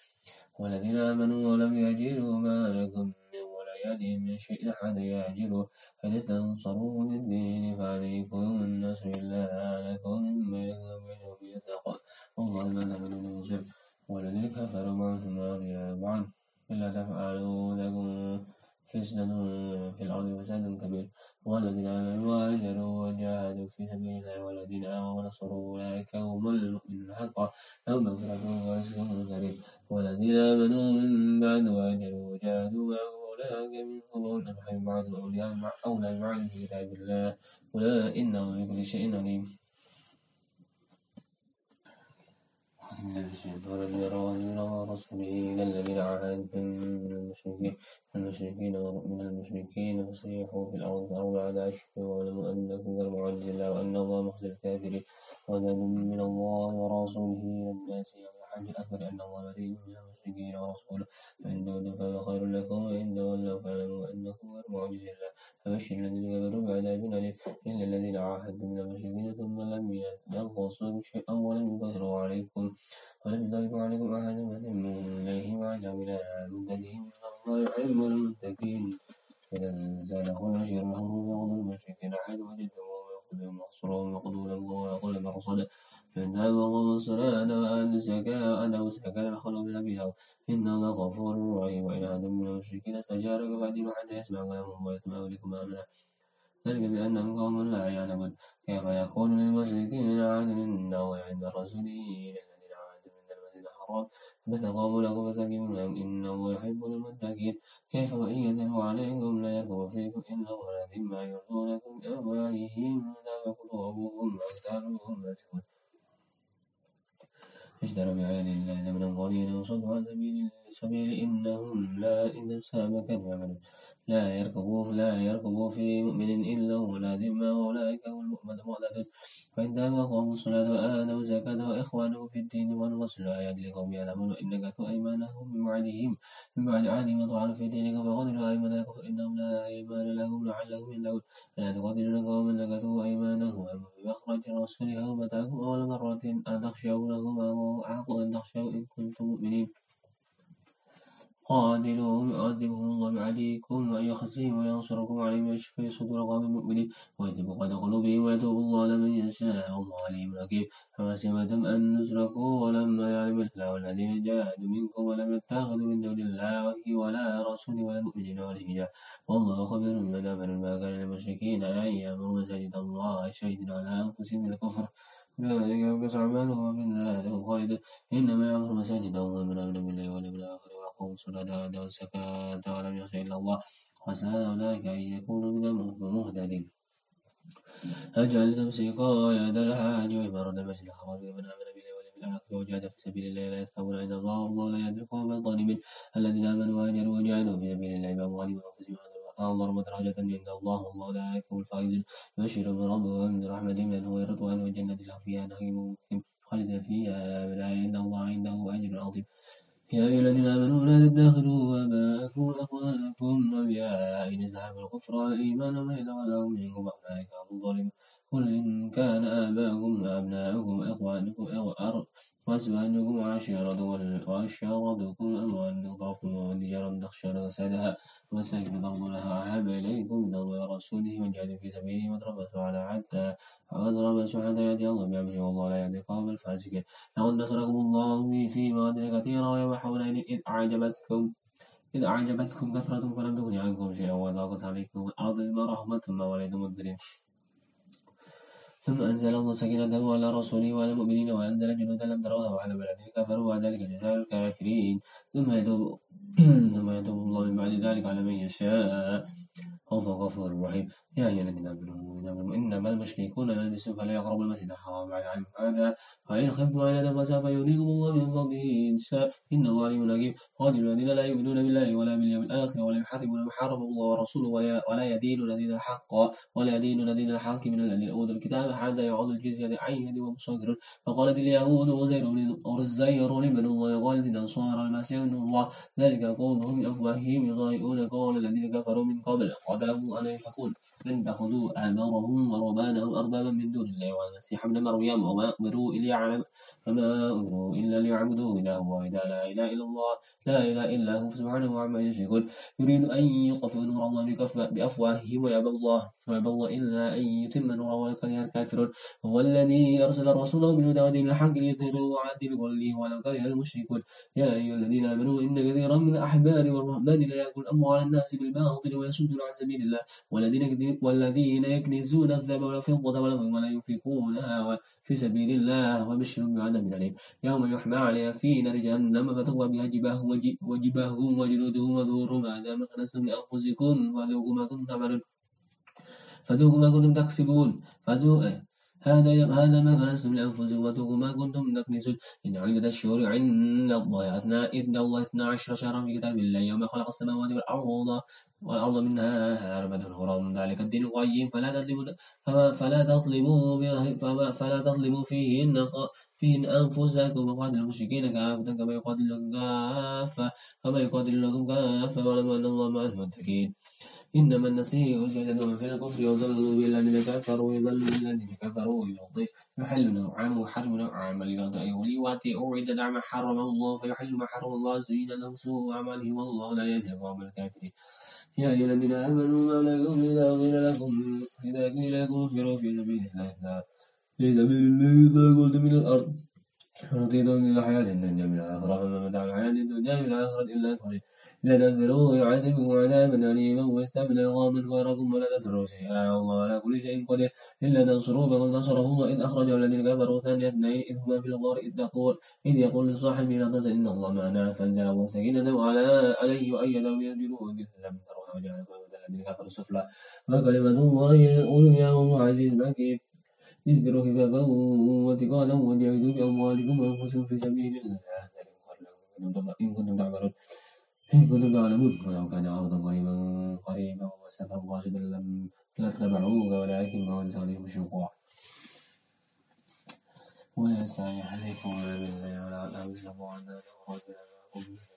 والذين آمنوا ولم يهاجروا ما لكم من ولاياتهم من شيء حتى يهاجروا فإن استنصروا للدين فعليكم النصر إلا لكم بينكم وبينهم ميثاق والله ما تعملون بصير. والذين كفروا معهم أولياء بعض إلا تفعلوا لكم فتنة في الأرض وفساد كبير والذين آمنوا وهاجروا وجاهدوا في سبيل الله والذين آمنوا ونصروا أولئك هم المؤمنون حقا لهم مغفرة ورزق كريم والذين آمنوا من بعد وهاجروا وجاهدوا معه أولئك أولئك الأرحام بعضهم أولياء أولى بعض في كتاب الله أولئك إنه بكل شيء عليم الذين رواه رسوله إلى الذين عاهدتم من المشركين المشركين من المشركين فصيحوا في الأرض أربعة أشهر واعلموا أنكم غير معجز وأن الله مخزي الكافرين وذل من الله ورسوله إلى الناس يوم الحج الأكبر أن الله بريء من المشركين ورسوله فإن تودوا فهو خير لكم وإن تولوا فاعلموا أنكم غير معجز الله فبشر الذين كفروا بعذاب أليم. إلا الذين عاهدتم من المشركين ثم لم ينقصوا شيئا ولم يظهروا عليكم ولم يضيفوا عليكم أحدا فتموا إليه إلى مدتهم إن الله يحب المتقين. إذا زاده العشير لهم ويأخذ المشركين أحد وجدهم ويأخذهم محصرهم ويأخذوا لهم ويأخذ مرصدا فإن تابوا وقاموا الصلاة وآتوا الزكاة وآتوا الزكاة فخلوا بسبيله إن الله غفور رحيم وإن أحد من المشركين استجارك فأجره حتى يسمع كلامه ويتم أولكم أمنه ذلك بأنهم قوم لا يعلمون كيف يكون للمشركين عهد الله عند رسوله الأحرار فاستقاموا له فاستقيموا لهم إن الله يحب المتقين كيف وإن يزلوا عليكم لا يرقب فيكم إلا ولا ذمة يرضونكم بأفواههم وتابى قلوبهم وأكثرهم فاسقون اشتروا بآيات الله ثمنا قليلا وصدوا عن سبيل إنهم لا إذا سابقا يعملون لا يركبوا لا يركبوا في مؤمن إلا ولا ذمة وأولئك هم المؤمن مؤمنون فإن وأقاموا الصلاة وآتوا الزكاة وإخوانهم في الدين والوصل آيات لقوم يعلمون إن نكثوا أيمانهم من بعدهم من بعد عهدهم وطعنوا في دينك فقتلوا أئمة الكفر إنهم لا أيمان لهم لعلهم يهلكون فلا تقاتلون قوما نكثوا أيمانهم بمخرج الرسول يوم أتاكم أول مرة أن تخشونهم أو أحق أن تخشوا إن كنتم مؤمنين. قاتلوهم يؤدبهم الله بعديكم ويخزيهم وينصركم عليهم ويشفي صدور قوم المؤمنين ويتب قد قلوبهم ويتوب الله لمن يشاء والله عليم حكيم. فما سمعتم أن نسركوا ولما يعلم الله الذين جاهدوا منكم ولم يتخذوا من دون الله ولا رسول ولا المؤمنين والهجاء والله خبير من أمر ما كان للمشركين أن يأمروا مساجد الله شهيدا على أنفسهم الكفر أولئك يبقى أعمالهم وفي النار خالدون إنما يأمر مساجد الله من آمن بالله واليوم الآخر وأقاموا الصلاة وآتوا الزكاة ولم يخش إلا الله. وعسى أولئك أن يكونوا من المهتدين. أجعلتم سقاية الحاج وإمارة المسجد الحرام لمن آمن بالله واليوم الآخر وجاهد في سبيل الله لا يستوون عند الله. والله لا يهدي القوم الظالمين. الذين آمنوا وهاجروا وجاهدوا في سبيل الله بأموالهم وأنفسهم. أعظم درجة عند الله والله لا يكون الفائزون بربه من رحمته من هو رضوان وجنة له فيها نعيم خالد فيها لا عند الله عنده أجر عظيم. يا أيها الذين آمنوا لا تتخذوا آباءكم وإخوانكم أولياء إن استحبوا الكفر على الإيمان ومن يتولهم منكم فأولئك هم الظالمون. قل إن كان آباؤكم وأبناؤكم وإخوانكم وأزواجكم وعشيرتكم أموال تضربتموها وتجارة تخشون كسادها ومساكن ترضونها أحب إليكم من الله ورسوله وجاهدوا في سبيله وتربصوا على حتى وتربصوا حتى يأتي الله بأمره والله لا يهدي القوم الفاسقين. لقد نصركم الله في مواطن كثيرة ويوم حنين إذ أعجبتكم إذ أعجبتكم كثرة فلم تغن عنكم شيئا وضاقت عليكم الأرض بما رحمة ثم وليتم مدبرين ثم أنزل الله سكينته على رسوله وعلى المؤمنين وأنزل جنودا لم تروها وعلى الذين كفروا وذلك جزاء الكافرين. ثم يتوب ثم يتوب الله من بعد ذلك على من يشاء. والله غفور رحيم. يا أيها الذين آمنوا إنما المشركون نجس فلا يقربوا المسجد الحرام بعد عام هذا فإن خفتم عيلة فسوف يغنيكم الله من فضله إن شاء. إن الله عليم حكيم. قاتلوا الذين لا يؤمنون بالله ولا باليوم الآخر ولا يحرمون ما الله ورسوله ولا يدينون دين الحق ولا يدينون دين الحق من الذين أوتوا الكتاب حتى يعودوا الجزية عن يد وهم فقالت اليهود وزير بن الله وقالت النصارى المسيح ابن الله. ذلك قولهم من أفواههم يضايقون قول الذين كفروا من قبل. قاتلهم أن يفكون أن تأخذوا أحبارهم ورهبانهم أربابا من دون الله والمسيح ابن مريم وما أمروا إلا فما أمروا إلا ليعبدوا إله واحدا لا إله إلا الله لا إله إلا هو سبحانه عما يشركون يريد أن يطفئوا نور الله بأفواههم ويأبى الله ويأبى الله إلا أن يتم نوره ولكره الكافرون. هو الذي أرسل رسوله بالهدى ودين الحق ليظهره على الدين كله ولو كره المشركون. يا أيها الذين آمنوا إن كثيرا من الأحبار والرهبان لا يأكل أموال الناس بالباطل ويصدون عن سبيل الله والذين والذين يكنزون الذهب والفضة ولا ينفقونها في سبيل الله وبشرهم بعذاب أليم يوم يحمى عليها في نار جهنم فتقوى بها جباههم وجباههم وجلودهم وظهورهم هذا ما كنتم لأنفسكم فذوقوا ما كنتم تعملون. فذوقوا ما كنتم تكسبون. فذوقوا هذا هذا ما كنتم لأنفسكم وذوقوا ما كنتم تكنزون. إن عدة الشهور عند الله أثنى إذ الله اثنا عشر شهرا في كتاب الله. يوم خلق السماوات والأرض والأرض منها أربعة حرم ذلك الدين القيم. فلا تظلموا فلا تظلموا فلا تظلموا فيهن فيهن أنفسكم. وقاتل المشركين كافة كما يقاتلكم كافة كما يقاتلكم كافة. واعلموا أن الله مع المتقين. إنما النسيء زيادة في الكفر يضل بالذين كفروا. يضل بالذين كفروا يحل نوعا ويحرم نوعا وليواتي أوعد ما حرم الله فيحل ما حرم الله. زين لهم سوء أعمالهم. والله لا يهدي القوم الكافرين. يا أيها الذين آمنوا ما لكم إذا قيل لكم إذا قيل لكم انفروا في سبيل الله. في سبيل الله إذا قلت من الأرض. رضيتم من الحياة الدنيا من الآخرة فما متاع الحياة الدنيا من الآخرة إلا قليل. لا تنفروا يعذبكم عذابا أليما ويستعمل قوما غيركم ولا تدروا شيئا. والله على كل شيء قدير. إلا تنصروه فقد نصره الله إذ أخرجه الذين كفروا ثاني اثنين إذ هما في الغار إذ تقول إذ يقول لصاحبه لا تزل إن الله معنا. فأنزل الله سكينته على عليه وأيده بجنود لم وجعلكم الذين كفروا السفلى وكلمة الله العليا وهو عزيز حكيم اذكروا خفافا وثقالا وجاهدوا بأموالكم وأنفسكم في سبيل الله إن كنتم تعملون إن كنتم تعلمون ولو كان عرضا قريبا قريبا وسفرا قاصدا لم لاتبعوك ولكن بعدت عليهم الشقوع وسيحلفون بالله ولا تمسكوا عنا رجلا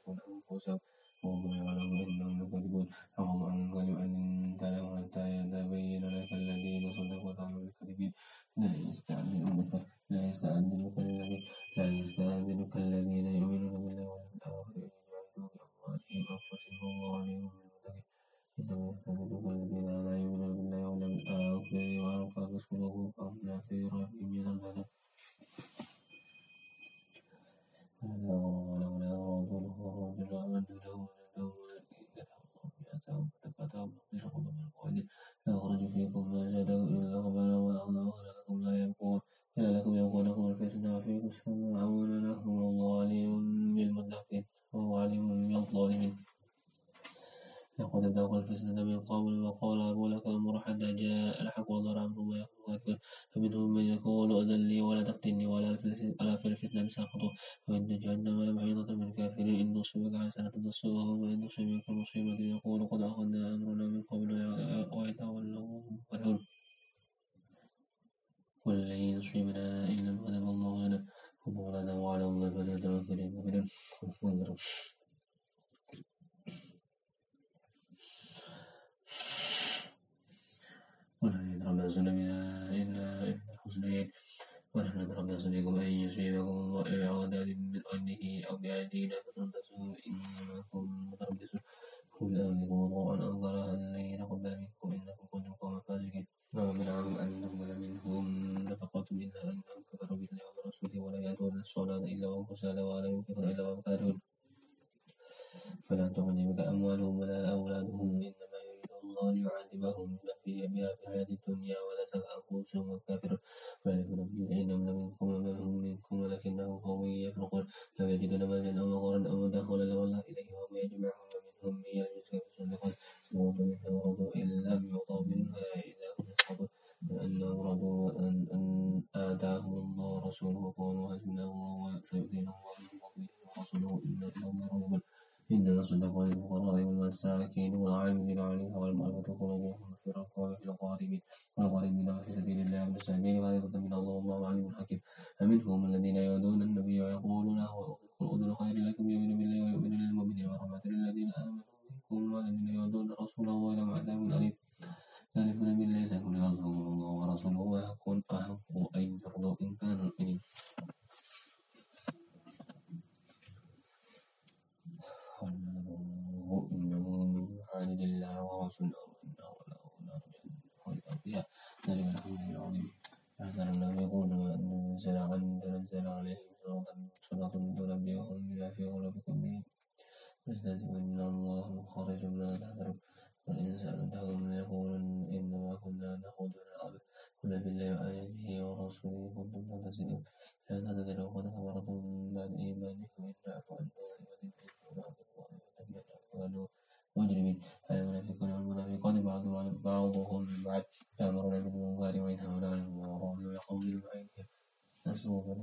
معكم لتكون أنفسهم وهم يعلمون إنهم لكاذبون فهم أنكروا أن تلوا حتى يتبين لك الذين صدقوا وتعلم الكاذبين لا يستأذنك لا يستأذنك الذين لا يستأذنك الذين يؤمنون بالله واليوم الآخر أموالهم أنفسهم والله عليم بالمتقين إنما يستهزئك الذين لا يؤمنون بالله واليوم الآخر وأنفقت قلوبهم فهم لا في ريبهم يلعبون ولولا رجل ورجل له إذا مغفرة من القائل يخرج فيكم ما زادكم إلا غبانا والله لكم لا يبقون. إلا لكم يبقونكم الفتنة وفيكم سمعون لكم والله عليم بالمتقين. وهو عليم بالظالمين. لقد ابتغوا الفتنة من قبل وقال أبو لك الأمر حتى جاء الحق وظهر أمر الله يكون فمنهم من يقول أذن لي ولا تقتلني ولا في الفتنة سقطوا وإن جهنم لمحيطة من الكافرين إن تصيبك حسنة تسوءهم وإن تصيبك مصيبة. يقول قد أخذنا أمرنا من قبل ويتولوا فرحون. قل لن يصيبنا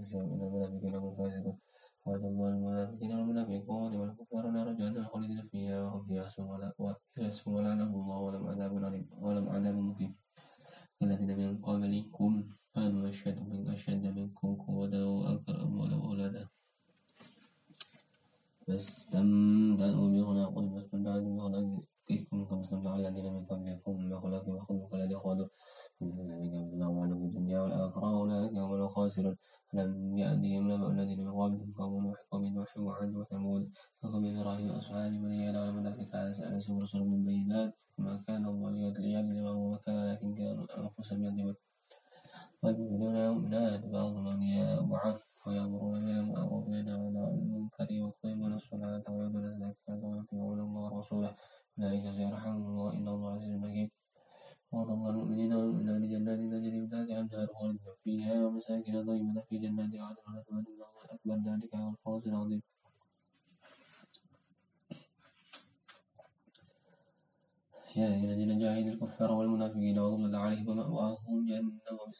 Constitución, elabora pequeñas conferencias y conferencias.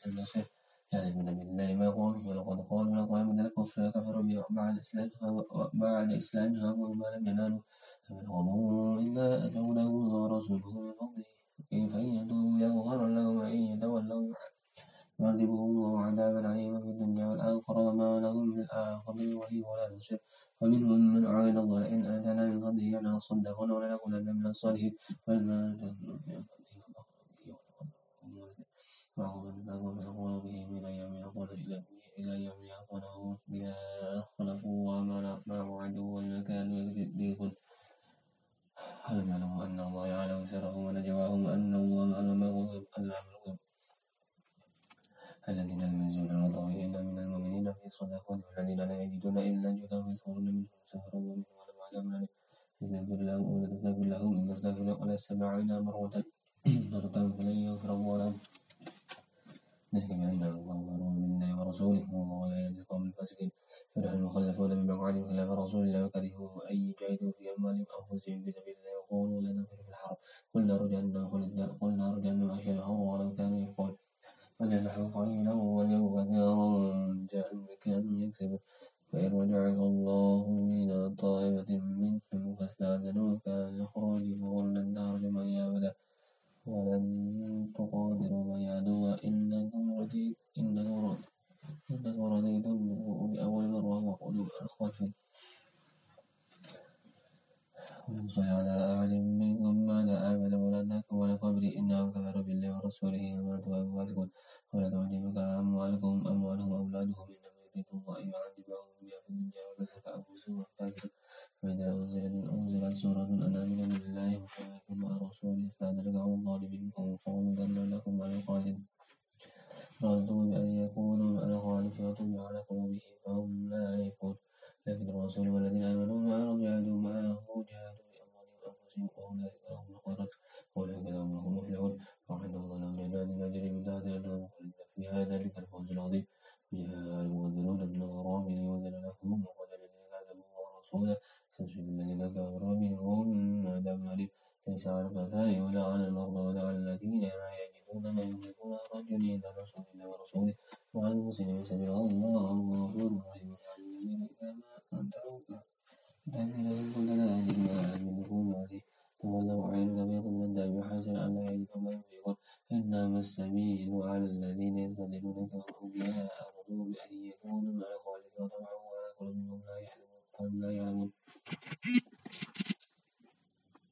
البشر يعلمون بالله ما هو؟ ولقد قالوا من قبل الكفر كفروا مع الإسلام مع الإسلام هاهم ما لم ينالوا العنيسة والقذايل ولعن المغارة